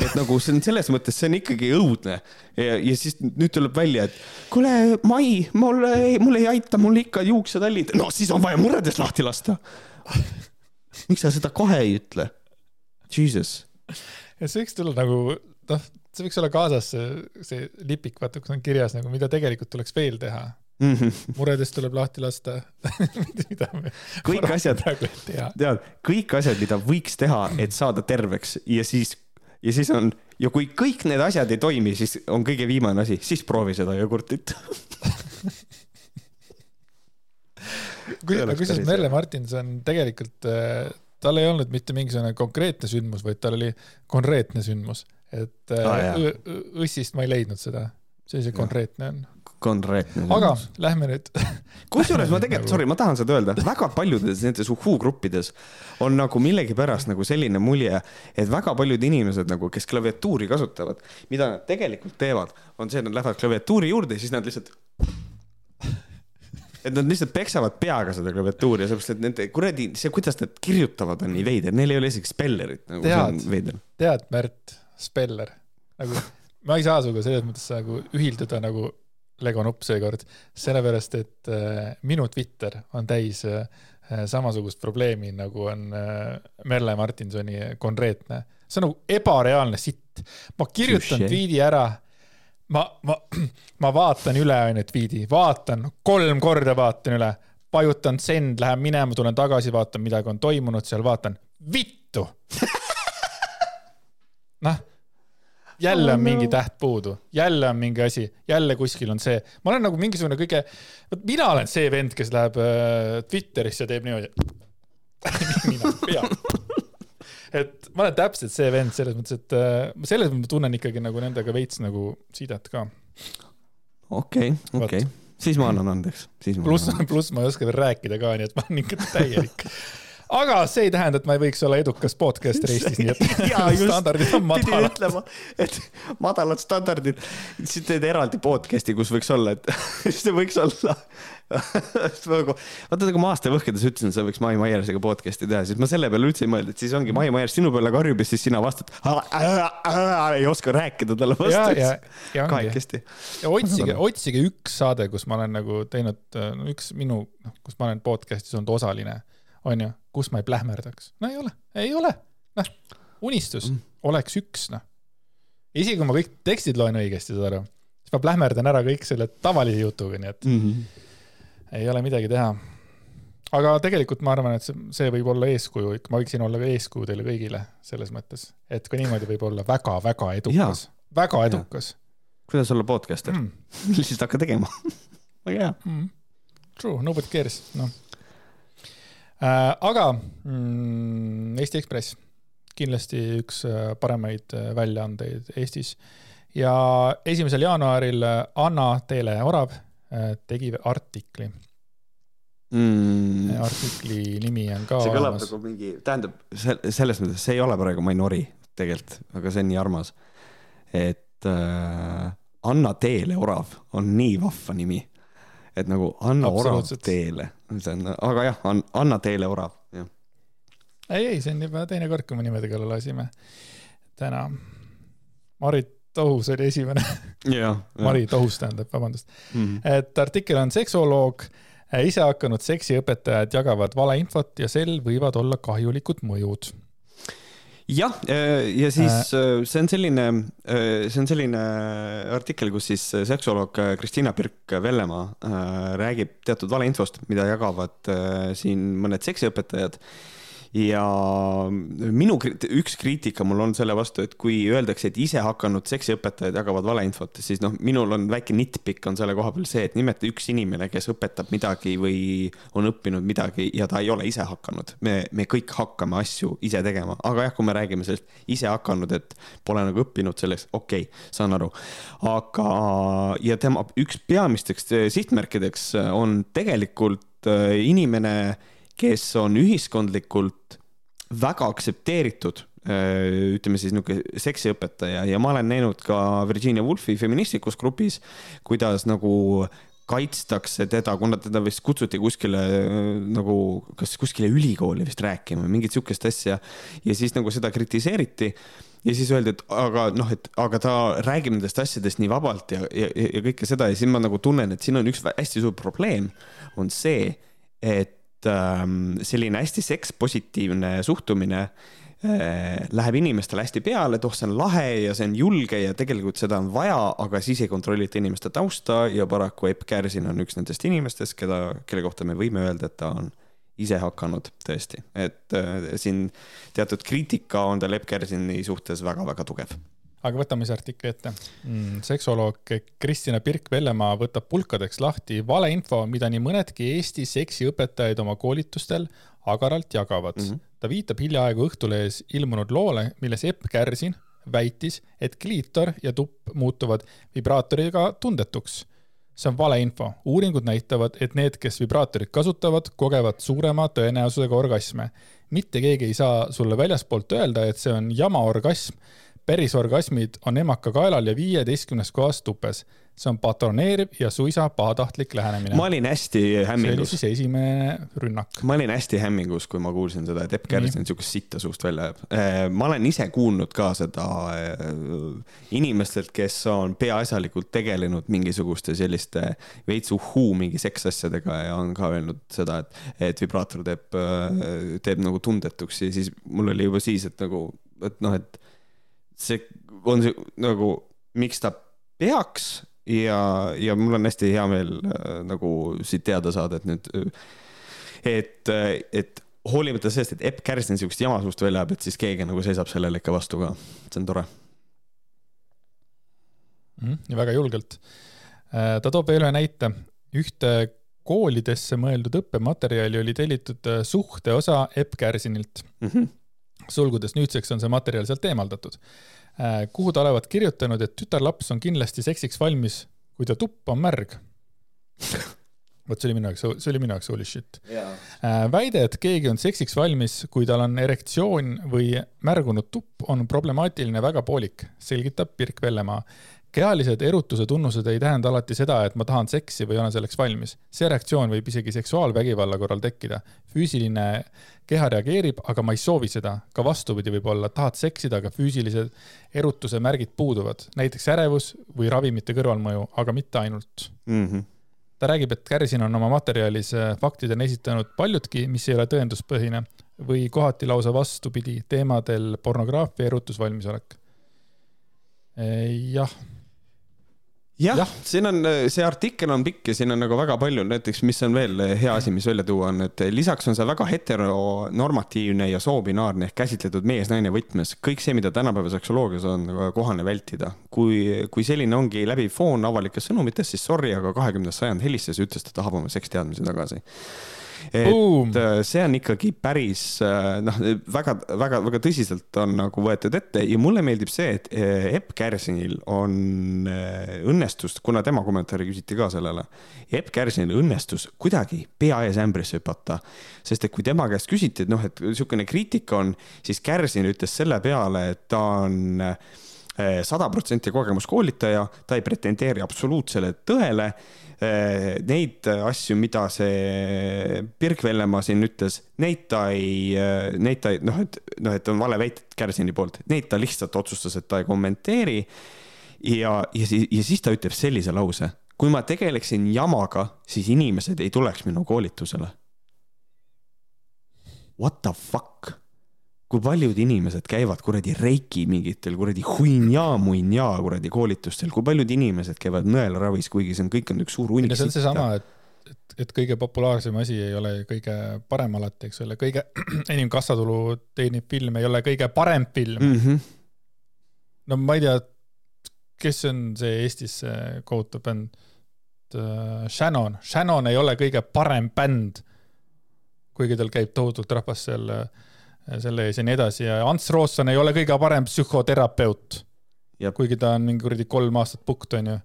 et nagu see on selles mõttes, see on ikkagi õudne. Ja, ja siis nüüd tuleb välja, et kuule, Mai ei, mul ei, mul ei aita, mul ikka juuksetallid, no siis on vaja muredest lahti lasta. miks sa seda kohe ei ütle? Jesus. ja see võiks tulla nagu, noh, see võiks olla kaasas see, see lipik, vaata, kus on kirjas nagu, mida tegelikult tuleks veel teha. mm. -hmm. muredest tuleb lahti lasta mida me kõik asjad, tead, kõik asjad, mida võiks teha, et saada terveks ja siis, ja siis on ja kui kõik need asjad ei toimi, siis on kõige viimane asi, siis proovi seda jogurtit. kusjuures Merle. Martinson tegelikult, tal ei olnud mitte mingisugune konkreetne sündmus, vaid tal oli konkreetne sündmus, et Ah, äh, õ- õssist ma ei leidnud seda, see see konkreetne on. konkreetne. aga lähme nüüd. kusjuures ma tegelikult, sorry, ma tahan seda öelda, väga paljudes nendes uhuu gruppides on nagu millegipärast nagu selline mulje, et väga paljud inimesed nagu, kes klaviatuuri kasutavad, mida nad tegelikult teevad, on see, et nad lähevad klaviatuuri juurde ja siis nad lihtsalt. et nad lihtsalt peksavad peaga seda klaviatuuri, sellepärast et nende kuradi, see, kuidas nad kirjutavad, on nii veider, neil ei ole isegi spellerit nagu, Tead. tead, Märt, speller, nagu ma ei saa sinuga selles mõttes nagu ühilduda nagu Lego nupp seekord, sellepärast et äh, minu Twitter on täis äh, samasugust probleemi, nagu on äh, Merle Martinsoni konkreetne. see on nagu ebareaalne sitt. ma kirjutan tweet'i ära, ma, ma, ma vaatan üle onju tweet'i, vaatan kolm korda vaatan üle, vajutan send, lähen minema, tulen tagasi, vaatan, midagi on toimunud seal, vaatan, vittu noh, jälle on mingi täht puudu, jälle on mingi asi, jälle kuskil on see, ma olen nagu mingisugune kõige, vot mina olen see vend, kes läheb äh, Twitterisse ja teeb niimoodi. mina pea. et ma olen täpselt see vend selles mõttes, et äh, selles mõttes ma tunnen ikkagi nagu nendega veits nagu sidet ka. okei, okei, siis ma annan andeks, ma pluss pluss ma ei oska veel rääkida ka, nii et ma olen ikka täielik. aga see ei tähenda, et ma ei võiks olla edukas podcaster Eestis, nii et just. standardid on pidin madalad. ütlema, et madalad standardid, siis teed eraldi podcast'i, kus võiks olla, et see võiks olla. vaata, kui ma aasta võhkedes ütlesin, sa võiks Mai Maiersiga podcast'i teha, siis ma selle peale üldse ei mõelnud, et siis ongi Mai Maier sinu peale karjub ja siis sina vastad. ei oska rääkida talle ja, ja vastu., ja kahekesti. ja otsige, otsige üks saade, kus ma olen nagu teinud, üks minu, noh, kus ma olen podcast'is olnud osaline, onju, kus ma ei plähmerdaks. no ei ole, ei ole, noh, unistus mm. oleks üks, noh. isegi kui ma kõik tekstid loen õigesti, saad aru, siis ma plähmerdan ära kõik selle tavalise jutuga, nii et ei ole midagi teha. aga tegelikult ma arvan, et see, see võib olla eeskuju, ma võiksin olla eeskuju teile kõigile selles mõttes, et ka niimoodi võib olla väga-väga edukas, väga edukas. kuidas olla podcaster Mm. lihtsalt hakka tegema. väga hea. mm.. True, nobody cares, noh. Aga mm, Eesti Ekspress, kindlasti üks äh, paremaid äh, väljaandeid Eestis ja esimesel jaanuaril äh, Anna Teele Orav äh, tegi artikli Mm. artikli nimi on ka see kõlab nagu mingi, tähendab, selles mõttes, see ei ole praegu Mainori tegelikult, aga see on nii armas. et äh, Anna Teele orav on nii vahva nimi. Et nagu Anna Orav. Teele, aga jah, Anna Teele orav, jah. ei, ei, see on juba teine kord, kui me nimede kallal lasime. täna. Marit Tohus oli esimene. Mari Tohus tähendab, vabandust. mm.. et artikkel on seksuoloog, ise hakanud seksiõpetajad jagavad valeinfot ja sel võivad olla kahjulikud mõjud. jah, ja siis äh, see on selline, see on selline artikkel, kus siis seksuoloog Kristina Pirk-Vellemaa äh, räägib teatud valeinfost, mida jagavad äh, siin mõned seksiõpetajad. Ja minu üks kriitika mul on selle vastu, et kui öeldakse, et ise hakanud seksiõpetajad jagavad valeinfot, siis noh, minul on väike nitpikk on selle koha peal see, et nimeta üks inimene, kes õpetab midagi või on õppinud midagi ja ta ei ole ise hakanud. me, me kõik hakkame asju ise tegema, aga jah, kui me räägime sellest ise hakanud, et pole nagu õppinud selleks, okei okay,, saan aru. aga, ja tema üks peamisteks sihtmärkideks on tegelikult eh, inimene, kes on ühiskondlikult väga aktsepteeritud ütleme siis niisugune seksiõpetaja. Ja ma olen näinud ka Virginia Woolfi feministlikus grupis, kuidas nagu kaitstakse teda, kuna teda vist kutsuti kuskile äh, nagu, kas kuskile ülikooli vist rääkima, mingit sihukest asja. Ja siis nagu seda kritiseeriti ja siis öeldi, et aga noh, et aga ta räägib nendest asjadest nii vabalt ja, ja, ja kõike seda. Ja siis ma nagu tunnen, et siin on üks hästi suur probleem, on see, et selline hästi sekspositiivne suhtumine äh, läheb inimestele hästi peale, et oh, see on lahe ja see on julge ja tegelikult seda on vaja, aga siis ei kontrollita inimeste tausta ja paraku Epp Kärsin on üks nendest inimestest, keda, kelle kohta me võime öelda, et ta on ise hakanud tõesti, et äh, siin teatud kriitika on tal Epp Kärsini suhtes väga-väga tugev aga võtame siis artikli ette mm,. seksuoloog Kristina Pirk-Vellemaa võtab pulkadeks lahti valeinfo, mida nii mõnedki Eesti seksiõpetajad oma koolitustel agaralt jagavad mm. -hmm. ta viitab hiljaaegu Õhtulehes ilmunud loole, milles Epp Kärsin väitis, et kliitor ja tupp muutuvad vibraatoriga tundetuks. see on valeinfo. uuringud näitavad, et need, kes vibraatorit kasutavad, kogevad suurema tõenäosusega orgasme. mitte keegi ei saa sulle väljaspoolt öelda, et see on jama orgasm pärisorgasmid on emaka kaelal ja viieteistkümnes kohas tupes. see on patroneeriv ja suisa pahatahtlik lähenemine. ma olin hästi hämmingus. see oli siis esimene rünnak. ma olin hästi hämmingus, kui ma kuulsin seda, et Epp Kärsin siukest sitta suust välja ajab. Äh, ma olen ise kuulnud ka seda äh, inimestelt, kes on peaasjalikult tegelenud mingisuguste selliste veits uhhuu mingi seksasjadega ja on ka öelnud seda, et, et vibraator teeb, äh, teeb nagu tundetuks ja siis mul oli juba siis, et nagu, et noh, et see on see nagu, miks ta peaks ja, ja mul on hästi hea meel äh, nagu siit teada saada, et nüüd, et, et hoolimata sellest, et Epp Kärsin siukest jama suust välja ajab, et siis keegi nagu seisab sellele ikka vastu ka, see on tore mm,. ja väga julgelt. Äh, ta toob veel ühe näite, ühte koolidesse mõeldud õppematerjali oli tellitud äh, suhteosa Epp Kärsinilt mm. -hmm sulgudes nüüdseks on see materjal sealt eemaldatud, äh, kuhu ta olevat kirjutanud, et tütarlaps on kindlasti seksiks valmis, kui ta tupp on märg? Vot see oli minu jaoks, see oli minu jaoks holy shit. Yeah.. Äh, väide, et keegi on seksiks valmis, kui tal on erektsioon või märgunud tupp, on problemaatiline väga poolik, selgitab Pirk Vellemaa kehalised erutuse tunnused ei tähenda alati seda, et ma tahan seksi või olen selleks valmis. see reaktsioon võib isegi seksuaalvägivalla korral tekkida. füüsiline keha reageerib, aga ma ei soovi seda. ka vastupidi võib olla, tahad seksida, aga füüsilised erutuse märgid puuduvad, näiteks ärevus või ravimite kõrvalmõju, aga mitte ainult mm. -hmm ta räägib, et Kärsin on oma materjalis äh, faktidena esitanud paljutki, mis ei ole tõenduspõhine või kohati lausa vastupidi teemadel pornograafia, erutusvalmisolek. jah jah ja., siin on, see artikkel on pikk ja siin on nagu väga palju, näiteks, mis on veel hea asi, mis välja tuua on, et lisaks on see väga heteronormatiivne ja soobinaarne ehk käsitletud mees-naine võtmes. kõik see, mida tänapäeva seksoloogias on kohane vältida. kui, kui selline ongi läbiv foon avalikes sõnumites, siis sorry, aga kahekümnes sajand helistas ja ütles, ta tahab oma seksteadmisi tagasi et Boom. Äh, see on ikkagi päris äh, noh, väga-väga-väga tõsiselt on nagu võetud ette ja mulle meeldib see, et äh, Epp Kärsinil on õnnestus, kuna tema kommentaari küsiti ka sellele, Epp Kärsinil õnnestus kuidagi pea ees ämbrisse hüpata, sest et kui tema käest küsiti, et noh, et niisugune kriitika on, siis Kärsin ütles selle peale, et ta on sada protsenti kogemuskoolitaja, ta ei pretendeeri absoluutsele tõele neid asju, mida see Birk Vellemaa siin ütles, neid ta ei, äh, neid ta ei, noh, et noh, et on valeväited Kärsini poolt, neid ta lihtsalt otsustas, et ta ei kommenteeri. ja, ja siis, ja siis ta ütleb sellise lause, kui ma tegeleksin jamaga, siis inimesed ei tuleks minu koolitusele. What the fuck? Kui paljud inimesed käivad kuradi reiki mingitel kuradi huinja-muinja kuradi koolitustel, kui paljud inimesed käivad nõelaravis, kuigi see on, kõik on üks suur hunnik. see on seesama, et, et, et kõige populaarsem asi ei ole kõige parem alati, eks ole, kõige enim kassatulu teeniv film ei ole kõige parem film mm. -hmm. no ma ei tea, kes on see Eestis kohutav bänd uh,? Shannon, Shannon ei ole kõige parem bänd. kuigi tal käib tohutult rahvas seal uh, selle ees ja nii edasi. Ja Ants Rootson ei ole kõige parem psühhoterapeut. kuigi ta on mingi kuradi kolm aastat pukt, onju.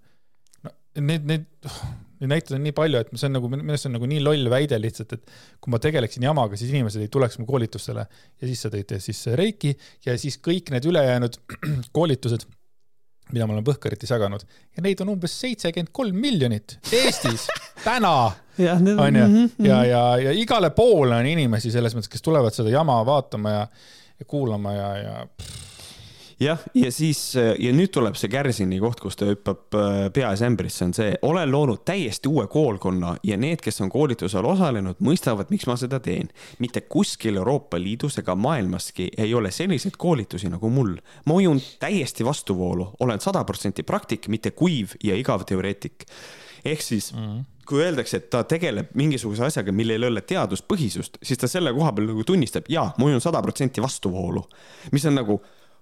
no need, need, neid näiteid on nii palju, et see on nagu, minu meelest see on nagu nii loll väide lihtsalt, et kui ma tegeleksin jamaga, siis inimesed ei tuleks mu koolitustele. Ja siis sa tõid siis reiki ja siis kõik need ülejäänud koolitused mida ma olen Põhkaritis jaganud ja neid on umbes seitsekümmend kolm miljonit Eestis täna. mhm, ja, mhm. ja, ja igale poole on inimesi selles mõttes, kes tulevad seda jama vaatama ja, ja kuulama ja, ja. jah, ja siis ja nüüd tuleb see Kärsini koht, kus ta hüppab äh, peas ämbrisse, on see, olen loonud täiesti uue koolkonna ja need, kes on koolitusel osalenud, mõistavad, miks ma seda teen. mitte kuskil Euroopa Liidus ega maailmaski ei ole selliseid koolitusi nagu mul. ma ujun täiesti vastuvoolu, olen sada protsenti praktik, mitte kuiv ja igav teoreetik. ehk siis mm -hmm kui öeldakse, et ta tegeleb mingisuguse asjaga, millel ei ole teaduspõhisust, siis ta selle koha peal nagu tunnistab, jaa, ma ujun sada protsenti vastuvoolu. mis on nagu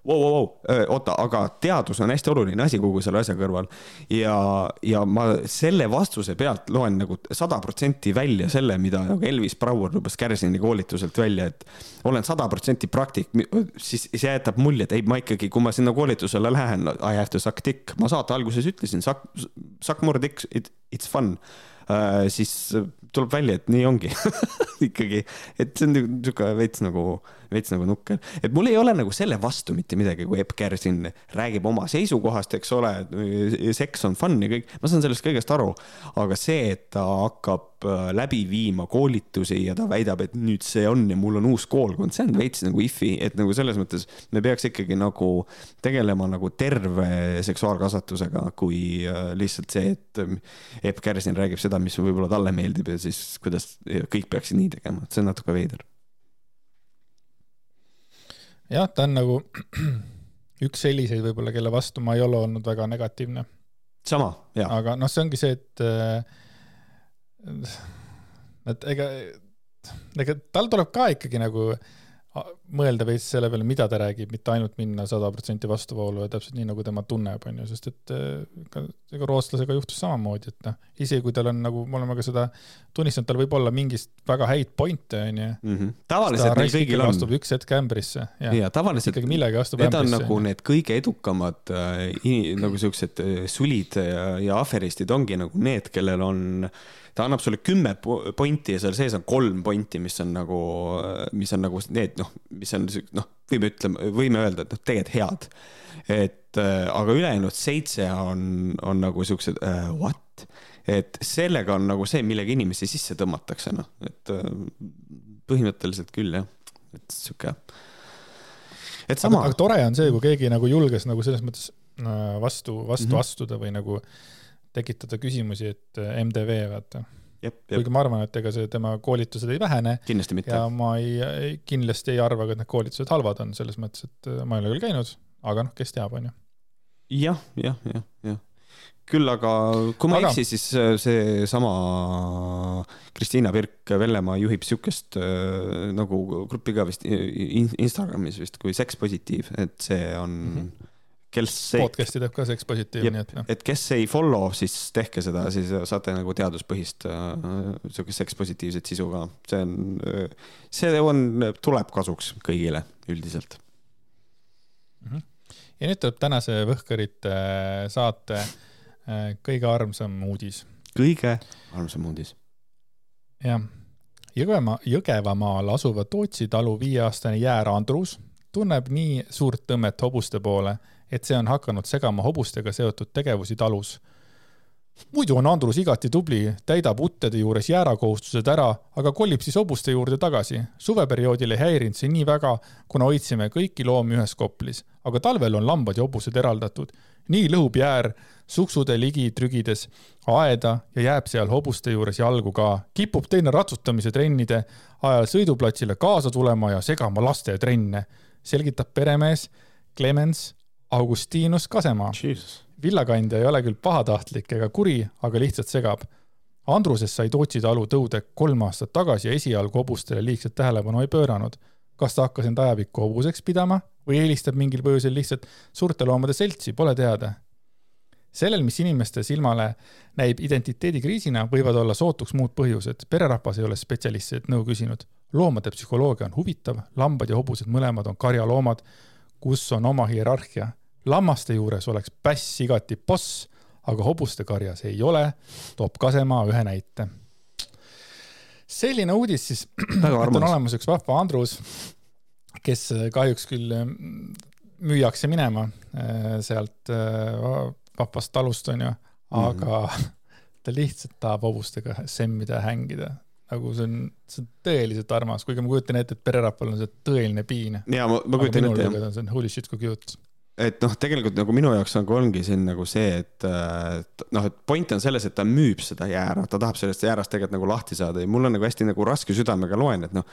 wow,, wow, wow, oota, aga teadus on hästi oluline asi kogu selle asja kõrval. ja, ja ma selle vastuse pealt loen nagu sada protsenti välja selle, mida nagu Elvis Brouer lubas Kärsini koolituselt välja, et olen sada protsenti praktik, siis see jätab mulje, et ei, ma ikkagi, kui ma sinna koolitusele lähen, I have to suck dick, ma saate alguses ütlesin, suck, suck more dick, it, it's fun. Siis tuleb välja, et nii ongi. Ikkagi, et see on niisugune veits nagu, veits nagu nukker, et mul ei ole nagu selle vastu mitte midagi, kui Epp Kersin räägib oma seisukohast, eks ole, seks on fun ja kõik, ma saan sellest kõigest aru, aga see, et ta hakkab äh, läbi viima koolitusi ja ta väidab, et nüüd see on ja mul on uus koolkond, see on veits nagu ifi, et nagu selles mõttes me peaks ikkagi nagu tegelema nagu terve seksuaalkasvatusega, kui äh, lihtsalt see, et äh, Epp Kersin räägib seda, mis võib-olla talle meeldib ja siis kuidas kõik peaksid nii tegema, et see on natuke veider. Jah, ta on nagu üks selliseid võib-olla, kelle vastu ma ei ole olnud väga negatiivne. sama, jaa. aga noh, see ongi see, et et ega, ega tal tuleb ka ikkagi nagu äh, mõelda veits selle peale, mida ta räägib, mitte ainult minna sada protsenti vastuvoolu ja täpselt nii, nagu tema tunneb, on ju, sest et ega, ega rootslasega juhtus samamoodi, et noh, isegi kui tal on nagu, me oleme ka seda tunnistanud, tal võib olla mingist väga häid point'e, on ju. Mhm. tavaliselt neil kõigil on. astub üks hetk ämbrisse. ja tavaliselt. ikkagi millegi astub ämbrisse. Need on nagu need kõige edukamad äh, nagu siuksed äh, sulid ja, ja aferistid ongi nagu need, kellel on äh, ta annab sulle kümme pointi ja seal sees on kolm pointi, mis on nagu, mis on nagu need noh, mis on noh, võime ütlema, võime öelda, et noh, tegelikult head. et äh, aga ülejäänud seitse on, on nagu siuksed uh, what, et sellega on nagu see, millega inimesi sisse tõmmatakse, noh, et uh, põhimõtteliselt küll jah, et sihuke. et sama. aga tore on see, kui keegi nagu julges nagu selles mõttes vastu, vastu mm -hmm. astuda või nagu äh, tekitada küsimusi, et äh, MTV, vaata. kuigi ma arvan, et ega see tema koolitused ei vähene. kindlasti mitte. ja ma ei, kindlasti ei arva ka, et need koolitused halvad on, selles mõttes, et äh, ma ei ole küll käinud, aga noh, kes teab, onju. jah, jah, jah, jah küll aga, kui ma ei aga... eksi, siis äh, seesama Kristiina Pirk-Vellemaa juhib siukest äh, nagu gruppi ka vist Instagramis vist kui Sex Positiiv, et see on mm. -hmm kes ei. podcast'i teeb ka Seks Positiiv, nii et noh. et kes ei follow, siis tehke seda, siis saate nagu teaduspõhist äh, sihukest Seks Positiivset sisu ka. see on, äh, see on, tuleb kasuks kõigile üldiselt mm. -hmm. ja nüüd tuleb tänase Võhkarite äh, saate kõige armsam uudis. kõige armsam uudis. jah. Jõgevamaa, Jõgevamaal asuva Tootsi talu viieaastane jäär Andrus tunneb nii suurt tõmmet hobuste poole et see on hakanud segama hobustega seotud tegevusi talus. muidu on Andrus igati tubli, täidab uttede juures jäärakohustused ära, aga kolib siis hobuste juurde tagasi. suveperioodil ei häirinud see nii väga, kuna hoidsime kõiki loomi ühes koplis, aga talvel on lambad ja hobused eraldatud. nii lõhub jäär suksude ligi trügides aeda ja jääb seal hobuste juures jalgu ka. kipub teine ratsutamise trennide ajal sõiduplatsile kaasa tulema ja segama laste trenne, selgitab peremees Clemens Augustinus Kasemaa. villakandja ei ole küll pahatahtlik ega kuri, aga lihtsalt segab. Andrusest sai Tootsi talu tõude kolm aastat tagasi ja esialgu hobustele liigset tähelepanu ei pööranud. kas ta hakkas end ajapikku hobuseks pidama või eelistab mingil põhjusel lihtsalt suurte loomade seltsi, pole teada. sellel, mis inimeste silmale näib identiteedikriisina, võivad olla sootuks muud põhjused. pererahvas ei ole spetsialistilt nõu küsinud. loomade psühholoogia on huvitav, lambad ja hobused mõlemad on karjaloomad kus on oma hierarhia. lammaste juures oleks päss igati boss, aga hobuste karjas ei ole, toob Kasemaa ühe näite. selline uudis siis, et on olemas üks vahva Andrus, kes kahjuks küll mm, müüakse minema äh, sealt äh, vahvast talust, onju, aga mm -hmm. ta lihtsalt tahab hobustega semmida ja hängida nagu see on, see on tõeliselt armas, kuigi ma kujutan ette, et pererahval on see tõeline piin. ja ma, ma kujutan ette jah. see on holy shit kui cute. et noh, tegelikult nagu minu jaoks nagu ongi siin nagu see, et et noh, et point on selles, et ta müüb seda jäära, ta tahab sellest jäärast tegelikult nagu lahti saada ja mul on nagu hästi nagu raske südamega loen, et noh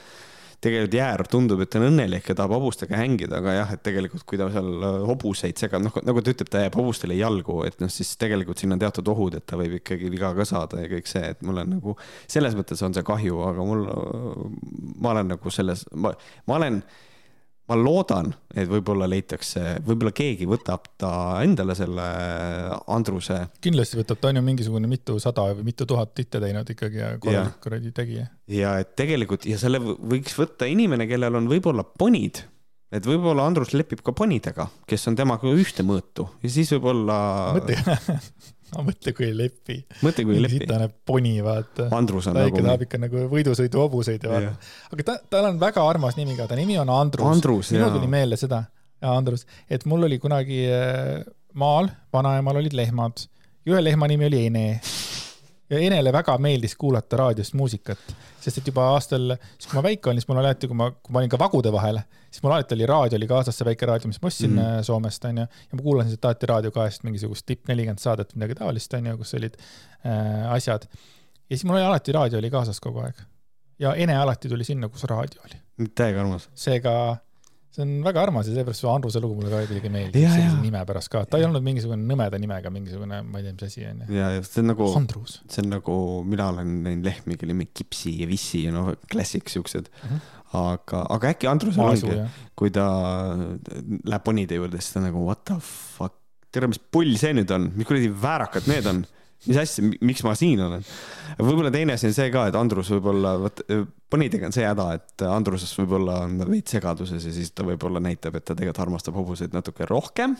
tegelikult jäär tundub, et ta on õnnelik ja tahab hobustega hängida, aga jah, et tegelikult kui ta seal äh, hobuseid segab, noh nagu ta ütleb, ta jääb hobustele jalgu, et noh, siis tegelikult siin on teatud ohud, et ta võib ikkagi viga ka saada ja kõik see, et mul on nagu selles mõttes on see kahju, aga mul, ma olen nagu selles, ma, olen ma loodan, et võib-olla leitakse, võib-olla keegi võtab ta endale selle Andruse. kindlasti võtab, ta on ju mingisugune mitusada või mitu tuhat hitte teinud ikkagi ja korralik kuradi tegija. ja et tegelikult ja selle võiks võtta inimene, kellel on võib-olla ponid, et võib-olla Andrus lepib ka ponidega, kes on temaga ühte mõõtu ja siis võib-olla. no mõtle, kui ei lepi. mõtle, kui ei lepi. sitane poni, vaata. Andrus on ta nagu. ta tahab ikka nagu võidusõidu hobuseid ja vaata. aga ta, tal on väga armas nimi ka, ta nimi on Andrus. Andrus, minul tuli meelde seda, Andrus, et mul oli kunagi äh, maal, vanaemal olid lehmad. ühe lehma nimi oli Ene ja Enele väga meeldis kuulata raadiost muusikat, sest et juba aastal, siis kui ma väike olin, siis mul oli alati, kui ma, kui ma olin ka vagude vahel, siis mul alati oli raadio oli kaasas, see väike raadio, mis ma ostsin mm. Soomest, onju, ja ma kuulasin sealt alati Raadio kahest mingisugust tipp nelikümmend saadet, midagi taolist, onju, kus olid äh, asjad. ja siis mul oli alati raadio oli kaasas kogu aeg. ja Ene alati tuli sinna, kus raadio oli. täiega armas. seega see on väga armas ja seepärast see Andruse lugu mulle ka kuidagi meeldib, sellise nime pärast ka, ta ei olnud mingisugune nõmeda nimega mingisugune, ma ei tea, mis asi on. ja, ja see on nagu, see on nagu, mina olen näinud lehmi, kelle nimi Kipsi ja Vissi ja noh, klassik siuksed uh. Mhm. -huh. aga, aga äkki Andrusel ongi, kui ta läheb ponide juurde, siis ta nagu what the fuck, tere, mis pull see nüüd on, mis kuradi väärakad need on mis asja, miks ma siin olen. võib-olla teine asi on see ka, et Andrus võib-olla, vot ponidega on see häda, et Andruses võib-olla on veits segaduses ja siis ta võib-olla näitab, et ta tegelikult armastab hobuseid natuke rohkem.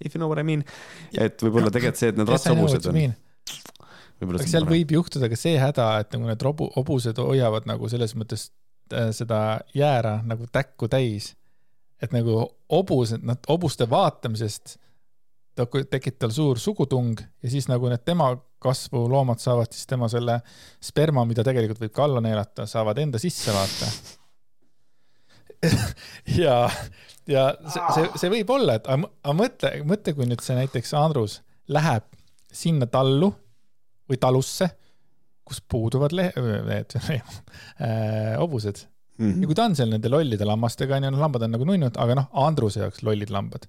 If you know what I mean, et võib-olla tegelikult see, et need ratsahobused on. aga seal võib juhtuda ka see häda, et nagu need robu, hobused hoiavad nagu selles mõttes äh, seda jäära nagu täkku täis. et nagu hobused, nad hobuste vaatamisest ta tekib tal suur sugutung ja siis nagu need tema kasvu loomad saavad siis tema selle sperma, mida tegelikult võib ka alla neelata, saavad enda sisse vaata ja, ja see, see, see võib olla, et aga mõtle, mõtle, kui nüüd see näiteks Andrus läheb sinna tallu või talusse, kus puuduvad lehe, need äh, hobused mm. -hmm. ja kui ta on seal nende lollide lammastega, onju, lambad on nagu nunnud, aga noh, Andruse jaoks lollid lambad.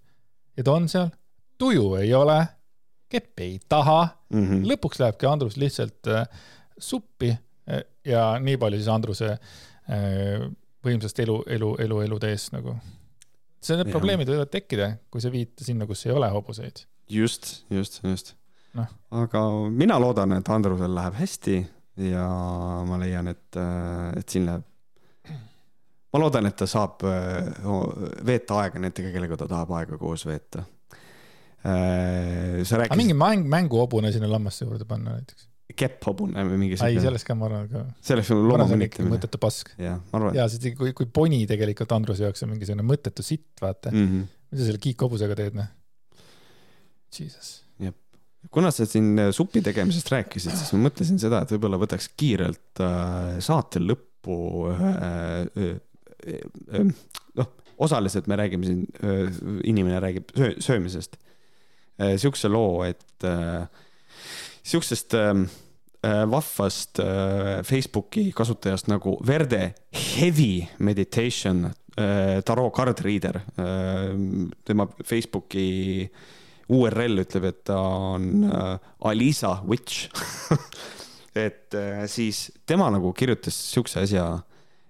ja ta on seal tuju ei ole, kepp ei taha mm. -hmm. lõpuks lähebki Andrus lihtsalt äh, suppi äh, ja nii palju siis Andruse äh, võimsast elu, elu, elu, eluteest nagu. see, need ja. probleemid võivad tekkida, kui sa viid sinna, kus ei ole hobuseid. just, just, just no.. aga mina loodan, et Andrusel läheb hästi ja ma leian, et, et siin läheb ma loodan, et ta saab veeta aega nendega, kellega ta tahab aega koos veeta sa rääkisid. mingi mäng, mänguhobune sinna lammaste juurde panna näiteks. kepphobune või mingi siuke. ei, sellest ka ma arvan ka. sellest on looma mõnitamine. mõttetu pask. ja siis kui, kui poni tegelikult Andruse jaoks on mingisugune mõttetu sitt, vaata mm. -hmm. mida sa selle kiikhobusega teed, noh? Jesus. jah, kuna sa siin äh, supi tegemisest rääkisid, siis ma mõtlesin seda, et võib-olla võtaks kiirelt äh, saate lõppu äh, äh, äh, noh, osaliselt me räägime siin, inimene räägib söö, söömisest Äh, siukse loo, et äh, siuksest ähm, äh, vahvast Facebooki kasutajast nagu Verde Heavy Meditation, Taro Card Reader. tema Facebooki URL ütleb, et ta on Alisa Witch et siis tema nagu kirjutas siukse asja,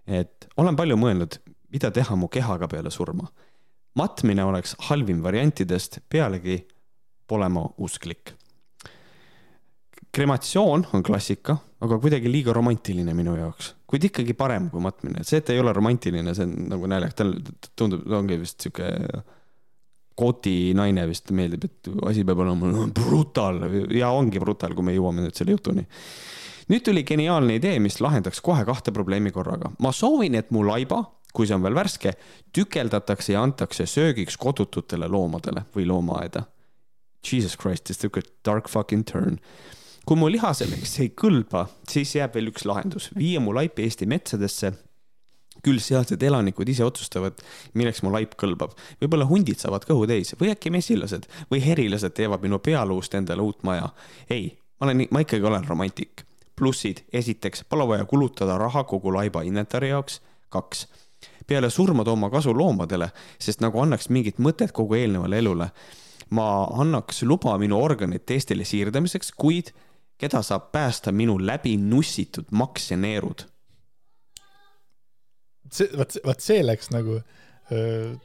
et olen palju mõelnud, mida teha mu kehaga peale surma. matmine oleks halvim variantidest, pealegi pole ma usklik. krematsioon on klassika, aga kuidagi liiga romantiline minu jaoks, kuid ikkagi parem kui matmine, see, et ei ole romantiline, see on nagu naljakas, tal tundub, ongi vist sihuke kooti naine vist meeldib, et asi peab olema brutal ja ongi brutal, kui me jõuame nüüd selle jutuni. nüüd tuli geniaalne idee, mis lahendaks kohe kahte probleemi korraga. ma soovin, et mu laiba, kui see on veel värske, tükeldatakse ja antakse söögiks kodututele loomadele või loomaaeda. Jesus Christ, sihuke dark fucking turn. kui mu liha selleks ei kõlba, siis jääb veel üks lahendus, viia mu laip Eesti metsadesse, küll sealsed elanikud ise otsustavad, milleks mu laip kõlbab. võib-olla hundid saavad kõhu täis või äkki mesilased või herilased teevad minu pealuust endale uut maja. ei, ma olen, ma ikkagi olen romantik. plussid, esiteks, pole vaja kulutada raha kogu laiba inventari jaoks. kaks, peale surma tooma kasu loomadele, sest nagu annaks mingit mõtet kogu eelnevale elule. Ma annaks luba minu organid teistele siirdamiseks, kuid keda saab päästa minu läbi nussitud maksjaneerud see, vot, vot see läks nagu öö,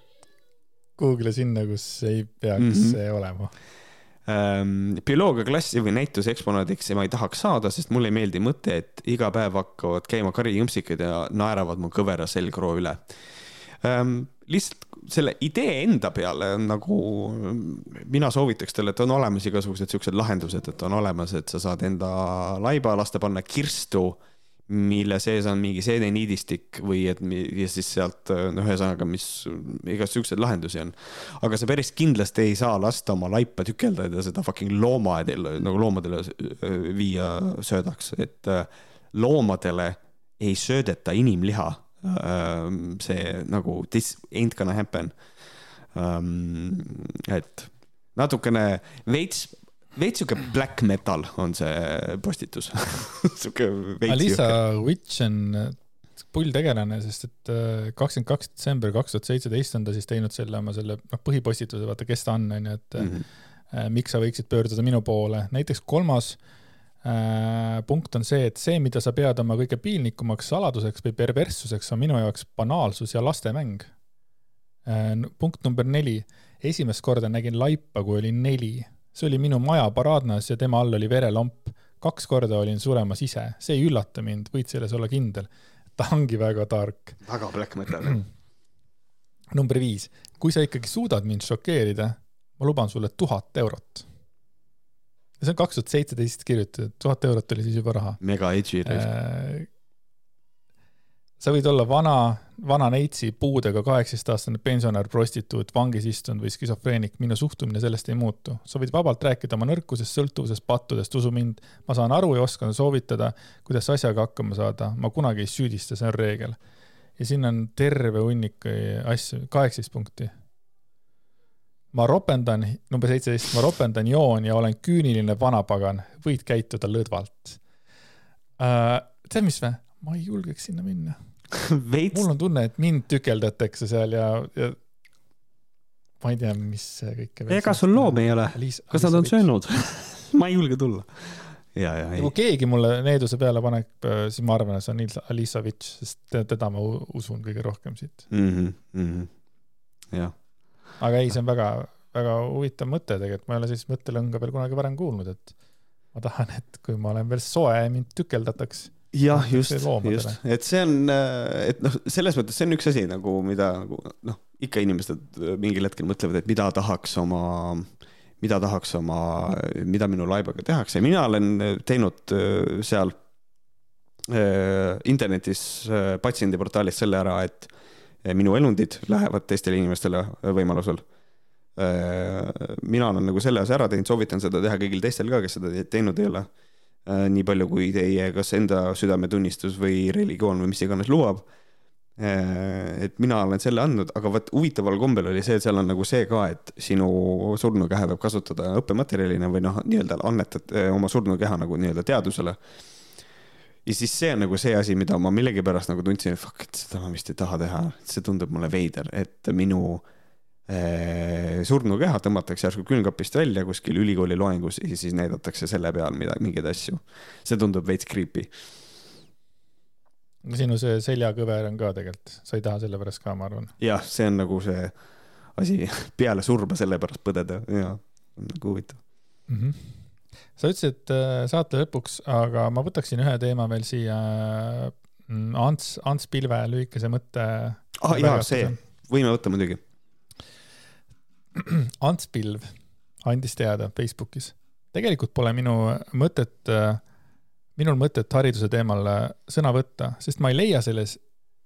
kuhugile sinna, kus ei peaks mm -hmm. see olema bioloogiaklassi või näituse eksponaadiks ma ei tahaks saada, sest mulle ei meeldi mõte, et iga päev hakkavad käima karijõmpsikad ja naeravad mu kõvera selgroo üle. Lihtsalt selle idee enda peale on nagu, mina soovitaks teile, et on olemas igasugused siuksed lahendused, et on olemas, et sa saad enda laiba lasta panna kirstu mille sees on mingi seeneniidistik või et ja siis sealt noh, ühesõnaga, mis igast siukseid lahendusi on. aga sa päris kindlasti ei saa lasta oma laipa tükeldada ja seda fucking loomaedel nagu loomadele viia söödaks, et loomadele ei söödeta inimliha. See nagu this ain't gonna happen. Et natukene veits veits sihuke black metal on see postitus sihuke veits. Alisa Witch on pull tegelane, sest et kakskümmend kaks detsember kaks tuhat seitseteist on ta siis teinud selle oma selle noh, põhipostituse, vaata, kes ta on, onju, et mm -hmm. miks sa võiksid pöörduda minu poole. näiteks kolmas äh, punkt on see, et see, mida sa pead oma kõige piinlikumaks saladuseks või perverssuseks, on minu jaoks banaalsus ja lastemäng äh,. punkt number neli, esimest korda nägin laipa, kui olin neli see oli minu maja paraadnas ja tema all oli verelamp. kaks korda olin suremas ise, see ei üllata mind, võid selles olla kindel. ta ongi väga tark. väga black metal. number viis, kui sa ikkagi suudad mind šokeerida, ma luban sulle tuhat eurot. Ja see on kaks tuhat seitseteist kirjutatud, tuhat eurot oli siis juba raha. mega edgy äh, sa võid olla vana, vana neitsi, puudega kaheksateistaastane pensionär, prostituut, vangis istunud või skisofreenik, minu suhtumine sellest ei muutu. sa võid vabalt rääkida oma nõrkusest, sõltuvusest, pattudest, usu mind, ma saan aru ja oskan soovitada, kuidas asjaga hakkama saada, ma kunagi ei süüdista, see on reegel. ja siin on terve hunnik asju, kaheksateist punkti. Ma ropendan, number seitseteist, ma ropendan joon ja olen küüniline vanapagan, võid käituda lõdvalt uh,. tead, mis või? ma ei julgeks sinna minna mul on tunne, et mind tükeldatakse seal ja, ja ma ei tea, mis see kõik. ega sul loomi ei ole, kas nad on söönud ma ei julge tulla. ja, ja ei. kui keegi mulle needuse peale paneb, siis ma arvan, et see on Alisa Vits, sest teda ma usun kõige rohkem siit mm. -hmm, mm -hmm. jah. Aga ei, see on väga, väga huvitav mõte tegelikult, ma ei ole sellist mõttelõnga veel kunagi varem kuulnud, et ma tahan, et kui ma olen veel soe mind tükeldatakse jah, just, just, et see on, äh, et noh, selles mõttes see on üks asi nagu, mida nagu noh, ikka inimesed mingil hetkel mõtlevad, et mida tahaks oma, mida tahaks oma, mida minu laibaga tehakse. mina olen teinud äh, seal äh, internetis patsiendiportaalis selle ära, et minu elundid lähevad teistele inimestele võimalusel mina olen nagu selle asja ära teinud, soovitan seda teha kõigil teistel ka, kes seda teinud ei ole nii palju, kui teie kas enda südametunnistus või religioon või mis iganes lubab. Et mina olen selle andnud, aga vot huvitaval kombel oli see, et seal on nagu see ka, et sinu surnukeha võib kasutada õppematerjalina või noh, nii-öelda annetad oma surnukeha nagu nii-öelda teadusele. Ja siis see on nagu see asi, mida ma millegipärast nagu tundsin, et fuck, et seda ma vist ei taha teha, see tundub mulle veider, et minu äh, Äh, surnukeha tõmmatakse järsku külmkapist välja kuskil ülikooli loengus ja siis näidatakse selle peal mida, mingeid asju. see tundub veits creepy. sinu see seljakõver on ka tegelikult, sa ei taha selle pärast ka, ma arvan. jah, see on nagu see asi peale surma selle pärast põdeda ja nagu huvitav mm. -hmm. Sa ütlesid äh, saate lõpuks, aga ma võtaksin ühe teema veel siia. Mm, Ants, Ants Pilve lühikese mõtte. ah jaa, see, võime võtta muidugi Ants Pilv andis teada Facebookis. tegelikult pole minu mõtet, minul mõtet hariduse teemal sõna võtta, sest ma ei leia selles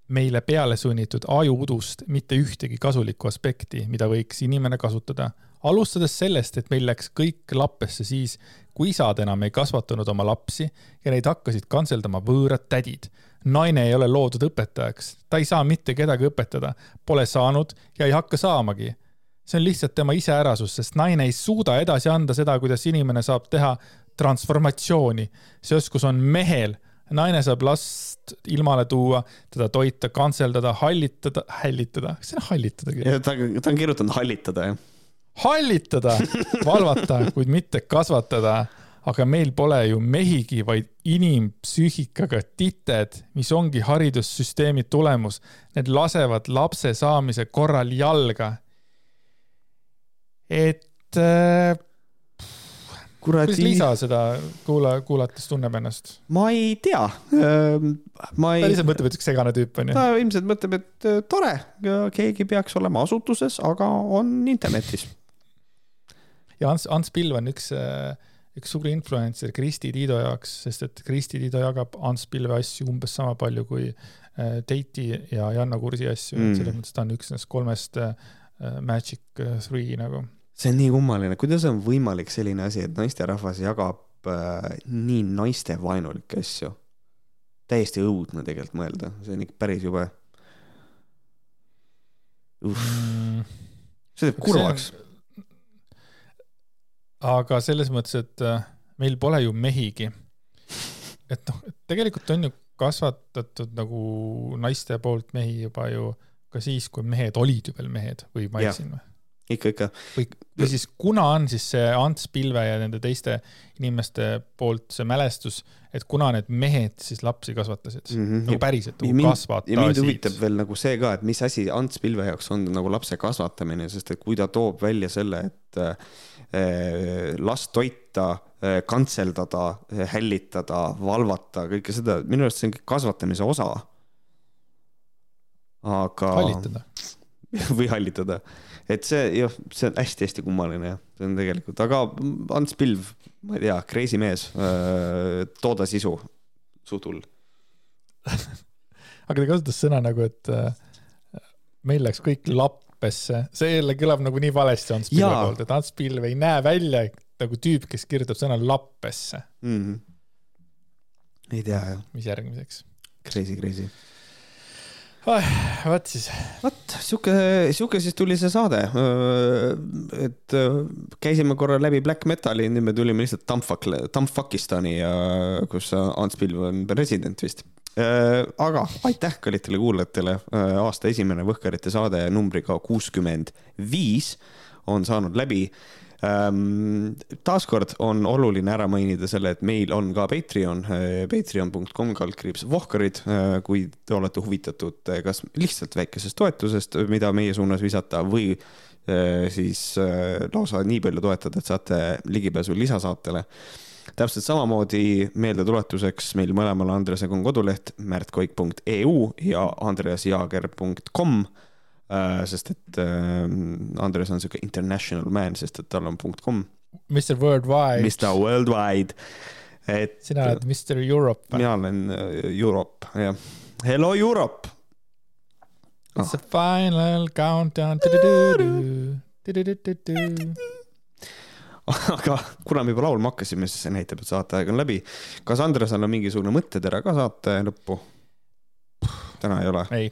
meile peale sunnitud ajuudust mitte ühtegi kasulikku aspekti, mida võiks inimene kasutada. alustades sellest, et meil läks kõik lappesse siis, kui isad enam ei kasvatanud oma lapsi ja neid hakkasid kantseldama võõrad tädid. naine ei ole loodud õpetajaks, ta ei saa mitte kedagi õpetada, pole saanud ja ei hakka saamagi. see on lihtsalt tema iseärasus, sest naine ei suuda edasi anda seda, kuidas inimene saab teha transformatsiooni. see oskus on mehel naine saab last ilmale tuua, teda toita, kantseldada, hallitada, hällitada, kas see on hallitadagi? ta, ta on kirjutanud hallitada, jah. hallitada, valvata, kuid mitte kasvatada. aga meil pole ju mehigi, vaid inimpsüühikaga tited, mis ongi haridussüsteemi tulemus. Need lasevad lapse saamise korral jalga. et äh, kuradi. kuidas Liisa seda kuula, kuulates tunneb ennast? ma ei tea. ma ei. ta lihtsalt mõtleb, et üks segane tüüp on ju. ta ilmselt mõtleb, et äh, tore, keegi peaks olema asutuses, aga on internetis. ja Ants, Ants Pilv on üks, äh, üks suur influencer Kristi Tiido jaoks, sest et Kristi Tiido jagab Ants Pilve asju umbes sama palju kui Teiti ja Janno Kursi asju mm., selles mõttes ta on üks nendest kolmest Magic Three nagu see on nii kummaline, kuidas on võimalik selline asi, et naisterahvas jagab äh, nii naistevaenulikke asju? täiesti õudne tegelikult mõelda, see on ikka päris jube. Mm. see teeb kurvaks. aga selles mõttes, et äh, meil pole ju mehigi. et noh, tegelikult on ju kasvatatud nagu naiste poolt mehi juba ju ka siis, kui mehed olid ju veel mehed või ma eksin või? Ikka, ikka. või, või siis kuna on siis see Ants Pilve ja nende teiste inimeste poolt see mälestus, et kuna need mehed siis lapsi kasvatasid mm, -hmm. nagu päriselt nagu kasvatasid. ja mind huvitab veel nagu see ka, et mis asi Ants Pilve jaoks on nagu lapse kasvatamine, sest et kui ta toob välja selle, et äh, last toita äh,, kantseldada äh,, hällitada, valvata, kõike seda, minu arust see on kõik kasvatamise osa. aga. hallitada või hallitada et see jah, see on hästi-hästi kummaline jah, see on tegelikult, aga Ants Pilv, ma ei tea, crazy mees, tooda sisu, suht hull aga ta kasutas sõna nagu, et äh, meil läks kõik lappesse, see jälle kõlab nagu nii valesti Ants Pilve poolt, et Ants Pilv ei näe välja nagu tüüp, kes kirjutab sõna lappesse mm. -hmm. ei tea jah. mis järgmiseks? Crazy, crazy. Vot siis. vot sihuke, sihuke siis tuli see saade. et käisime korra läbi black metali, nüüd me tulime lihtsalt Tampfak, Tampfakistani ja kus Ants Pilv on president vist. aga aitäh kallitele kuulajatele, aasta esimene Võhkarite saade numbriga kuuskümmend viis on saanud läbi taaskord on oluline ära mainida selle, et meil on ka Patreon, eh, patreon.com kaldkriips Vohkarid, eh, kui te olete huvitatud eh, kas lihtsalt väikesest toetusest, mida meie suunas visata või siis lausa nii palju toetada, et saate ligipääsu lisasaatele. Täpselt samamoodi meeldetuletuseks meil mõlemal Andresega on koduleht märtkoik.eu ja andreasjaager.com sest et äh, Andres on sihuke international man, sest et tal on .com. Mr Worldwide. Mr Worldwide, et. sina oled Mr Europe. mina olen äh, Europe, jah. Hello Europe. It's a final countdown. aga kuna me juba laulma hakkasime, siis see näitab, et saateaeg on läbi. kas Andresel on mingisugune mõttetera ka saate lõppu? täna ei ole? ei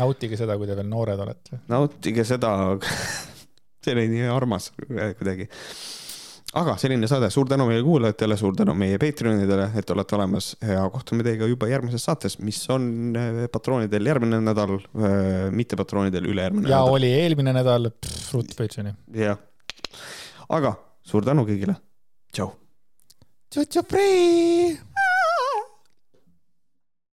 nautige seda, kui te veel noored olete. nautige seda see oli nii armas kuidagi. aga selline saade, suur tänu meie kuulajatele, suur tänu meie Patreonidele, et olete olemas ja kohtume teiega juba järgmises saates, mis on äh, patroonidel järgmine nädal, äh, mitte patroonidel ülejärgmine ja nädal. oli eelmine nädal, rutt Patreoni. jah, aga suur tänu kõigile, tšau. tšau-tšau,